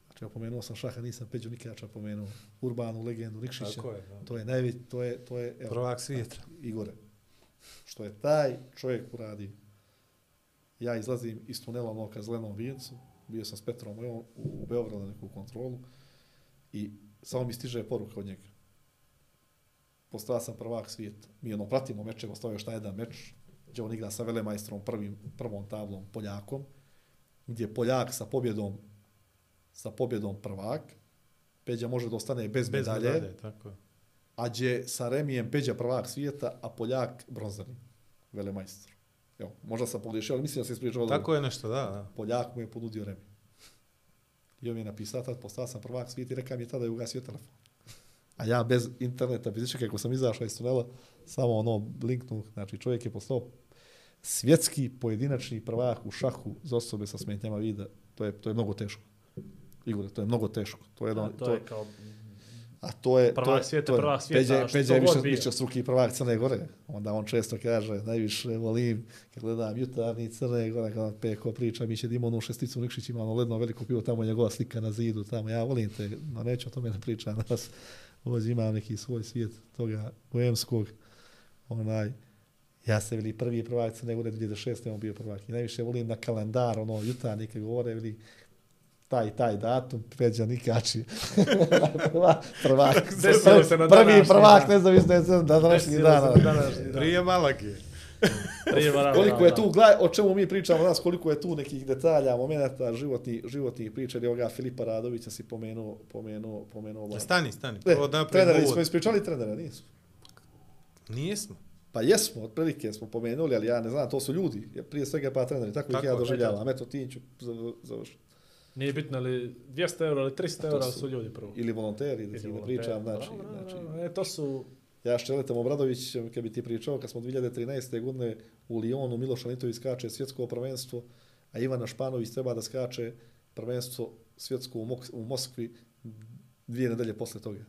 Znači, ja pomenuo sam šaha, nisam Peđu Nikača pomenuo, urbanu legendu Nikšića. Tako je, da. To je najveći, to je, to je, evo, Prvak svijeta. Igore, što je taj čovjek uradio. Ja izlazim iz tunela ono ka zelenom vijencu, bio sam s Petrom u, u Beogradu na neku kontrolu i samo mi stiže poruka od njega. Postao sam prvak svijeta. Mi ono pratimo meče, ostao još taj jedan meč, gdje on igra sa velemajstrom prvim, prvom tablom Poljakom, gdje Poljak sa pobjedom sa pobjedom prvak, Peđa može da ostane bez, Bez medalje, medalje, tako je. a gdje sa Remijem Peđa prvak svijeta, a Poljak bronzani, velemajstor. Evo, možda sam pogriješio, ali mislim da se ispričao. Tako je nešto, da, da. Poljak mu je ponudio Remi. I on mi je napisao, tad postao sam prvak svijeta i rekao mi je tada je ugasio telefon. A ja bez interneta, bez ničega, kako sam izašao iz tunela, samo ono linknu, znači čovjek je postao svjetski pojedinačni prvak u šahu za osobe sa smetnjama vida. To je, to je mnogo teško. Igor, to je mnogo teško. To je jedno, A to je kao A to je... Prvak to je, svijeta, to je, prvak svijeta, Peđa, što Peđa je više, struki prvak Crne Gore. Onda on često kaže, najviše volim, kad gledam jutarnji Crne Gore, kad Peko priča, mi će da ima onu šesticu Nikšić, ima ono ledno veliko pivo, tamo je njegova slika na zidu, tamo, ja volim te, no neću o tome da pričam danas. Ovdje imam neki svoj svijet toga boemskog, onaj, ja se veli prvi prvak Crne Gore 2006. on bio prvak. I najviše volim na kalendar, ono, jutarnji kad govore, veli, taj taj datum, Peđa Nikači. Prva- prvak. Se na Prvi prvak, ne znam, da je sad na današnji dan. Prije Varana, Koliko je da. tu, gledaj, o čemu mi pričamo danas, koliko je tu nekih detalja, momenata, životnih, životnih priča, ili ovoga Filipa Radovića si pomenuo, pomenuo, pomenuo. ovaj. Stani, stani. Ne, da uvod. smo ispričali trenera, nismo. Nijesmo. Pa jesmo, otprilike smo pomenuli, ali ja ne znam, to su ljudi, prije svega pa treneri, tako, Tako ih ja doživljavam. Eto, ti ću zav- završiti. Nije bitno li 200 eura ili 300 To eura su- su ljudi prvo. Ili volonteri, da ti ne pričam, znači, Bravo, bravo, znači, bravo. E, to su Ja Ščeletom Obradović, kad bi ti pričao, kad smo 2013. godine u Lyonu, Miloš Anitović skače svjetsko prvenstvo, a Ivana Španović treba da skače prvenstvo svjetsko u, Mok u Moskvi dvije nedelje posle toga.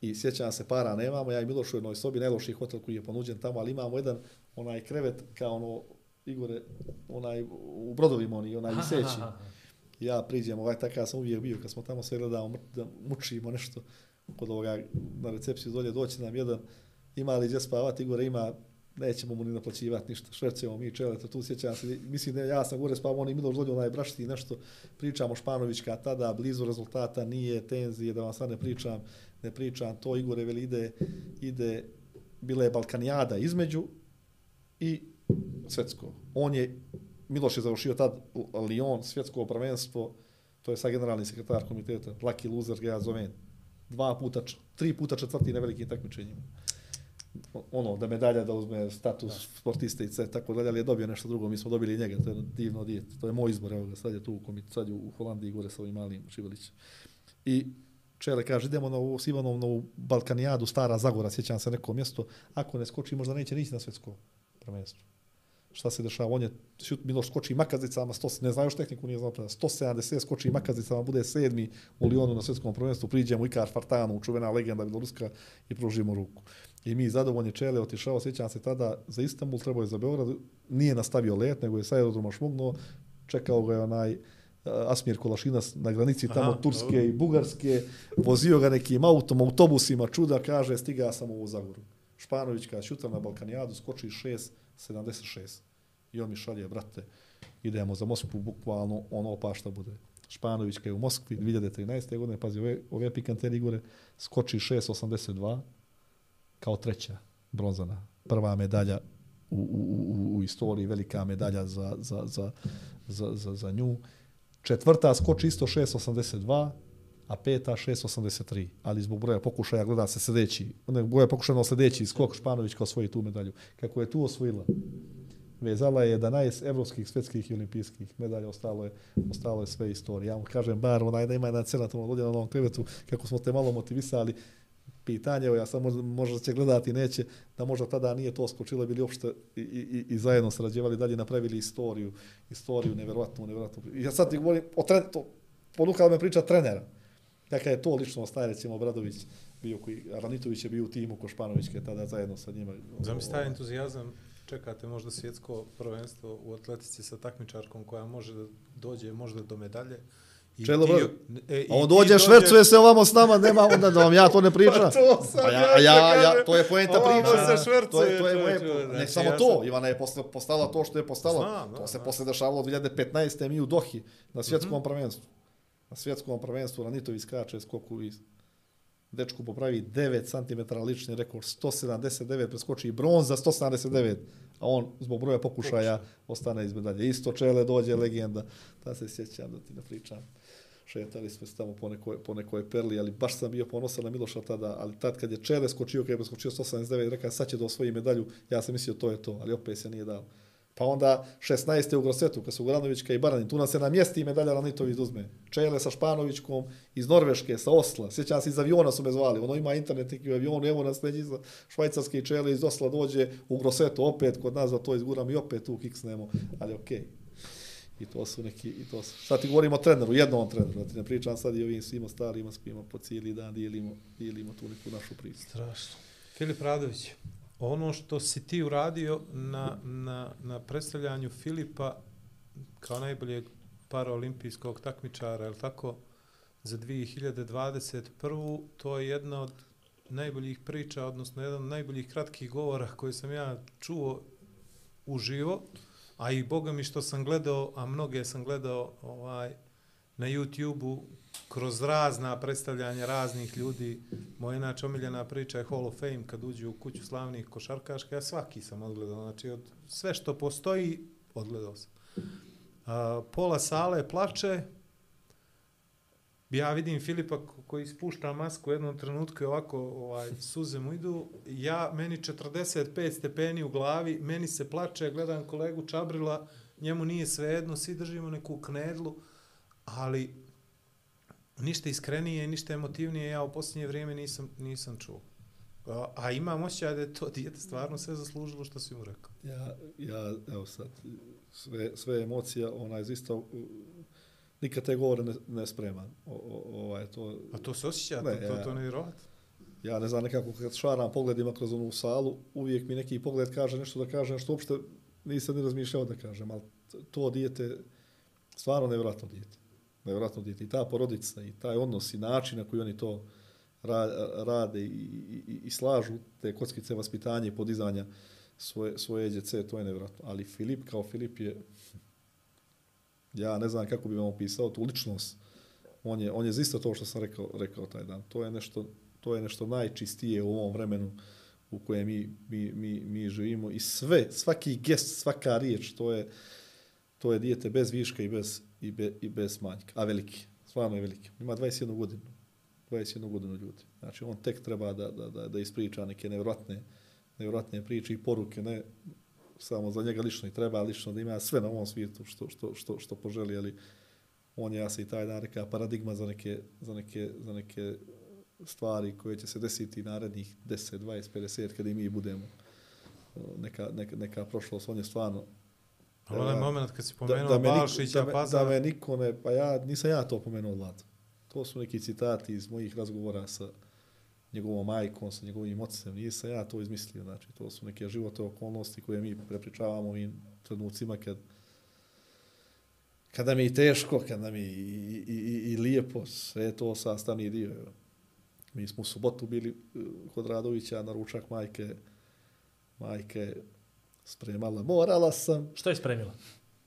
I sjećam se, para nemamo, ja i Miloš u jednoj sobi, najlošiji hotel koji je ponuđen tamo, ali imamo jedan onaj krevet kao ono, Igore, onaj u brodovima oni, onaj viseći. Ja priđem, ovaj takav sam uvijek bio, kad smo tamo sve gledamo, da mučimo nešto kod ovoga, na recepciju dolje doći nam jedan, ima li gdje spavati, gore ima, nećemo mu ni naplaćivati ništa, švercemo mi čeleta, tu sjećam se, mislim da ja sam gore spavao, on i Miloš dolje onaj brašti i nešto, pričamo Španovićka tada, blizu rezultata, nije tenzije, da vam sad ne pričam, ne pričam, to Igore veli ide, ide, bila je Balkanijada između i svetsko. On je, Miloš je završio tad Lyon, svjetsko prvenstvo, to je sad generalni sekretar komiteta, Lucky Loser ga ja zovem, dva puta, tri puta četvrti na velikim takmičenjima. Ono, da medalja da uzme status da. sportiste i sve, tako dalje, ali je dobio nešto drugo, mi smo dobili njega, to je divno dijete, to je moj izbor, evo ga, sad je tu u, komit, sad je u Holandiji gore sa ovim malim Šivelićem. I Čele kaže, idemo na ovu, s Ivanom na ovu Balkanijadu, Stara Zagora, sjećam se neko mjesto, ako ne skoči, možda neće nići na svjetsko prvenstvo. Šta se dešava? On je, šut, Miloš skoči makazicama, 100, ne znaju još tehniku, nije znao, 170 skoči makazicama, bude sedmi u Lionu na svjetskom prvenstvu, priđemo Ikar Fartanu, čuvena legenda Bjeloruska i pružimo ruku. I mi zadovoljni Čele otišao, sjećam se tada za Istanbul, trebao je za Beograd, nije nastavio let, nego je sa aerodroma šmugnuo, čekao ga je onaj uh, Asmir Kolašinas na granici tamo Aha, Turske dobro. i Bugarske, vozio ga nekim autom, autobusima, čuda, kaže, stiga sam u Zagoru. Španović kada šuta na Balkanijadu, skoči 6.76. I on mi šalje, brate, idemo za Moskvu, bukvalno ono pa šta bude. Španović je u Moskvi 2013. godine, pazi, ove, ove pikanteri gore, skoči 6.82 kao treća bronzana. Prva medalja u, u, u, u istoriji, velika medalja za, za, za, za, za, za nju. Četvrta skoči isto 6.82, a peta 6.83. Ali zbog broja pokušaja gleda se sljedeći, ne, broja pokušaja na sljedeći skok Španović kao osvoji tu medalju. Kako je tu osvojila, vezala je 11 evropskih, svjetskih i olimpijskih medalja, ostalo je, ostalo je sve istorije. Ja mu kažem, bar onaj da ima jedan cenatom ovdje na ovom krevetu, kako smo te malo motivisali, pitanje, ja sam možda, možda će gledati, neće, da možda tada nije to skočilo, bili uopšte i, i, i zajedno sarađevali dalje, napravili istoriju, istoriju nevjerovatnu, nevjerovatnu. I ja sad ti govorim o tren, to, ponukala me priča trenera. Kakav je to lično ostaje, recimo, Obradović, bio koji, Ranitović je bio u timu Košpanovićke, tada zajedno sa njima. Zamisli taj entuzijazam, čekate možda svjetsko prvenstvo u atletici sa takmičarkom koja može da dođe možda do medalje. I Čelo, ti- brate. e, i A on dođe, dođe- švercuje se ovamo s nama, nema onda da vam ja to ne pričam. Pa to sam Pa ja, ja a ja, ja, to je poenta Ovamo priče. se švercuje, to je, to je moje, čovječe, ne znači, samo ja to, sam- Ivana je posle, postala to što je postala. Znam, to da, se da. posle dešavalo 2015. mi u Dohi, na svjetskom Mhm. prvenstvu. Na svjetskom prvenstvu Ranitović skače skoku i dečku popravi 9 cm lični rekord, 179, preskoči i bronza 179, a on zbog broja pokušaja ostane iz medalje. Isto čele dođe legenda, da se sjećam da ti ne pričam. Šetali smo se tamo po nekoj, po nekoj perli, ali baš sam bio ponosan na Miloša tada, ali tad kad je Čele skočio, kad je skočio 179, rekao sad će da osvoji medalju, ja sam mislio to je to, ali opet se nije dao. Pa onda 16. u Grosetu, kad su Goranovićka i Baranin, tu nam se na mjesti i medalja Ranitović uzme. Čele sa Španovićkom iz Norveške, sa Osla. Sjećam se, iz aviona su me zvali. Ono ima internet neki u avionu, evo nas neđi za švajcarske Čele iz Osla dođe u Grosetu, opet kod nas za to izguram i opet tu kiksnemo. Ali okej. I to su neki, i to su. Sad ti govorimo o treneru, jednom treneru, da ti ne pričam sad i ovim svim starima s kojima po cijeli dan dijelimo, dijelimo tu neku našu priču. Strašno. Filip Radović, ono što si ti uradio na, na, na predstavljanju Filipa kao najboljeg paraolimpijskog takmičara, je tako, za 2021. To je jedna od najboljih priča, odnosno jedan od najboljih kratkih govora koje sam ja čuo uživo, a i boga mi što sam gledao, a mnoge sam gledao ovaj, na YouTube-u kroz razna predstavljanja raznih ljudi. Moja inače omiljena priča je Hall of Fame kad uđu u kuću slavnih košarkaška. Ja svaki sam odgledao. Znači, od sve što postoji, odgledao sam. A, pola sale plače. Ja vidim Filipa koji spušta masku u jednom trenutku i ovako ovaj, suze mu idu. Ja, meni 45 stepeni u glavi, meni se plače, gledam kolegu Čabrila, njemu nije svejedno, svi držimo neku knedlu, ali ništa iskrenije, ništa emotivnije ja u posljednje vrijeme nisam, nisam čuo. A, a imam osjećaj da je to dijete stvarno sve zaslužilo što si mu rekao. Ja, ja, evo sad, sve, sve emocija, onaj, isto, nikad te govore ne, ne spreman. O, o, ovaj, to, A to se osjeća, Ne, to, to, to nevjerovatno. ja ne znam, nekako kad šaram pogledima kroz onu salu, uvijek mi neki pogled kaže nešto da kažem, što uopšte nisam ni razmišljao da kažem, ali to dijete, stvarno nevjerojatno dijete. Nevjerojatno. I ta porodica, i taj odnos, i način na koji oni to ra, rade i, i, i, slažu te kockice vaspitanja i podizanja svoje, svoje djece, to je nevjerojatno. Ali Filip kao Filip je, ja ne znam kako bi vam opisao tu ličnost, on je, on je isto to što sam rekao, rekao taj dan. To je nešto, to je nešto najčistije u ovom vremenu u kojem mi, mi, mi, mi živimo i sve, svaki gest, svaka riječ, to je, to je dijete bez viška i bez, i, be, i bez manjka, a veliki, stvarno je veliki. Ima 21 godinu, 21 godinu ljudi. Znači on tek treba da, da, da, da ispriča neke nevjerojatne, nevjerojatne priče i poruke, ne samo za njega lično i treba lično da ima sve na ovom svijetu što, što, što, što poželi, ali on je, ja se i taj dan reka, paradigma za neke, za neke, za neke stvari koje će se desiti narednih 10, 20, 50, kada i mi budemo neka, neka, neka prošlost, on je stvarno Ali onaj da- moment kad si da, pomenuo da, niko- Balšića, da, me, da me niko ne, pa ja, nisam ja to pomenuo Vlad. To su neki citati iz mojih razgovora sa njegovom majkom, sa njegovim ocem, nisam ja to izmislio, znači to su neke živote okolnosti koje mi prepričavamo u ovim trenucima kad kada mi je teško, kada mi je i, i, i, i lijepo, sve to sastavni dio. Mi smo u subotu bili eh, kod Radovića na ručak majke, majke spremala. Morala sam, Što je spremila?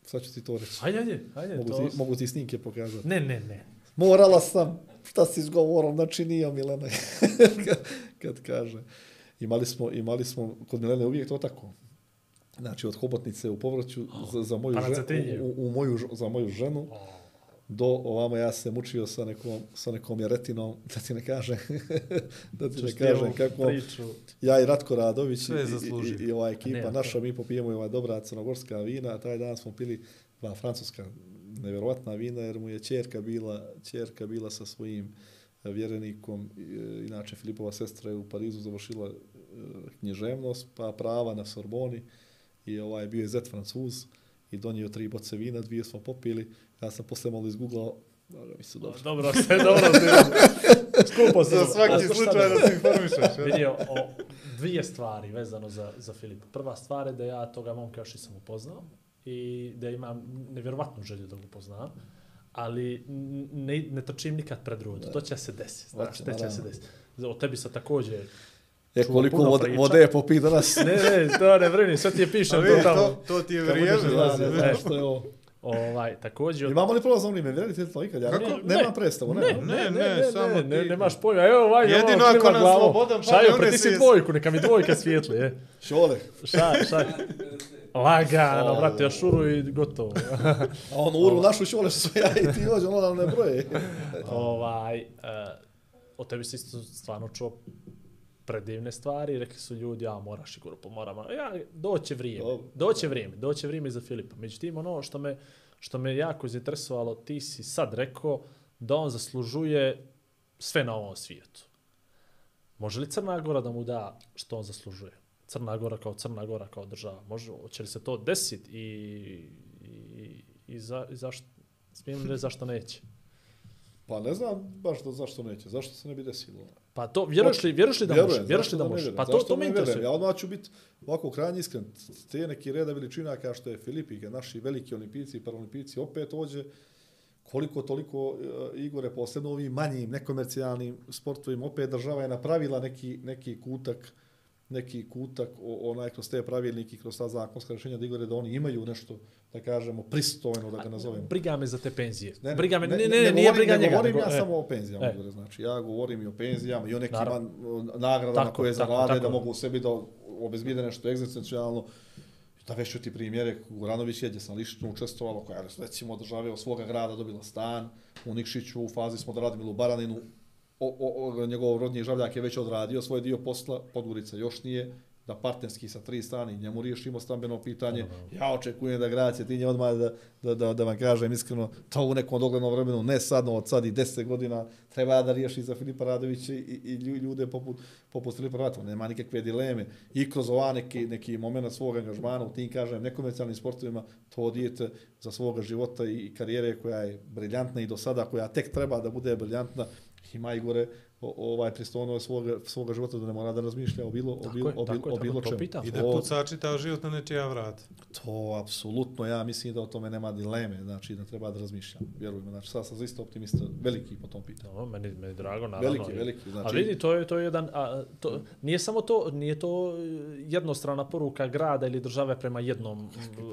sad ću ti to reći. Ajde, ajde, ajde. Mogu to... ti, mogu ti snimke pokazati. Ne, ne, ne. Morala sam, šta si izgovorom načinio Milena, kad, kad kaže. Imali smo, imali smo, kod Milene uvijek to tako. Znači, od hobotnice u povrću za, za, moju, Pa ženu, u, u moju, za moju ženu, do ovamo ja se mučio sa nekom, sa nekom jeretinom, da ti ne kaže, da ti ne kažem ovu kako, Priču. ja i Ratko Radović i, i, i, i ova ekipa Ne, naša, mi popijemo i ova dobra crnogorska vina, taj dan smo pili dva francuska nevjerovatna vina, jer mu je čerka bila, čerka bila sa svojim eh, vjerenikom, eh, inače Filipova sestra je u Parizu završila eh, književnost, pa prava na Sorboni i ovaj bio je zet francuz i donio tri boce vina, dvije smo popili, ja sam posle malo izgooglao, Boga mi su dobro. Dobro se, dobro se. Skupo se. za svaki A, slučaj da- se informišeš. ja. vidio o dvije stvari vezano za, za Filipa. Prva stvar je da ja toga momka još nisam upoznao i da imam nevjerovatnu želju da ga upoznam, ali ne, ne trčim nikad pred rudu. To će se desiti. Znaš, Hoće, te će se desiti. O tebi sa također E, koliko vode, priča. vode je popio danas. Ne, ne, to ne brini, sve ti je pišem to tamo. to, to ti je vrijeme. da, da, znaš što je ovo. Ovaj, također... Imamo li prolaz za ime? Vjerujte li to ikad? Ja Ne, nemam, ne. nemam predstavu, ne. Ne, ne, samo ne, ne, ti- nemaš pojma. Evo, ovaj, Jedino ovo, ako glavom. Slobodan Šajo, onda pritisni svi- dvojku, neka mi dvojka svijetli, je. Šole. Ša, ša. Lagano, brate, još uru i gotovo. A on uru našu šole što su ja i ti dođe, ono nam ne broje. ovaj, uh, o tebi se isto stvarno čuo predivne stvari, rekli su ljudi, ja moraš i grupu, moramo. Ja, doće vrijeme, doće vrijeme, doće vrijeme za Filipa. Međutim, ono što me, što me jako zainteresovalo, ti si sad rekao da on zaslužuje sve na ovom svijetu. Može li Crna Gora da mu da što on zaslužuje? Crna Gora kao Crna Gora kao država. Može, će li se to desiti i, i, i, za, i zašto, smijem li zašto neće? Pa ne znam baš da, zašto neće, zašto se ne bi desilo. Pa to, vjeruješ li, vjeruješ li da može? Vjerujem, Vjeruješ zašto li da može? Pa to, to me interesuje. Ja odmah ću biti ovako krajnji iskren. Te neki reda veličina kao što je Filipi, kad naši veliki olimpijci i paralimpijci opet ođe, koliko toliko e, Igore, posebno ovim manjim, nekomercijalnim sportovima, opet država je napravila neki, neki kutak neki kutak o, onaj kroz te pravilnike kroz ta zakonska rješenja da Igore da oni imaju nešto da kažemo pristojno da ga nazovemo. Briga me za te penzije. Ne, briga me, ne, ne, ne, govorim- nije briga ne njega. govorim nego- ja e. samo o penzijama, E. Znači ja govorim i o penzijama i o nekim Naravno. nagradama Tako, koje tako, zarade, tako. da mogu sebi da obezbijede nešto egzistencijalno. Da već ti primjere, Guranović je gdje sam lično učestvovalo, koja je recimo od države od svoga grada dobila stan, u Nikšiću, u fazi smo da radimo u Baraninu, o, o, o, njegov rodnji žavljak je već odradio svoj dio posla, Podgorica još nije, da partnerski sa tri strane njemu riješimo stambeno pitanje. Ja očekujem da grad Cetinje odmah da, da, da, da vam kažem iskreno, to u nekom doglednom vremenu, ne sad, no od sad i deset godina, treba da riješi za Filipa Radovića i, i lju- ljude poput, poput Filipa Radovića. Nema nikakve dileme. I kroz ova neki, neki moment svog angažmana u tim, kažem, nekomercijalnim sportovima, to dijete za svoga života i karijere koja je briljantna i do sada, koja tek treba da bude briljantna, ima Igore o, ovaj pristojno svoga, svoga života da ne mora da razmišlja o bilo, o bilo, je, o bilo, o bilo to čemu. pitam. I da To- puca čitav život na nečija vrata. To apsolutno, ja mislim da o tome nema dileme, znači da treba da razmišljam, vjerujemo, znači sad sam zaista optimista, veliki po tom pitanju. No, meni, meni drago, naravno. Veliki, veliki, znači- A vidi, to je, to je jedan, a, to, nije samo to, nije to jednostrana poruka grada ili države prema jednom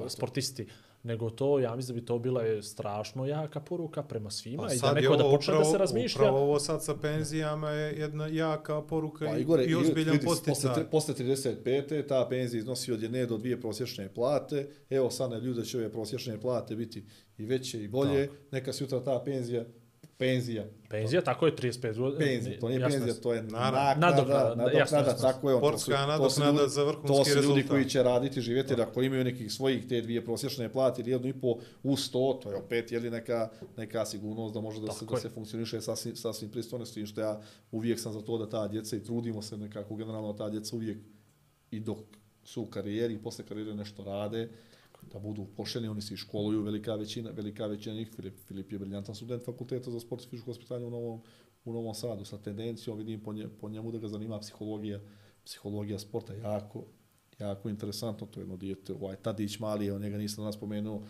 sportisti, nego to, ja mislim da bi to bila je strašno jaka poruka prema svima A i da neko da počne da upravo- se razmišlja. Upravo ovo sad sa penzijama je jedna jaka poruka Pa i, Igore, i ozbiljan vidi, posticaj. Posle, posle 35. ta penzija iznosi od jedne do dvije prosječne plate. Evo sad na ljude će ove prosječne plate biti i veće i bolje. Neka se jutra ta penzija penzija. Penzija, tako je 35 godina. Penzija, to nije Jasno penzija, je. to je naknada, Nadoknada, nadoknada, jasno, jasno. tako je on. to su- Sportska to su nadoknada ljudi- za vrhunski To su ljudi rezultat. koji će raditi, živjeti, jer ako imaju nekih svojih te dvije prosječne plate ili jednu i po u sto, to je opet jeli neka, neka sigurnost da može da se, da se funkcioniše sasvim, sasvim pristojno, s tim što ja uvijek sam za to da ta djeca i trudimo se nekako generalno da ta djeca uvijek i dok su u karijeri i posle karijere nešto rade, da budu pošteni, oni se i školuju, velika većina, velika većina njih, Filip, Filip je briljantan student fakulteta za sport i fizičko vaspitanje u Novom, u Novom Sadu, sa tendencijom, vidim po, nje, po njemu da ga zanima psihologija, psihologija sporta, jako, jako interesantno, to je jedno dijete, ovaj Tadić mali, on njega nisam nas spomenuo,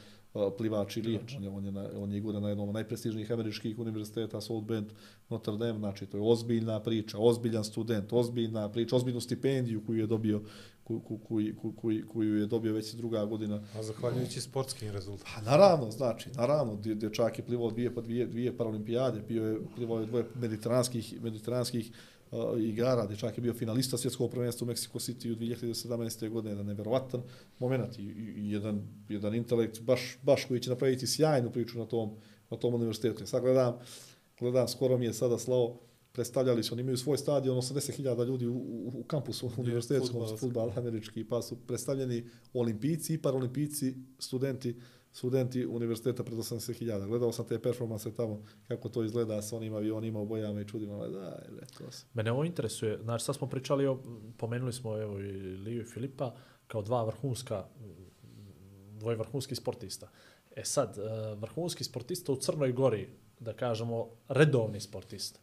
plivač ili on je, on je, na, on je igura na jednom od najprestižnijih američkih univerziteta, South Bend, Notre Dame, znači to je ozbiljna priča, ozbiljan student, ozbiljna priča, ozbiljnu stipendiju koju je dobio koju, koju, koju, koju, koju je dobio već druga godina A zahvaljujući sportskim rezultatima. Pa naravno, znači, naravno, dje- dječak je plivao dvije, pa dvije, dvije paralimpijade, bio je, plivao je dvoje mediteranskih, mediteranskih uh, igara, dječak je bio finalista svjetskog prvenstva u Mexico City u 2017. godine, jedan neverovatan moment i, jedan, jedan intelekt baš, baš koji će napraviti sjajnu priču na tom, na tom univerzitetu. Sad gledam, gledam, skoro mi je sada slao, predstavljali su, oni imaju svoj stadion, 80.000 ljudi u, u, u kampusu univerzitetskom, fudbalski. futbal američki, pa su predstavljeni olimpijci i paralimpijci, studenti, studenti univerziteta pred 80.000. Gledao sam te performanse tamo, kako to izgleda sa onim avionima u bojama i čudima, da, rekao sam. Mene ovo interesuje, znači sad smo pričali o, pomenuli smo evo i Liju i Filipa kao dva vrhunska, dvoje vrhunski sportista. E sad, eh, vrhunski sportista u Crnoj Gori, da kažemo redovni sportista,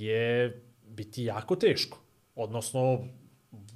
je biti jako teško. Odnosno,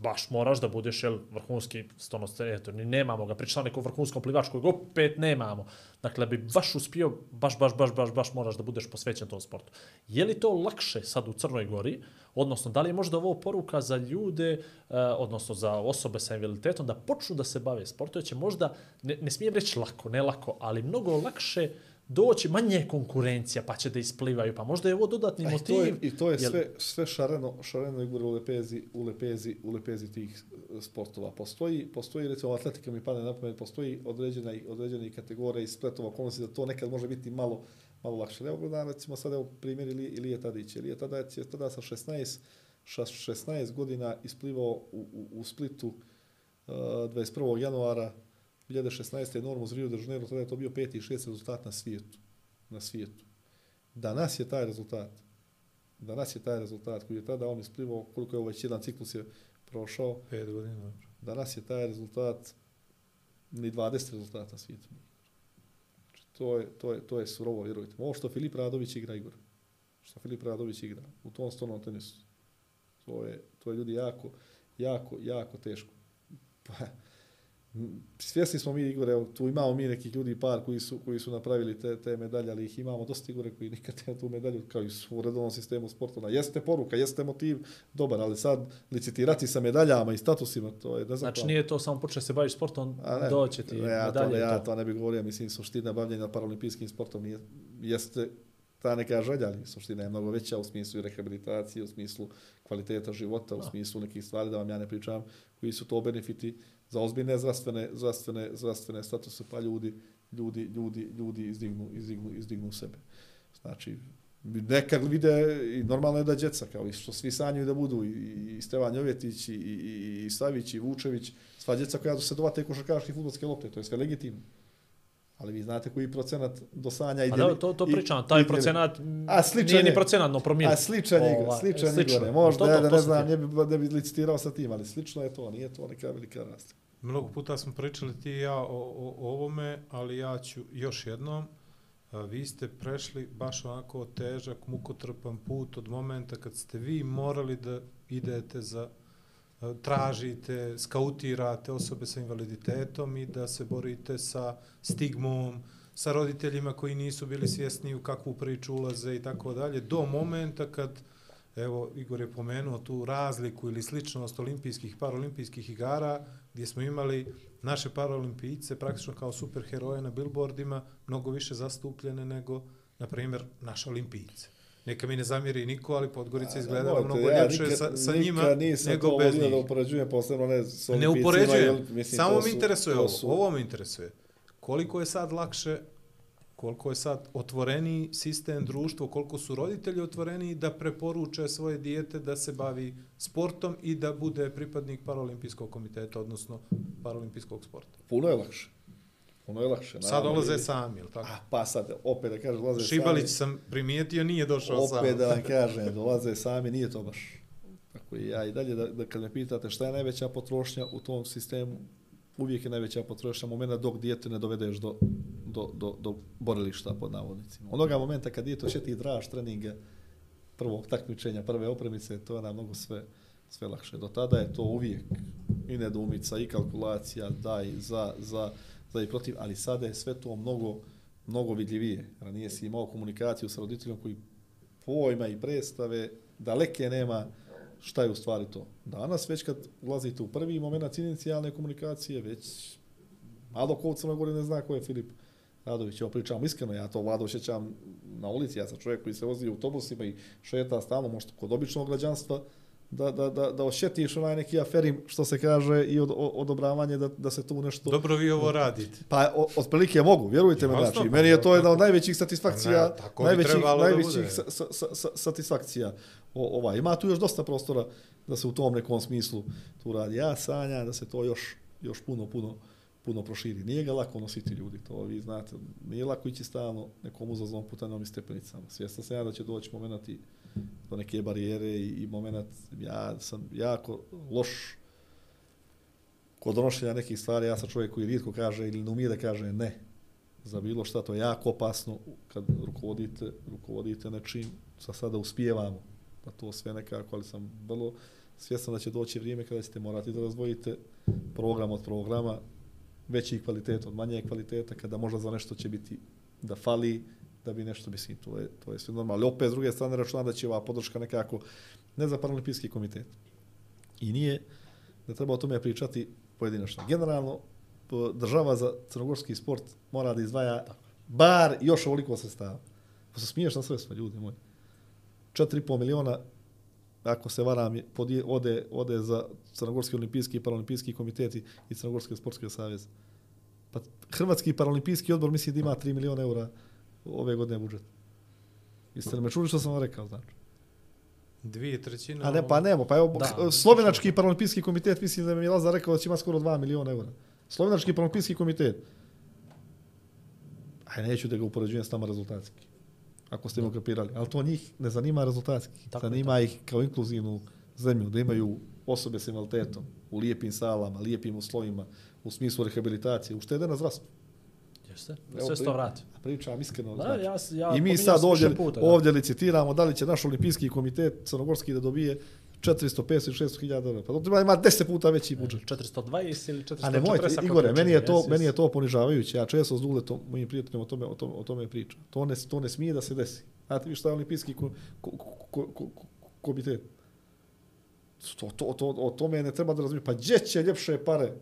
baš moraš da budeš jel, vrhunski stonosteretor. Ni nemamo ga, pričala neko vrhunskom plivačku, kojeg opet nemamo. Dakle, bi baš uspio, baš, baš, baš, baš, baš moraš da budeš posvećen tom sportu. Je li to lakše sad u Crnoj Gori? Odnosno, da li je možda ovo poruka za ljude, eh, odnosno za osobe sa invaliditetom, da počnu da se bave sportom, jer će možda, ne, ne smijem reći lako, ne lako, ali mnogo lakše doći, manje je konkurencija, pa će da isplivaju, pa možda je ovo dodatni motiv. to je, i to je jel- sve, sve šareno, šareno igre u lepezi, u lepezi, u lepezi tih e, sportova. Postoji, postoji recimo atletika mi pada na pamet, postoji određena, određene kategorije i spletova okolnosti da to nekad može biti malo, malo lakše. Evo gledam recimo sad evo primjer Ilije, Ilije Tadić. Ilije Tadić je tada sa 16, sa 16 godina isplivao u, u, u Splitu uh, 21. januara 2016. normu za Rio de Janeiro, tada je to bio peti i šesti rezultat na svijetu. Na svijetu. Danas je taj rezultat danas je taj rezultat koji je tada on isplivao, koliko je već jedan ciklus je prošao, Pet godina. dobro. danas je taj rezultat ni 20 rezultata na svijetu. Znači, to je, to je, to je surovo, vjerujte. Ovo što Filip Radović igra Igor, što Filip Radović igra u tom stolnom tenisu, to je, to je ljudi jako, jako, jako teško. Pa, svjesni smo mi Igore, evo, tu imamo mi nekih ljudi par koji su, koji su napravili te, te medalje, ali ih imamo dosta Igore koji nikad ne tu medalju, kao i u redovnom sistemu sporta. Ona Jeste poruka, jeste motiv, dobar, ali sad licitirati sa medaljama i statusima, to je ne znam Znači kako. nije to samo počne se baviš sportom, ne, doće ti ne, ja, to, medalje ne, i ja to. to ne bih govorio, mislim, suština bavljenja paralimpijskim sportom nije, jeste ta neka želja, ali suština je mnogo veća u smislu rehabilitacije, u smislu kvaliteta života, u smislu nekih stvari, da vam ja ne pričam, koji su to benefiti za ozbiljne zdravstvene, zdravstvene, zdravstvene statuse, pa ljudi, ljudi, ljudi, ljudi izdignu, izdignu, izdignu sebe. Znači, nekad vide i normalno je da djeca, kao i što svi sanjuju da budu, i, i Stevan Jovjetić, i, i, i Savić, i Vučević, sva djeca koja se dovate košarkaške i futbolske lopte, to je sve legitimno. Ali vi znate koji procenat do sanja Pa ide. da, to, to pričam, taj procenat A, sličan nije ni je. procenat, no promil. A sličan igre, Ovaj, sličan igre. Možda, To, to, ja da ne znam, ne bi, ne bi licitirao sa tim, ali slično je to, nije to neka velika razlika. Mnogo puta smo pričali ti i ja o, o, o ovome, ali ja ću još jednom. A, Vi ste prešli baš onako težak, mukotrpan put od momenta kad ste vi morali da idete za tražite, skautirate osobe sa invaliditetom i da se borite sa stigmom, sa roditeljima koji nisu bili svjesni u kakvu priču ulaze i tako dalje, do momenta kad Evo, Igor je pomenuo tu razliku ili sličnost olimpijskih paralimpijskih igara, gdje smo imali naše paralimpijce praktično kao superheroje na billboardima, mnogo više zastupljene nego, na primjer, naše olimpijce. Neka mi ne zamjeri niko, ali Podgorica izgledala Nemojte, mnogo ja ljepše sa, sa njima nego bez njih. da upoređujem posebno ne s Ne olimpijcima, upoređujem, jer, mislim, samo su- interesuje ovo. Ovo me interesuje. Koliko je sad lakše koliko je sad otvoreni sistem društvo, koliko su roditelji otvoreni da preporuče svoje dijete da se bavi sportom i da bude pripadnik Paralimpijskog komiteta, odnosno Paralimpijskog sporta. Puno je lakše. Puno je lakše. Sad dolaze sami, je li tako? Ah, pa sad, opet da kažem, dolaze Šibalić sami. sam primijetio, nije došao sam. Opet da vam kažem, dolaze sami, nije to baš. Tako i ja i dalje, da, da kad me pitate šta je najveća potrošnja u tom sistemu, uvijek je najveća potrošnja momenta dok dijete ne dovedeš do, do, do, do borilišta pod navodnicima. Onoga momenta kad dijete osjeti draž treninga, prvog takmičenja, prve opremice, to je nam mnogo sve, sve lakše. Do tada je to uvijek i nedumica, i kalkulacija, da i za, za, za i protiv, ali sada je sve to mnogo, mnogo vidljivije. Ranije si imao komunikaciju sa roditeljom koji pojma i predstave, daleke nema šta je u stvari to. Danas već kad ulazite u prvi moment inicijalne komunikacije, već malo ko u Crnoj Gori ne zna ko je Filip Radović. Evo pričam iskreno, ja to vlado osjećam na ulici, ja sam čovjek koji se vozi u autobusima i šeta stalno, možda kod običnog građanstva, da, da, da, da osjetiš onaj neki aferim, što se kaže, i od, od, odobravanje da, da se tu nešto... Dobro vi ovo radite. Pa o- otprilike mogu, vjerujte me, znači, pa meni je to jedna od najvećih satisfakcija, Pa ne, tako najvećih, najvećih sa, sa, sa, sa, satisfakcija. O, ova. Ima tu još dosta prostora da se u tom nekom smislu tu radi. Ja sanja da se to još, još puno, puno, puno proširi. Nije ga lako nositi ljudi, to vi znate. Nije lako ići stalno nekom uzaznom putanjom i stepenicama. Svjestan sam ja da će doći moment i do neke barijere i, i moment, ja sam jako loš kod donošenja nekih stvari, ja sam čovjek koji rijetko kaže ili ne umije da kaže ne za bilo šta, to je jako opasno kad rukovodite, rukovodite nečim, sa sada uspijevamo da to sve nekako, ali sam vrlo svjestan da će doći vrijeme kada ćete morati da razvojite program od programa, veći kvalitet od manje kvaliteta, kada možda za nešto će biti da fali, da bi nešto, mislim, to je, to je sve normalno. Ali opet, s druge strane, računam da će ova podrška nekako, ne za paralimpijski komitet. I nije da treba o tome pričati pojedinačno. Generalno, država za crnogorski sport mora da izdvaja bar još ovoliko sredstava. Pa se smiješ na sredstva, ljudi moji. 4,5 miliona, ako se varam, je- podije, ode, ode za Crnogorski olimpijski i paralimpijski komiteti i Crnogorski sportski savez. Pa Hrvatski paralimpijski odbor misli da ima 3 miliona eura ove godine budžet. Jeste li me čuli što sam vam rekao, znači? Dvije trećine. A ne, pa nemo, pa evo, Da. da, Slovenački paralimpijski komitet, mislim da mi je Lazar rekao da će ima skoro 2 miliona eura. Slovenački paralimpijski komitet. Aj, neću da ga upoređujem s nama rezultatski. Ako ste me ukapirali. Ali to njih ne zanima rezultatski. Tako zanima ih kao inkluzivnu zemlju, da imaju osobe s invaliditetom u lijepim salama, lijepim uslovima, u smislu rehabilitacije, uštede na zdravstvu. Jeste, Evo, sve se to vrati. Pričam iskreno. Da, znači. ja, ja I mi sad ovdje, puta, da. ovdje licitiramo da li će naš olimpijski komitet crnogorski da dobije 400, 500 ili 600 hiljada dolara. Pa to treba ima 10 puta veći budžet. 420 ili 440. A ne mojte, Igore, meni je to, meni je to ponižavajuće. Ja često s Duletom, mojim prijateljima o tome, o tome, o tome pričam. To ne, to ne smije da se desi. Znate vi šta je olimpijski ko, ko, ko, ko, ko, komitet? To, to, to, o tome ne treba da razumije. Pa gdje će ljepše pare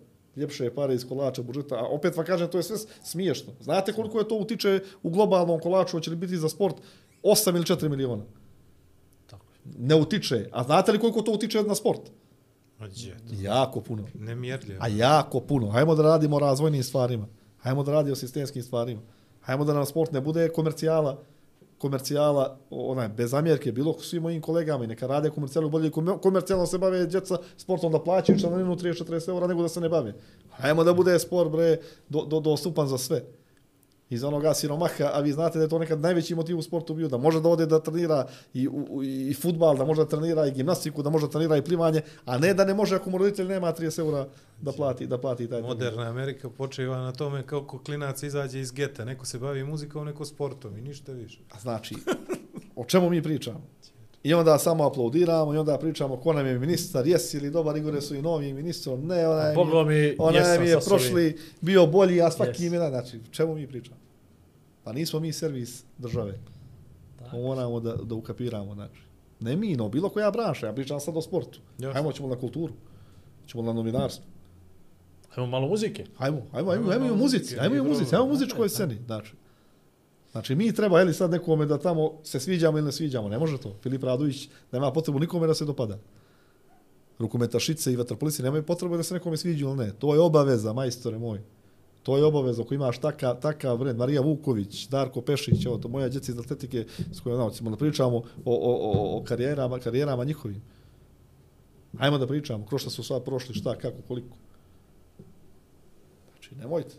ljepše pare iz kolača budžeta, a opet vam kažem, to je sve smiješno. Znate koliko je to utiče u globalnom kolaču, hoće li biti za sport 8 ili 4 miliona? Tako. Ne utiče. A znate li koliko to utiče na sport? Gdje? Jako puno. Nemjerljivo. A jako puno. Hajmo da radimo razvojnim stvarima. Hajmo da radimo sistemskim stvarima. Hajmo da nam sport ne bude komercijala, komercijala, onaj, bez zamjerke, bilo svim mojim kolegama i neka rade komercijalu bolje, komercijalno se bave djeca sportom da plaćaju članarinu 30-40 eura nego da se ne bave. Hajmo da bude sport, bre, do, do, dostupan za sve. Iz onoga siromaha, a vi znate da je to nekad najveći motiv u sportu bio, da može da ode da trenira i, u, i futbal, da može da trenira i gimnastiku, da može da trenira i plivanje, a ne da ne može ako mu roditelj nema 30 eura da plati, da plati taj trening. Moderna Amerika počiva na tome kako klinac izađe iz geta. Neko se bavi muzikom, neko sportom i ništa više. A Znači, o čemu mi pričamo? I onda samo aplaudiramo i onda pričamo ko nam je ministar, jesi li dobar, Igore su i novi ministrom, ne, onaj, mi, mi, onaj mi je prošli bio bolji, a svaki Yes. yes. imena, znači, čemu mi pričamo? Pa nismo mi servis države. Tako. Moramo da, da ukapiramo, znači. Ne mi, no, bilo koja branša, ja pričam sad o sportu. Jasno. Hajmo, ćemo na kulturu, ćemo na novinarstvo. Ajmo malo muzike. Hajmo, hajmo, hajmo, Ajmo hajmo i muzici, hajmo i igru. muzici, hajmo u Ajmo, muzičkoj ajmo. sceni, znači. Znači, mi treba, eli sad nekome da tamo se sviđamo ili ne sviđamo, ne može to. Filip Radović nema potrebu nikome da se dopada. Rukometašice i vaterpolici nemaju potrebu da se nekome sviđu ili ne. To je obaveza, majstore moj. To je obaveza ako imaš taka, takav vred. Marija Vuković, Darko Pešić, evo to moja djeca iz atletike s kojom znamo, ćemo da pričamo o, o, o, o karijerama, karijerama njihovim. Ajmo da pričamo, kroz šta su sva prošli, šta, kako, koliko. Znači, nemojte.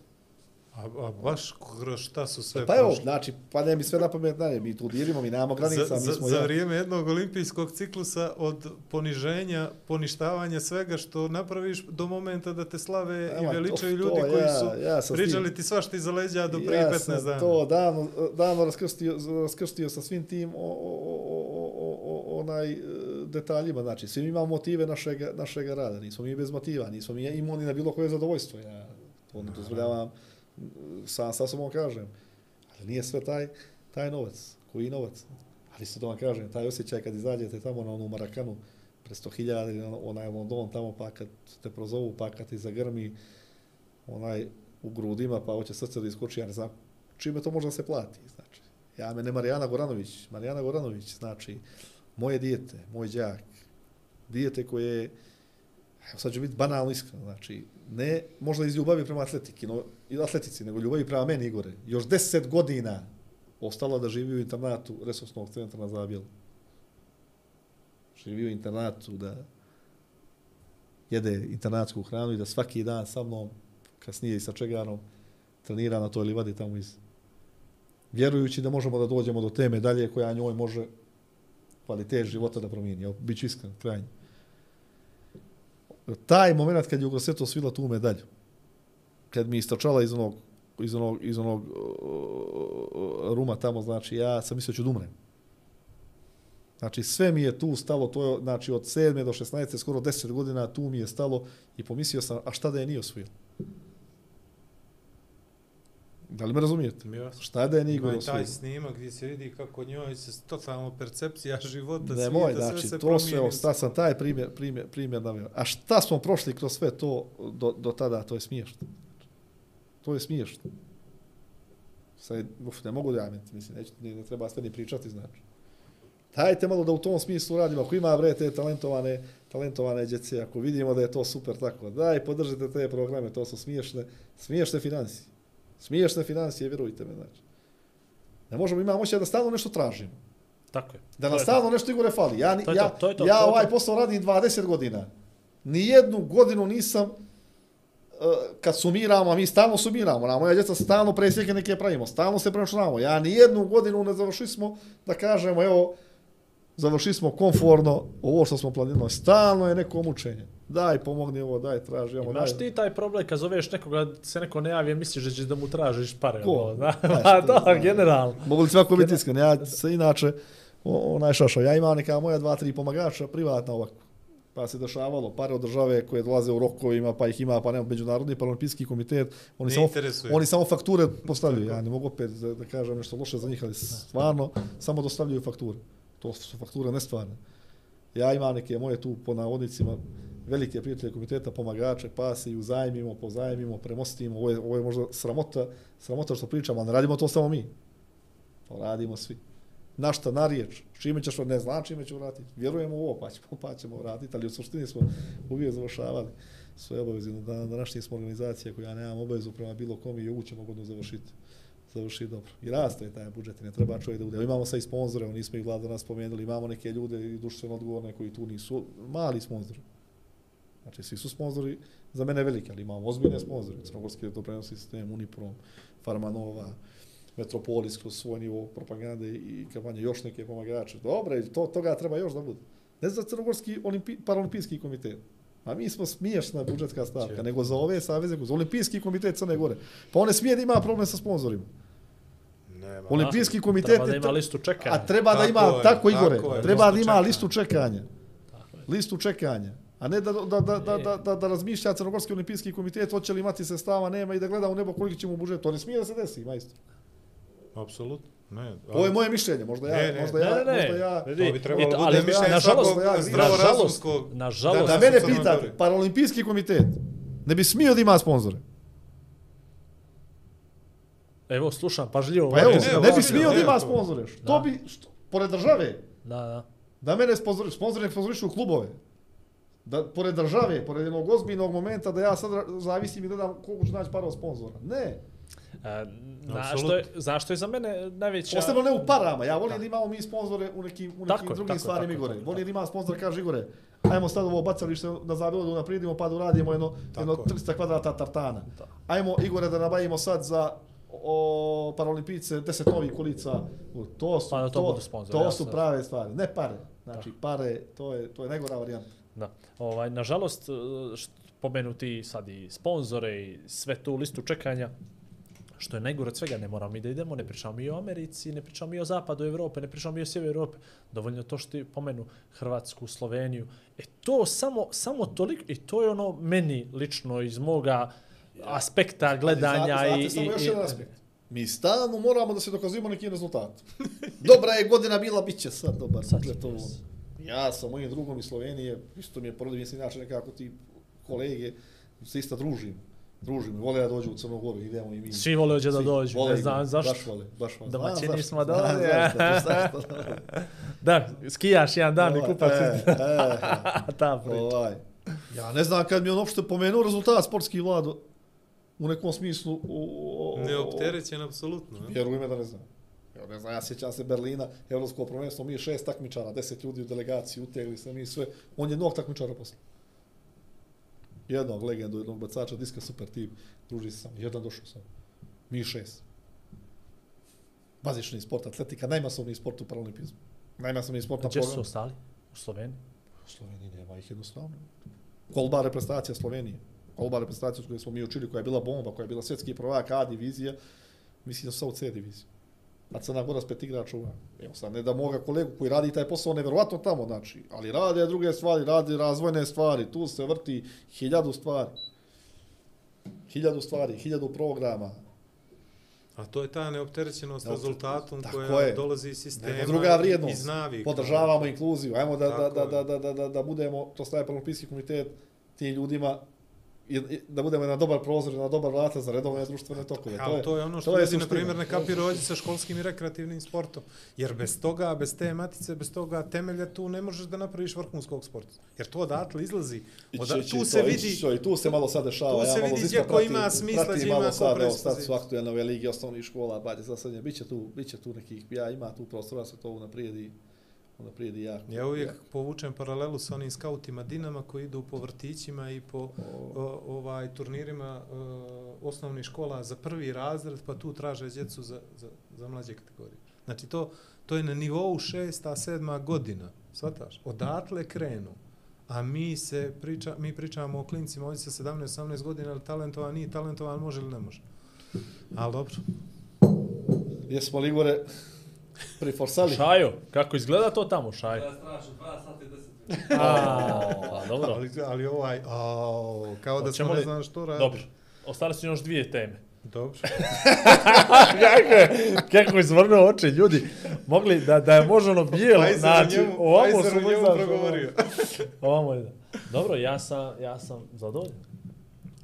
A, a baš kroz šta su sve Pa evo, prošli? znači, padne mi sve na pamet, ne, mi tu dirimo, mi nemamo granica, za, mi za, smo za ja. vrijeme jednog olimpijskog ciklusa od poniženja, poništavanja svega što napraviš do momenta da te slave i Ema, veličaju to- ljudi to koji ja- su ja sam s pričali tim- ti svašta iza leđa do prije ja 15 sam dana. to davno, davno raskrstio, raskrstio sa svim tim o, o, o, o, o, onaj e, detaljima. Znači, svi imamo motive našega, našega rada. Nismo mi bez motiva, nismo mi imuni na bilo koje zadovoljstvo. Ja to ne dozvoljavam, sam sa sobom kažem. Ali nije sve taj, taj novac. Koji novac? Ali se to vam kažem, taj osjećaj kad izađete tamo na onu Marakanu, pre 100.000 ili na onaj London tamo, pa kad te prozovu, pa kad ti zagrmi, onaj u grudima, pa hoće srce da iskoči, ja ne znam čime to može da se plati. Znači, ja mene Marijana Goranović, Marijana Goranović, znači, moje dijete, moj đak, dijete koje je, evo sad ću biti banalno iskreno, znači, ne možda iz ljubavi prema atletiki, no, i atletici, nego ljubavi prema meni, Igore. Još deset godina ostalo da živi u internatu resursnog centra na Zabijelu. Živi u internatu da jede internatsku hranu i da svaki dan sa mnom, kasnije i sa Čeganom, trenira na toj livadi tamo iz vjerujući da možemo da dođemo do te medalje koja njoj može kvalitet života da promijeni. Evo, bit ću iskren, krajnje. Taj moment kad je Ugroseto svila tu medalju, kad mi istračala iz onog, iz onog, iz onog uh, ruma tamo, znači ja sam mislio da ću da umrem. Znači sve mi je tu stalo, to je znači od 7. do 16. skoro 10 godina tu mi je stalo i pomislio sam, a šta da je nije osvojila? Da li me razumijete? Jasno. Šta da je nije Ima osvojila? taj snimak gdje se vidi kako njoj se totalno percepcija života, Ne moj, svijeta, znači, sve se to sve, promijeni. osta sam taj primjer, primjer, primjer naveo. A šta smo prošli kroz sve to do, do tada, to je smiješno. To je smiješno. Sad, uf, ne mogu da ja mislim, neću, ne, ne treba sve ni pričati, znači. Dajte malo da u tom smislu radimo, ako ima bre te talentovane, talentovane djece, ako vidimo da je to super tako, daj podržite te programe, to su smiješne, smiješne financije. Smiješne financije, vjerujte me, znači. Ne možemo, imamo osjećaj da stalno nešto tražimo. Tako je. Da To nam stalno nešto Igore fali. Ja, To ja, to, to je to, ja to ovaj to. posao radim 20 godina. Nijednu godinu nisam uh, kad sumiramo, a mi stalno sumiramo, na moja djeca stalno presjeke neke pravimo, stalno se preračunamo. Ja nijednu godinu ne završili smo da kažemo, evo, završili smo konforno ovo što smo planirali. Stalno je neko mučenje. Daj, pomogni ovo, daj, traži ovo, Imaš daj. ti taj problem kad zoveš nekoga, se neko ne javi, misliš da ćeš da mu tražiš pare. Ko? ono, Da, da, znam. generalno. Mogu li svako biti iskren? Ja se inače, onaj šašao, ja imam neka moja dva, tri pomagača, privatna ovako. Pa se dešavalo, pare od države koje dolaze u rokovima, pa ih ima, pa nema međunarodni paraolimpijski komitet, oni Ne samo, interesuje. oni samo fakture postavljaju. Ja ne mogu opet da, da kažem nešto loše za njih, ali stvarno samo dostavljaju fakture. To su fakture nestvarne. Ja imam neke moje tu po navodnicima velike prijatelje komiteta, pomagače, pa se i uzajmimo, pozajmimo, premostimo. Ovo je, ovo je možda sramota, sramota što pričamo, ali ne radimo to samo mi. To radimo svi. Na šta, na riječ. Čime ćeš, ne znam čime ću vratiti. Vjerujemo u ovo, pa ćemo, pa ćemo vratiti, ali u suštini smo uvijek završavali svoje obaveze. Na današnji smo organizacija koja nemam obavezu prema bilo kom i ovu ćemo godinu završiti završi dobro. I raste je taj budžet, i ne treba čovjek da bude. Imamo sad i sponzore, evo, nismo ih vlada nas spomenuli, imamo neke ljude i društveno odgovorne koji tu nisu, mali sponzori. Znači, svi su sponzori za mene veliki, ali imamo ozbiljne sponzore. Crnogorski doprinosni sistem, Uniprom, Farmanova, Metropolis kroz svoj nivo propagande i kampanje, još neke pomagače. Dobre, to, toga treba još da bude. Ne za Crnogorski olimpi, paralimpijski komitet. A mi smo smiješna budžetska stavka, nego za ove saveze, za olimpijski komitet Crne Gore. Pa one smije da ima problem sa sponzorima. Nema. Olimpijski komitet... Treba da ima listu čekanja. A treba da Tako ima, je, tako, Igore, tako je, treba da listu ima čekanja. listu čekanja. Listu čekanja. A ne da, da, da, da, da, da, da razmišlja Crnogorski olimpijski komitet, hoće li imati sestava, nema i da gleda u nebo koliko će mu budžet. To ne smije da se desi, majstor. Apsolutno. Ne, Ovo je moje mišljenje, možda ja, Ne, ne, možda Ne, ja, ne, ne. možda ja, Vidi, To bi trebalo bude ali mišljenje nažalost, svakog nažalost, zdravorazumskog. nažalost, da Da mene pitate, paralimpijski komitet ne bi smio da ima sponzore. Evo, slušam pažljivo. Pa evo, ne, ne, ne, bi smio da ima to- sponzore. Da. bi, što, pored države, Da, da. da mene sponzori, sponzori ne sponzorišu klubove. Da, pored države, pored jednog ozbiljnog momenta, da ja sad zavisim i gledam koliko ću naći para od sponzora. Ne. E, na, Apsolutno. što je, znaš što je za mene najveća... Posebno ne u parama. Ja volim da imamo mi sponzore u nekim, u Tako nekim je, drugim tako stvarima tako Igore. tako Volim tako da ima sponsor, kaže Igore, ajmo sad ovo bacalište na Zabelodu naprijedimo pa da uradimo jedno, jedno je. 300 kvadrata tartana. Da. Ajmo Igore da nabavimo sad za o, paralimpijice 10 novih kolica. To su, Pa da to budu sponzori, to jasno. su prave stvari, ne pare. Znači pare, to je, to je najgora varijanta. Da. Ovaj, nažalost, e, pomenuti sad i sponzore i sve tu listu čekanja, što je najgore od svega, ne moramo mi da idemo, ne pričamo mi o Americi, ne pričamo mi o zapadu Evrope, ne pričamo mi o sjeveru Evrope, dovoljno to što ti pomenu Hrvatsku, Sloveniju. E to samo, samo toliko, i to je ono meni lično iz moga aspekta gledanja Znate, i... samo i, još i- jedan aspekt. Mi stalno moramo da se dokazujemo neki rezultat. Dobra je godina bila, bit će sad dobar. Sad će to. Ja sa mojim drugom iz Slovenije, isto mi je porodično, mislim, inače nekako ti kolege, se isto družim. Družim, vole da dođu u Crnu Goru, idemo i mi. Svi vole da dođu, vole ne i znam zašto. Baš vole, baš vole. Domaćini smo znam dole. zašto, zašto. Da, skijaš jedan dan i Ovaj, kupac. e, e, Ta priča. Ovaj. Ja ne znam kad mi on uopšte pomenuo rezultat sportski vlado u nekom smislu. U, u, u, Neopterećen, apsolutno. ne? Vjeruj me da ne znam. Ja ne znam, ja sjećam se Berlina, Evropsko prvenstvo, mi je šest takmičara, deset ljudi u delegaciji, utegli se mi sve. On je jednog takmičara posle. Jednog legendu, jednog bacača, diska super tim, druži se samo, jedan došao sam. Mi šest. Bazični sport, atletika, najmasovniji sport u paralimpizmu. Najmasovniji sport na Gdje su programu. ostali? U Sloveniji? U Sloveniji nema ih jednostavno. Kolba reprezentacija Slovenije. Kolba reprezentacija koju smo mi učili, koja je bila bomba, koja je bila svjetski prvak A divizija, mislim da su u C diviziji. A Crna Gora spet igra čuva. Evo sad, ne da moga kolegu koji radi taj posao nevjerovatno tamo, znači, ali rade druge stvari, radi razvojne stvari, tu se vrti hiljadu stvari. Hiljadu stvari, hiljadu programa. A to je ta neopterećenost Neopter- rezultatom koja je. dolazi iz sistema Nego druga vrijednost. iz navika. Podržavamo inkluziju. Ajmo da, da, da, da, da, da, da, da budemo, to staje Paralimpijski komitet, tim ljudima, i, i, da budemo na dobar prozor, na dobar vrata za redovne društvene tokove. To, to je ono što to je ljudi, na primjer, ne kapiraju ovdje sa školskim i rekreativnim sportom. Jer bez toga, bez te matice, bez toga temelja, tu ne možeš da napraviš vrhunskog sporta. Jer to odatle izlazi. Oda, Ići, tu se vidi, ići, I tu se malo sad dešava. tu se ja vidi gdje ko ima smisla, gdje ima ko evo, sad su aktuelne ove lige osnovnih škola, bađe za sad, bit će tu, bit će tu nekih, ja ima tu prostora da se to unaprijedi, unaprijedi jako. Ja uvijek povučem paralelu sa onim skautima Dinama koji idu po vrtićima i po o, ovaj turnirima o, osnovnih škola za prvi razred, pa tu traže djecu za, za, za mlađe kategorije. Znači to, to je na nivou šesta, sedma godina, shvataš? Odatle krenu. A mi se priča, mi pričamo o klincima ovdje sa 17-18 godina, ali talentovan nije talentovan, može ili ne može. Ali dobro. Jesmo li Igore priforsali? Šajo, kako izgleda to tamo, Šajo? Ja strašno, 2 sata i 10 minuta. A, pa dobro. Ali, ali ovaj, ao, kao da smo ne znam što radi. Dobro. Ostale su još dvije teme. Dobro. kako je, kako je izvrnuo oči, ljudi. Mogli da, da je možda ono bijelo, znači, njemu, ovamo su njemu znaš, progovorio. Ovamo je da. Dobro, ja sam, ja sam zadovoljan.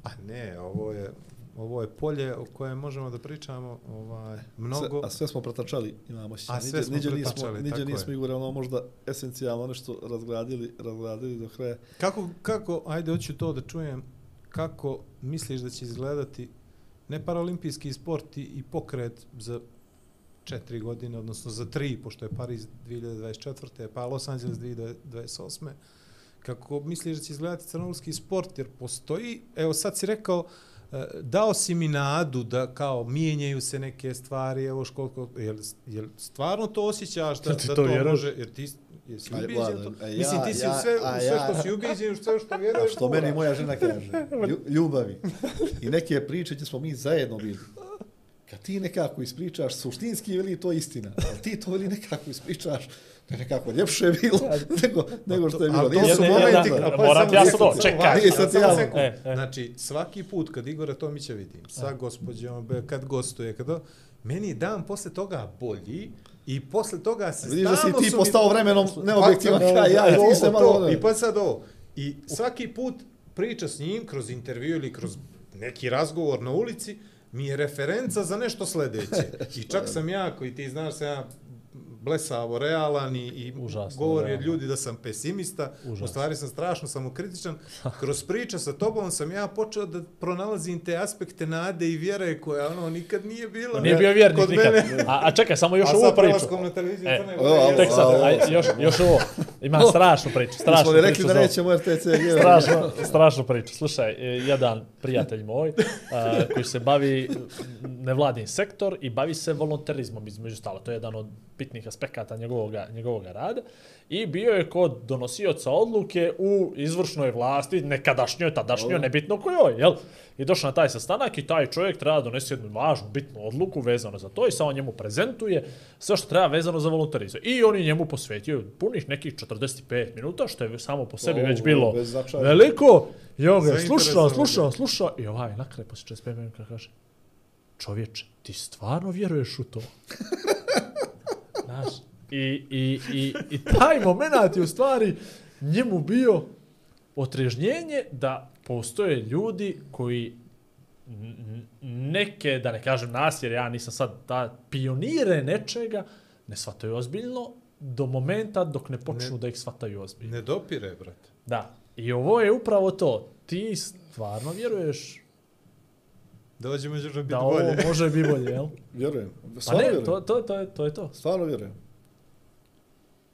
A ne, ovo je ovo je polje o kojem možemo da pričamo ovaj mnogo. Sve, a sve smo pretrčali, imamo se. A sve smo niđe nismo, niđe nismo ono možda esencijalno nešto razgradili, razgradili do kraja. Kako kako ajde hoću to da čujem kako misliš da će izgledati ne paraolimpijski sport i, i pokret za četiri godine, odnosno za tri, pošto je Pariz 2024. pa Los Angeles 2028. Kako misliš da će izgledati crnogorski sport? Jer postoji, evo sad si rekao, dao si mi nadu da kao mijenjaju se neke stvari, evo školiko, jel, jel stvarno to osjećaš da, da to može, jer ti jesi ubijeđen Vlado, to? ja- Mislim, ti si ja- u sve, a u sve ja- što si ubijeđen, u sve što A vjeruješ, što meni moja žena kaže, lju- ljubavi. I neke priče gdje smo mi zajedno bili. Kad ti nekako ispričaš, suštinski je li to istina, ali ti to veli nekako ispričaš, nekako ljepše bilo nego, nego što je bilo. Ali to Nije su momenti... a pa ti ja sad samo- čekaj. Nije sad sekund. E, e. Znači, svaki put kad Igora Tomića vidim, sa gospođom, be- kad gostuje, kad meni je dan posle toga bolji i posle toga se Vidiš da si stalno ti su mi- postao vremenom neobjektivan Pa, kao ja i ovo, ti se malo... I pa sad ovo. I svaki put priča s njim kroz intervju ili kroz neki razgovor na ulici, mi je referenca za nešto sledeće. I čak sam ja, koji ti znaš, sam ja blesavo realan i, i Užasno govori realan. ljudi da sam pesimista, Užasno. u stvari sam strašno samokritičan. Kroz priče sa tobom sam ja počeo da pronalazim te aspekte nade i vjere koja ono nikad nije bila. Nije bio vjernik Kod nikad. mene. A, a čekaj, samo još A ovu sad priču. prelaskom na televiziju E, Crne o, Gore, Tek sad, aj, još, još ovo. Ima strašnu priču, strašnu smo li rekli priču da nećemo RTC? strašno, strašnu priču. Slušaj, e, jedan prijatelj moj a, koji se bavi nevladin sektor i bavi se volonterizmom između stala. To je jedan od bitnih aspekata njegovog, rada. I bio je kod donosioca odluke u izvršnoj vlasti, nekadašnjoj, tadašnjoj, nebitno kojoj, jel? I došao na taj sastanak i taj čovjek treba donesi jednu važnu, bitnu odluku vezano za to i sad on njemu prezentuje sve što treba vezano za volonterizam. I on je njemu posvetio punih nekih 45 minuta, što je samo po sebi O, već bilo veliko. I on ga je slušao, slušao, slušao i ovaj na kraju posle 45 minuta kaže čovječe, ti stvarno vjeruješ u to? Znaš, i, i, i, i taj moment je u stvari njemu bio otrežnjenje da postoje ljudi koji neke, da ne kažem nas, jer ja nisam sad da pionire nečega, ne shvataju ozbiljno do momenta dok ne počnu Ne. da ih shvataju ozbiljno. Ne dopire, brate. Da. I ovo je upravo to. Ti stvarno vjeruješ Dođe da biti da ovo bolje. može biti bolje, jel? Vjerujem. Pa Stvarno ne, vjerujem. to, to, to, je, to je to. Stvarno vjerujem.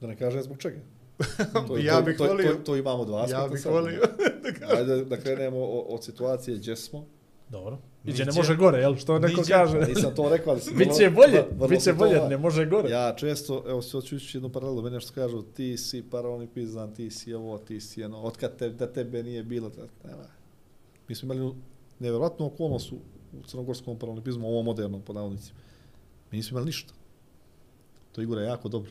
Da ne kažem zbog čega. To, Ja to, bih to, volio. To, to imamo dva aspekta. Ja bih volio. Ajde da krenemo od situacije gdje smo. Dobro. Iđe ne Niđe. može gore, jel? Što neko Niđe. kaže. Nisam to rekao, ali sam Biće bolje, biće to bolje, ne može gore. Ja često, evo se hoću ići jednu paralelu, mene što kažu, ti si paraolimpizan, ti si ovo, ti si jedno, otkad te, da tebe nije bilo, da, nema. Mi smo imali nevjerojatnu okolnost u, u crnogorskom u ovo modernom podavnicima. Mi nismo imali ništa. To igra je jako dobro.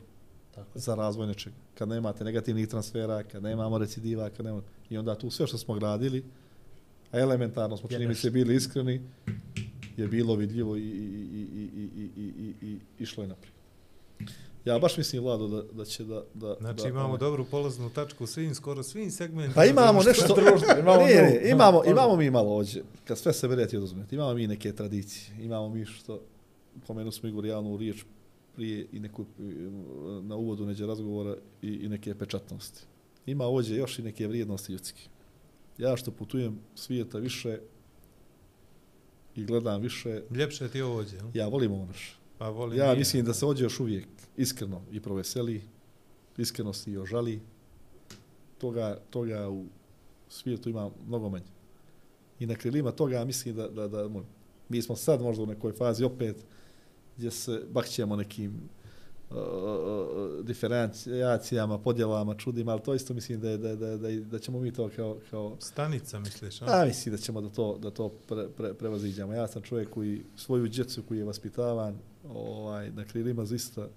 Tako za razvoj nečega. Kad nemate negativnih transfera, kad nemamo recidiva, kad nemamo... I onda tu sve što smo gradili, a elementarno smo čini mi se bili iskreni, je bilo vidljivo i, i, i, i, i, i, i, i išlo je naprijed. Ja baš mislim, Vlado, da, da će da... da Znači da, imamo ovaj- dobru polaznu tačku u svim, skoro svim segmentima. Pa imamo nešto... društvo, imamo Nije, nije, imamo, Može. imamo mi malo ođe. Kad sve se verete i oduzmete, imamo mi neke tradicije. Imamo mi što... Pomenu smo Igor javnu riječ prije i neku, na uvodu neđe razgovora i, i neke pečatnosti. Ima ođe još i neke vrijednosti ljudske. Ja što putujem svijeta više i gledam više, Ljepše ti ovo ovdje, ja volim ovo naše. Pa volim Ja i mislim da se ođe još uvijek iskreno i proveseli, iskreno se i ožali. Toga, toga u svijetu ima mnogo manje. I na krilima toga mislim da, da, da mi smo sad možda u nekoj fazi opet gdje se bakćemo nekim uh, diferencijacijama, podjelama, čudima, ali to isto mislim da, je, da, da, da, da ćemo mi to kao, kao Stanica, misliš, a? A mislim da ćemo da to, da to pre, pre, prevaziđamo. Ja sam čovjek koji svoju djecu koji je vaspitavan ovaj, na krilima zista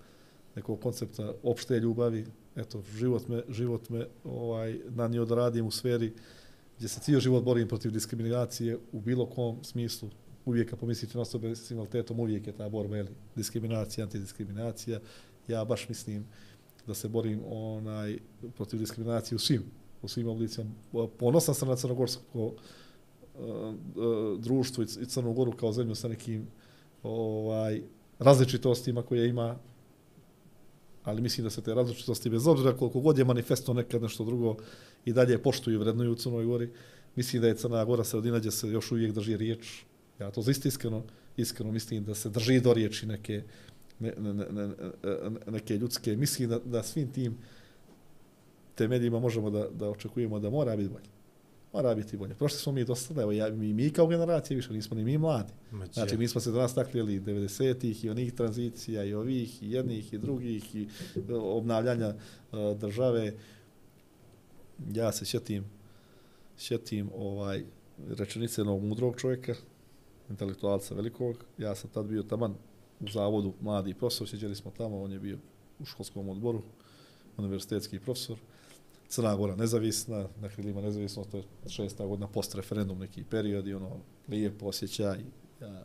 nekog koncepta opšte ljubavi. Eto, život me, život me ovaj, nanio da radim u sferi gdje se cijel život borim protiv diskriminacije u bilo kom smislu. Uvijek kad pomislite na osobe s invaliditetom, uvijek je ta borba, jeli, diskriminacija, antidiskriminacija. Ja baš mislim da se borim onaj protiv diskriminacije u svim u svim oblicima. Ponosan sam na crnogorsko eh, eh, društvo i Crnu Goru kao zemlju sa nekim ovaj različitostima koje ima ali mislim da se te različitosti bez obzira koliko god je manifesto nekad nešto drugo i dalje poštuju i vrednuju u Crnoj Gori. Mislim da je Crna Gora sredina gdje se još uvijek drži riječ. Ja to zaista iskreno, iskreno mislim da se drži do riječi neke, ne, ne, ne, ne, neke ljudske. Mislim da, da svim tim temeljima možemo da, da očekujemo da mora biti bolje. Mora biti bolje. Prošli smo mi dosta, evo ja, mi, mi kao generacija više, nismo ni mi mladi. Ma, Znači, mi smo se danas takljeli 90-ih i onih tranzicija i ovih i jednih i drugih i e, obnavljanja uh, države. Ja se sjetim, sjetim ovaj rečenice jednog mudrog čovjeka, intelektualca velikog. Ja sam tad bio taman u zavodu mladi profesor, sjeđali smo tamo, on je bio u školskom odboru, univerzitetski profesor. Crna Gora nezavisna, na krilima nezavisno, to je šesta godina post referendum neki period i ono lijep osjećaj. Ja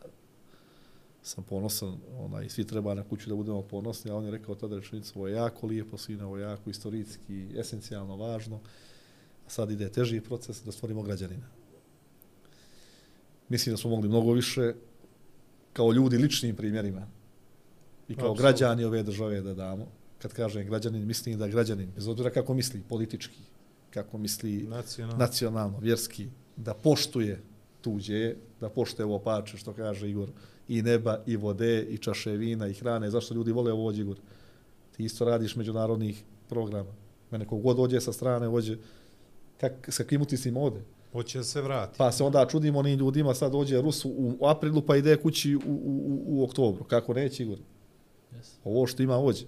sam ponosan, onaj, svi treba na kuću da budemo ponosni, a on je rekao tada rečenicu, ovo je jako lijepo, sine, ovo je jako istorijski, esencijalno važno, a sad ide teži proces da stvorimo građanina. Mislim da smo mogli mnogo više kao ljudi ličnim primjerima i kao Apsolutno. građani ove države da damo. Kad kažem građanin, mislim da građanin, bez obzira kako misli, politički, kako misli Nacionalno. nacionalno, vjerski, da poštuje tuđe, da poštuje ovo pače, što kaže Igor, i neba, i vode, i čaše vina, i hrane. Zašto ljudi vole ovo Igor? Ti isto radiš međunarodnih programa. Mene kogod dođe sa strane, vođe, kak, s kakvim utisima ode. Hoće da se vrati. Pa se onda čudimo onim ljudima, sad dođe Rus u, u aprilu, pa ide kući u, u, u, u oktobru. Kako neće, Igor? Yes. Ovo što ima ođe.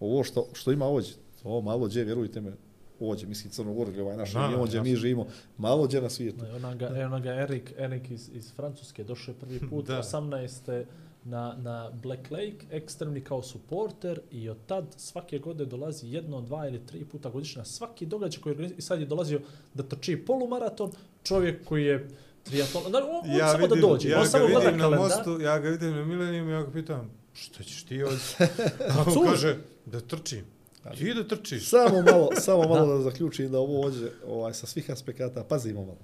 Ovo što, što ima ođe. Ovo malo gdje, vjerujte me, ođe, mislim Crnogoru, gdje ovaj naš region, gdje mi živimo, malo gdje na svijetu. No, ona ga, evo ga Erik, Erik iz, iz Francuske došao je prvi put, Da. 18. na, na Black Lake, ekstremni kao supporter i od tad svake godine dolazi jedno, dva ili tri puta godišnje na svaki događaj koji organizuje i sad je dolazio da trči polumaraton, čovjek koji je triatlon, da, on, on samo da dođe, ja on samo gleda vidim na kalendar. mostu, ja ga vidim na Milenijumu, ja ga pitam, šta ćeš ti ovdje? A on Francuz. kaže, da trčim. Ti da trčiš. Samo malo, samo malo da. zaključim da ovo ođe ovaj, sa svih aspekata, pazimo malo.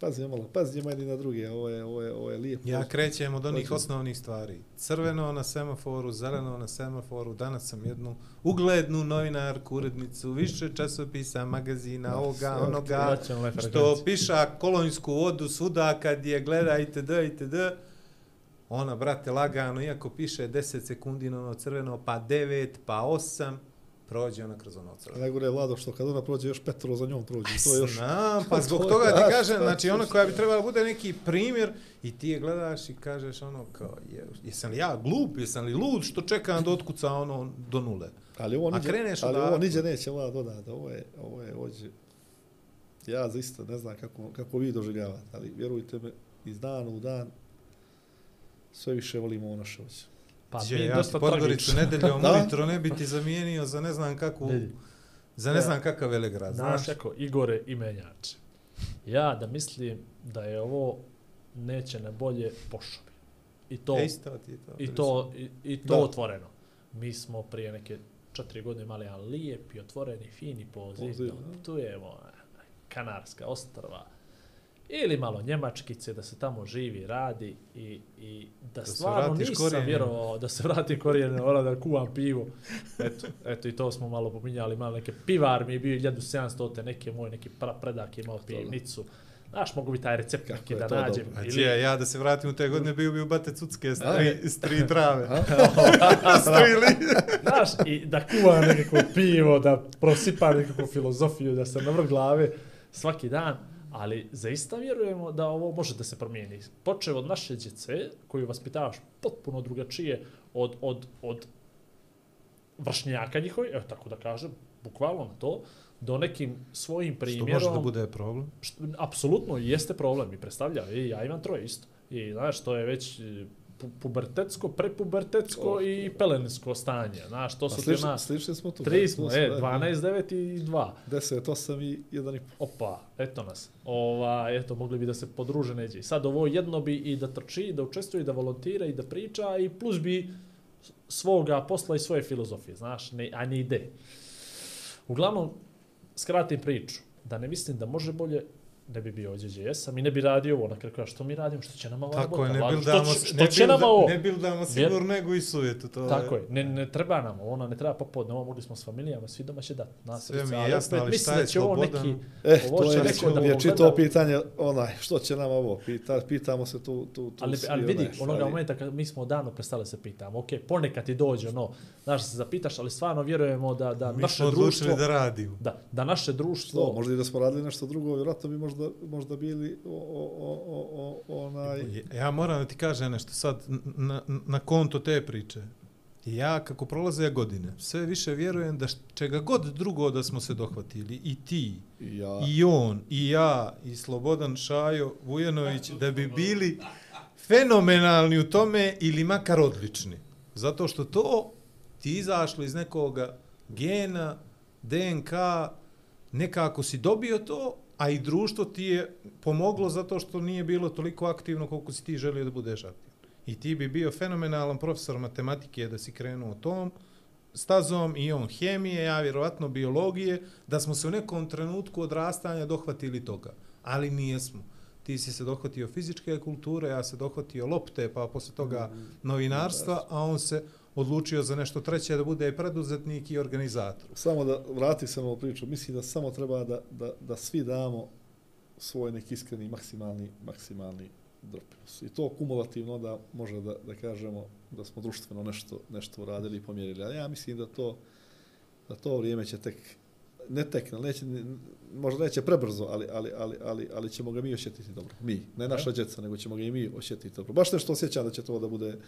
Pazimo malo, pazimo jedni na druge, ovo je, ovo je, ovo je lijepo. Ja krećem od onih osnovnih stvari. Crveno na semaforu, zeleno na semaforu. Danas sam jednu uglednu novinarku, urednicu, više časopisa, magazina, ovoga, onoga, što piša kolonjsku vodu svuda kad je gleda itd. itd. Ona, brate, lagano, iako piše 10 sekundi na ono crveno, pa 9, pa 8, prođe ona kroz ono crveno. Najgore je Vlado što kad ona prođe još petro za njom prođe. To je još... Znam, pa zbog To toga ti a, kažem, znači ona koja bi trebala bude neki primjer i ti je gledaš i kažeš ono kao, je, jesam li ja glup, jesam li lud što čekam da otkuca ono do nule. Ali ovo A niđe, kreneš ali ovo niđe neće Vlado dodati. Ovo je, ovo je ođe. Ja zaista ne znam kako, kako vi doživljavate, ali vjerujte me, iz dana u dan sve više volimo ođe. Pa mi ja ti dosta Podgoricu nedeljom ujutro ne bi ti zamijenio za ne znam kakvu, za ne Ja. znam kakav velegrad, Znaš, znaš. kako, Igore i menjače. Ja da mislim da je ovo neće na bolje pošao bi. I to, E, isto ti je to. i to, i, i to Da. otvoreno. Mi smo prije neke četiri godine imali jedan lijep i otvoreni, fini poziv. Poziv, da da. putujemo Kanarska ostrva ili malo Njemačkice, da se tamo živi, radi i, i da, Da stvarno nisam korijenima. vjerovao da se vrati korijene, ona da kuvam pivo. Eto, eto i to smo malo pominjali, malo neke pivar mi je bio 1700, te neke moj neki pra predak je imao pivnicu. Znaš, mogu bi taj recept Kako neki da nađem. dobro. A Ili- čija, ja da se vratim u te godine bio bi u Bate Cucke s tri, s tri trave. S tri li. Znaš, i da kuva nekako pivo, da prosipa nekakvu filozofiju, da se navrh glave svaki dan, ali zaista vjerujemo da ovo može da se promijeni. Počeo od naše djece, koju vaspitavaš potpuno drugačije od, od, od vršnjaka njihovi, evo tako da kažem, bukvalno na to, do nekim svojim Što primjerom. može da bude problem. Što, apsolutno jeste problem i predstavlja. I ja imam troje isto. I znaš, to je već pubertetsko, prepubertetsko Oh. i pelensko stanje. Znaš, to Pa su slični, ona... slični smo tu. Tri smo, e, da, 12, 9 i 2. 10, 8 i 1,5. Opa, eto nas. Ova, eto, mogli bi da se podruže neđe. I Sad ovo jedno bi i da trči, i da učestvuje, i da volontira, i da priča, i plus bi svoga posla i svoje filozofije, znaš, ne, a ne ide. Uglavnom, skratim priču, da ne mislim da može bolje, ne bi bio ovdje gdje jesam i ne bi radio ovo, na kraju kaže, što mi radimo, što će nama ova Tako je, ne Vlado, bildamo, što, će- što ne će nama ovo? ne bildamo sigurno nego i sujetu. To Tako je, ne, ne treba nam, ovo, ne treba popodne, ovo mogli smo s familijama, svi doma će dati nas. Sve mi je jasno, ali šta je slobodan? E, Ovo to je, neko da mi je čito pitanje, onaj, što će nam ovo? Pita, pitamo se tu, tu, tu Ali, svi, ali vidi, onaj, onoga momenta kad mi smo davno prestali se pitamo, ok, ponekad ti dođe ono, znaš, se zapitaš, ali stvarno vjerujemo da, da Mi naše smo odlučili društvo, da radimo. da, da naše društvo, Što, možda i da smo radili nešto drugo, vjerojatno bi možda, možda bili o, o, o, o, onaj... Ja moram da ti kažem nešto sad na, na konto te priče. Ja, kako prolaze godine, sve više vjerujem da čega god drugo da smo se dohvatili, i ti, Ja, i on, i ja, i Slobodan Šajo Vujanović, da bi bili fenomenalni u tome ili makar odlični. Zato što to ti izašlo iz nekoga gena, DNK, nekako si dobio to, a i društvo ti je pomoglo zato što nije bilo toliko aktivno koliko si ti želio da budeš aktivno. I ti bi bio fenomenalan profesor matematike da si krenuo tom stazom i on hemije, ja vjerovatno biologije, da smo se u nekom trenutku odrastanja dohvatili toga. Ali nijesmo. Ti si se dohvatio fizičke kulture, ja se dohvatio lopte, pa posle toga novinarstva, a on se odlučio za nešto treće da bude preduzetnik i organizator. Samo da vrati se na priču, mislim da samo treba da, da, da svi damo svoj neki iskreni maksimalni, maksimalni doprinos. I to kumulativno da može da, da kažemo da smo društveno nešto, nešto uradili i pomjerili. Ali ja mislim da to, da to vrijeme će tek, ne tek, neće, možda neće prebrzo, ali, ali, ali, ali, ali ćemo ga mi osjetiti dobro. Mi, ne naša djeca, nego ćemo ga i mi osjetiti dobro. Baš nešto osjećam da će to da bude,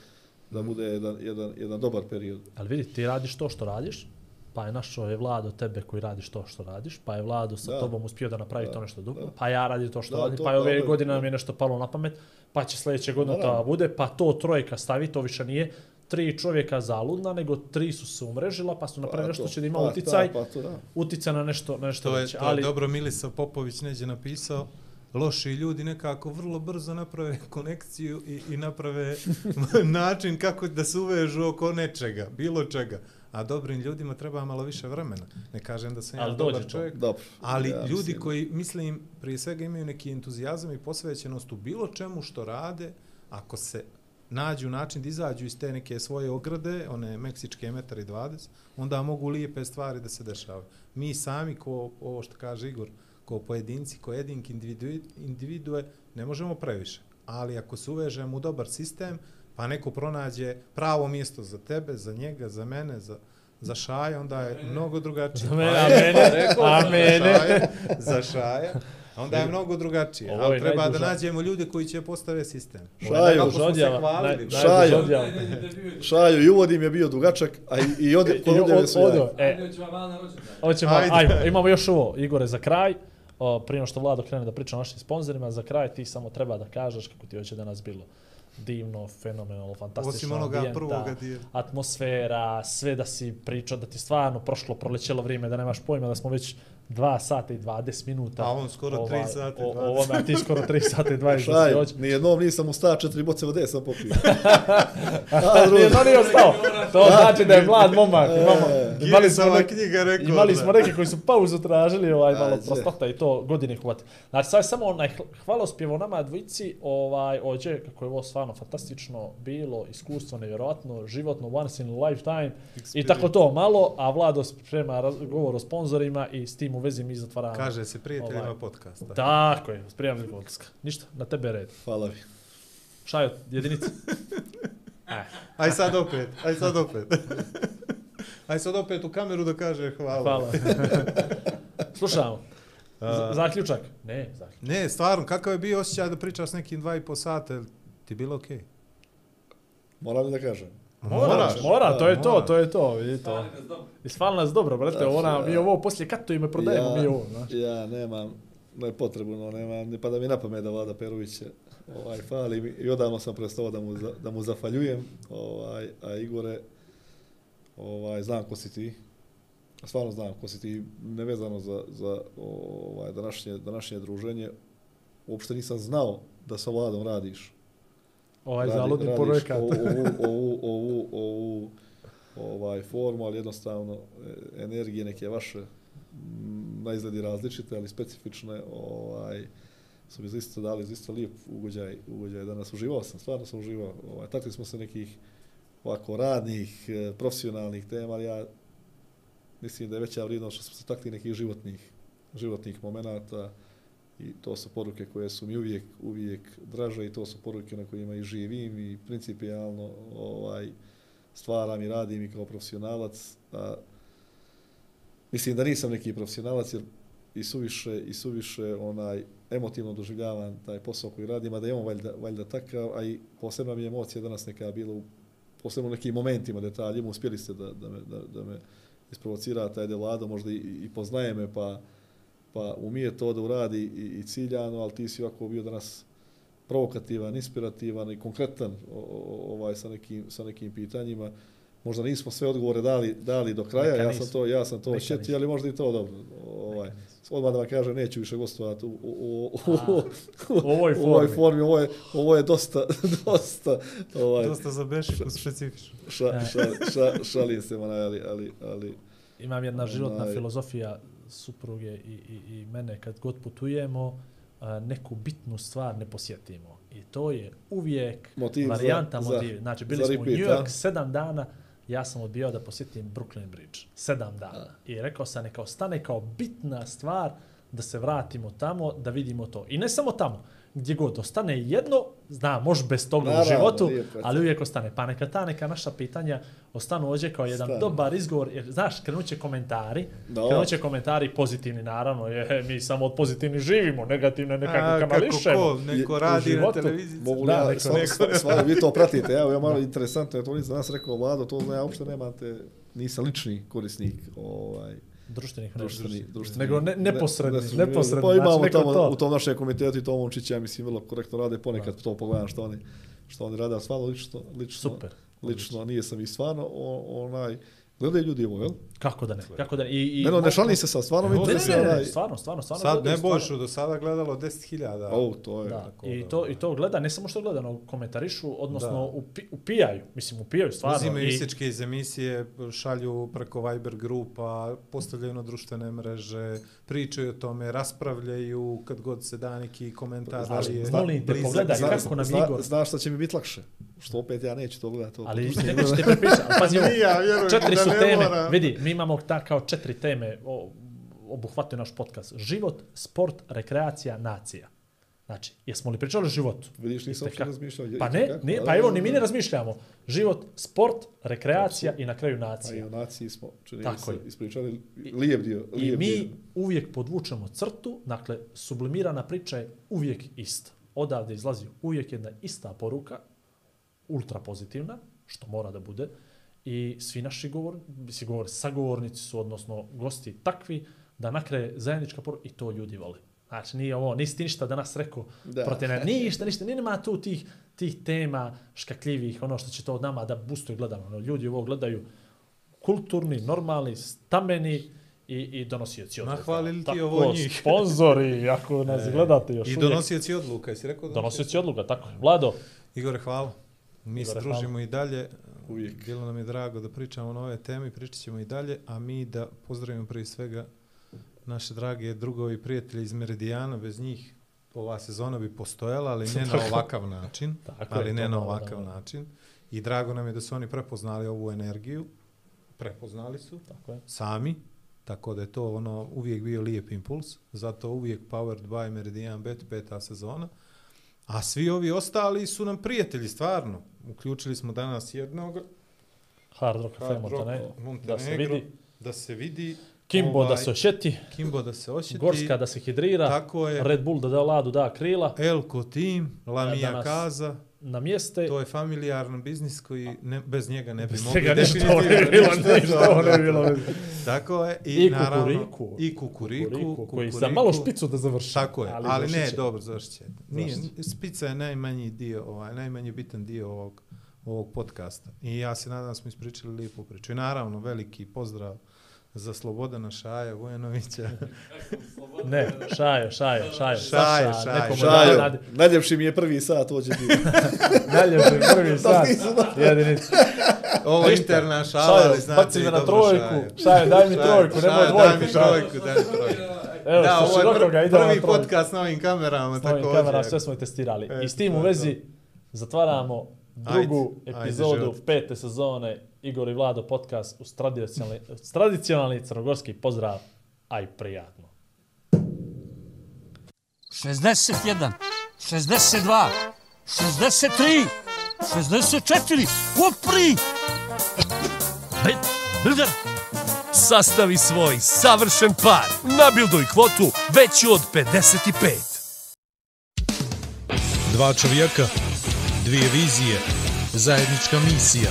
da bude jedan, jedan, jedan dobar period. Ali vidi, ti radiš to što radiš, pa je našo je vlado tebe koji radiš to što radiš, pa je vlado sa Da. tobom uspio da napravi Da. to nešto dugo, Da. pa ja radim to što Da, radim, to- pa je ove dobro, godine da. nam je nešto palo na pamet, pa će sljedeće godine to bude, pa to trojka stavi, to više nije tri čovjeka zaludna, nego tri su se umrežila, pa su napravili nešto to, što će da ima pa, uticaj, Da, pa to, da. uticaj na nešto, na nešto To je, veće. to je ali, dobro Milisa Popović neđe napisao. Loši ljudi nekako vrlo brzo naprave konekciju i, i naprave način kako da se uvežu oko nečega, bilo čega. A dobrim ljudima treba malo više vremena. Ne kažem da sam ja dobar čovjek, Dobro. ali Ja ljudi mislim- koji, mislim, prije svega imaju neki entuzijazam i posvećenost u bilo čemu što rade, ako se nađu način da izađu iz te neke svoje ograde, one meksičke metari 20, onda mogu lijepe stvari da se dešavaju. Mi sami, ko ovo što kaže Igor, ko pojedinci, ko individu, individue, ne možemo previše. Ali ako se uvežemo u dobar sistem, pa neko pronađe pravo mjesto za tebe, za njega, za mene, za, za šaja, onda je mnogo drugačije. Za mene, Pa a mene, rekao a sam, mene. Za šaja, za šaja. Onda je mnogo drugačije. Ovo Ali treba da nađemo ljude koji će postave sistem. Šaju. Odjava, naj- Šaju. odjava. Šaju i uvodim je bio dugačak, a i, i ode, kod i odjave su od- jaja. odo, E, Ajde, ću vam malo na rođendan. Hoćemo, Ajde. ajmo, imamo još ovo, Igore, za kraj. O, prije što Vlado krene da priča o našim sponzorima, za kraj ti samo treba da kažeš kako ti hoće danas bilo divno, fenomenalno, fantastično. Osim onoga ambijenta, prvoga dijela. Atmosfera, sve da si pričao, da ti stvarno prošlo, prolećelo vrijeme, da nemaš pojma da smo već 2 sata i 20 minuta. A on skoro tri sata i o- 20. O, ovome, a ti skoro 3 sata i 20 da si Šaju, hoće. nijednom nisam u sta četiri boce vode sam popio. Nije to nije ostao. To znači da je mlad momak. Imamo, imali smo neki- knjiga rekao. Imali smo neke koji su pauzu tražili, ovaj malo Ajde. prostata i to godine hvati. Znači sad samo onaj hl- hvalospjev o nama dvojici, ovaj ođe kako je ovo stvarno fantastično bilo, iskustvo nevjerojatno, životno once in a lifetime i tako to malo, a Vlado sprema govor o sponzorima i s tim u vezi mi zatvaramo. Kaže se prijateljima Ovaj. podcasta. Tako je, spremni vodska. Ništa, na tebe je red. Hvala vi. Šajo, jedinica. e, Aj sad opet, aj sad opet. aj sad opet u kameru da kaže hvala. hvala. Slušamo. Z- zaključak? Ne, zaključak. Ne, stvarno, kakav je bio osjećaj da pričaš s nekim dva i po sata, ti bilo okej? Okay? Moram da kažem? Moraš, mora, to je to, to je to, vidi to. Isfali nas dobro, brate, Znači, ona, mi ovo poslije katu ime prodajemo, ja, mi ovo, znaš. Ja nemam, ne potrebu, no nemam, ne pada mi na pamet da Vlada Perović je, ovaj, fali mi. I odavno sam prestao da mu, za- da mu zafaljujem, ovaj, a Igore, ovaj, znam ko si ti, stvarno znam ko si ti, nevezano za, za ovaj, današnje, današnje druženje, uopšte nisam znao da sa Vladom radiš. Ovaj Radi- zaludni radiš projekat. Ovu, ovu, ovu, ovu, ovaj, formu, ali jednostavno e, energije neke vaše m, na izgledi različite, ali specifične, ovaj, su mi zaista dali zaista lijep ugođaj, ugođaj danas. Uživao sam, stvarno sam uživao. Ovaj, takli smo se nekih ovako radnih, e, profesionalnih tema, ali ja mislim da je veća vrijednost što smo se takli nekih životnih, životnih momenata i to su poruke koje su mi uvijek, uvijek draže i to su poruke na kojima i živim i principijalno ovaj, stvaram i radim i kao profesionalac. A, mislim da nisam neki profesionalac jer i suviše, i suviše onaj emotivno doživljavam taj posao koji radim, a da je on valjda, valjda takav, a i posebna mi je emocija danas neka bila u posebno u nekim momentima, detaljima, uspjeli ste da, da, me, da, da me isprovocirate, ajde delado, možda i, i poznaje me, pa, pa umije to da uradi i, i ciljano, ali ti si ovako bio danas provokativan, inspirativan i konkretan ovaj sa nekim sa nekim pitanjima. Možda nismo sve odgovore dali dali do kraja. Neka ja sam to ja sam to nisu. ali možda i to dobro. Ovaj odmah da vam kažem neću više gostovati u, u, u, u, u ovoj u ovoj formi. formi. Ovo je, ovo je dosta, dosta, ovaj, Dosta za bešiku specifično. ša, ša, ša, šalim se, ali, ali, ali, Imam jedna životna Onaj- filozofija supruge i, i, i mene kad god putujemo, a, neku bitnu stvar ne posjetimo. I to je uvijek Motiv varijanta za- motiv. Znači, bili smo u repeat, New York a? sedam dana, ja sam odbio da posjetim Brooklyn Bridge. Sedam dana. I rekao sam neka ostane kao bitna stvar da se vratimo tamo, da vidimo to. I ne samo tamo, gdje god ostane jedno, zna, može bez toga Naravno, u životu, ali uvijek ostane. Pa neka ta neka naša pitanja ostanu ovdje kao jedan Stvarno. dobar izgovor, jer znaš, krenut će komentari, Da. krenut će komentari pozitivni, naravno, je, mi samo od pozitivnih živimo, negativne nekako A, kako ko, neko radi na televiziji. Mogu Da, da, ja, neko- stvarno, neko- vi to pratite, evo, ja malo interesantno, je to nisam danas rekao, Vlado, to ja uopšte nemate, nisam lični korisnik, ovaj, Društvenih mreža. društveni, društveni. Nego ne, neposredni, ne- neposredni. Pa imamo znači, tamo, to. u tom našem komitetu i to momčić, ja mislim, vrlo korektno rade, ponekad to pogledam što oni, što oni rade, a stvarno lično, lično, Super. lično, nije sam i stvarno, onaj, gledaju ljudi ovo, jel? Kako da ne? Kako da ne? I, i, Ne, no, ne šalim se sad, stvarno mi Ne, Ne, ne, stvarno, stvarno, stvarno. Sad ne. Bojšu do sada gledalo 10.000. o, to je, Da, Tako i to, da. i to gleda, ne samo što gleda, no komentarišu, odnosno Da. upi, upijaju, mislim upijaju stvarno. Uzimaju I, isječke iz emisije, šalju preko Viber grupa, postavljaju na društvene mreže, pričaju o tome, raspravljaju kad god se da neki komentar. Znaš, molim te, pogledaj kako nam Igor- Znaš šta će mi biti lakše? Što opet ja neću to gledati. ali neko će te prepričati, ali pazi ovo, ja vjerujem četiri su ne teme, mora. vidi, mi imamo ta kao četiri teme, o, obuhvatio naš podcast. Život, sport, rekreacija, nacija. Znači, jesmo li pričali o životu? Vidiš, nisam uopšte razmišljao. Pa i ne, kako, da, pa evo, ni mi da. ne razmišljamo. Život, sport, rekreacija i na kraju Pa i nacija. o naciji smo, čini Tako se, ispričali lijep dio. I lijep mi dio. uvijek podvučemo crtu, dakle, sublimirana priča je uvijek ista. Odavde izlazi uvijek jedna ista poruka, ultra pozitivna, što mora da bude, i svi naši govor, mislim, govor, sagovornici su, odnosno gosti, takvi da nakraje zajednička poruka i to ljudi vole. Znači, nije ovo, nisi ti ništa danas rekao Da. protiv ne, ništa, ništa, nije nema tu tih, tih tema škakljivih, ono što će to od nama da bustuje gledano. Ono, ljudi ovo gledaju kulturni, normalni, stameni i, i donosioci odluka. Nahvalili ti Tako, ovo njih. Sponzori, ako nas gledate još I uvijek. donosioci odluka, jesi rekao Donosioci odluka, tako je. Vlado, Igore, hvala. Mi se družimo i dalje. Uvijek. Bilo nam je drago da pričamo na ove teme pričat ćemo i dalje, a mi da pozdravimo prije svega naše drage drugovi i prijatelji iz Meridijana, bez njih ova sezona bi postojala, ali ne na ovakav način. Tako ali je, ne na ovakav da. način. I drago nam je da su oni prepoznali ovu energiju. Prepoznali su tako je. sami, tako da je to ono uvijek bio lijep impuls, zato uvijek Powered by Meridian Bet, peta sezona. A svi ovi ostali su nam prijatelji, stvarno. Uključili smo danas jednog, Hard Rock Cafe Montenegro, Montenegro, da se vidi. da se vidi. Kimbo ovaj, da se ošeti, Kimbo da se osjeti. Gorska da se hidrira, Tako je. Red Bull da da ladu, da krila, Elko Team, Lamija danas- Kaza, na mjeste. to je familijaran biznis koji ne, bez njega ne bi Bez mogli. njega ne bilo, ništa, ne bi bilo. Tako je. I, I naravno, Kukuriku. I kukuriku. Kukuriku, koji Kukuriku. za malo špicu da završi. Tako je, ali, ali ne, će. dobro, završit će. Nije, spica je najmanji dio, ovaj, najmanji bitan dio ovog, ovog podcasta. I ja se nadam da smo ispričali lijepu priču. I naravno, veliki pozdrav za Slobodana Šaja Vujanovića. Ne, šaje, šaje, šaje. Šaje, Saša, šaje. nekomu Šajo, da nadi- najljepši mi je prvi sat, ovo će biti. Najljepši prvi sat. Jedinic. Ovo je interna šala, ali Šaje, znate i na dobro trojku. Šaje. Šaje, daj mi trojku, nemoj Šaje, dvojku. Daj mi trojku, daj mi trojku. Evo, da, ovo je prvi trojku. podcast s novim kamerama, S novim također. kamera, sve smo i testirali. E, I s tim u je vezi zatvaramo drugu epizodu pete sezone Igor i Vlado podcast uz tradicionalni, uz tradicionalni crnogorski pozdrav, aj prijatno. 61, 62, 63, 64, upri! Bet, Bilder, Sastavi svoj savršen par. Nabilduj kvotu veću od 55. Dva čovjeka, dvije vizije, zajednička misija.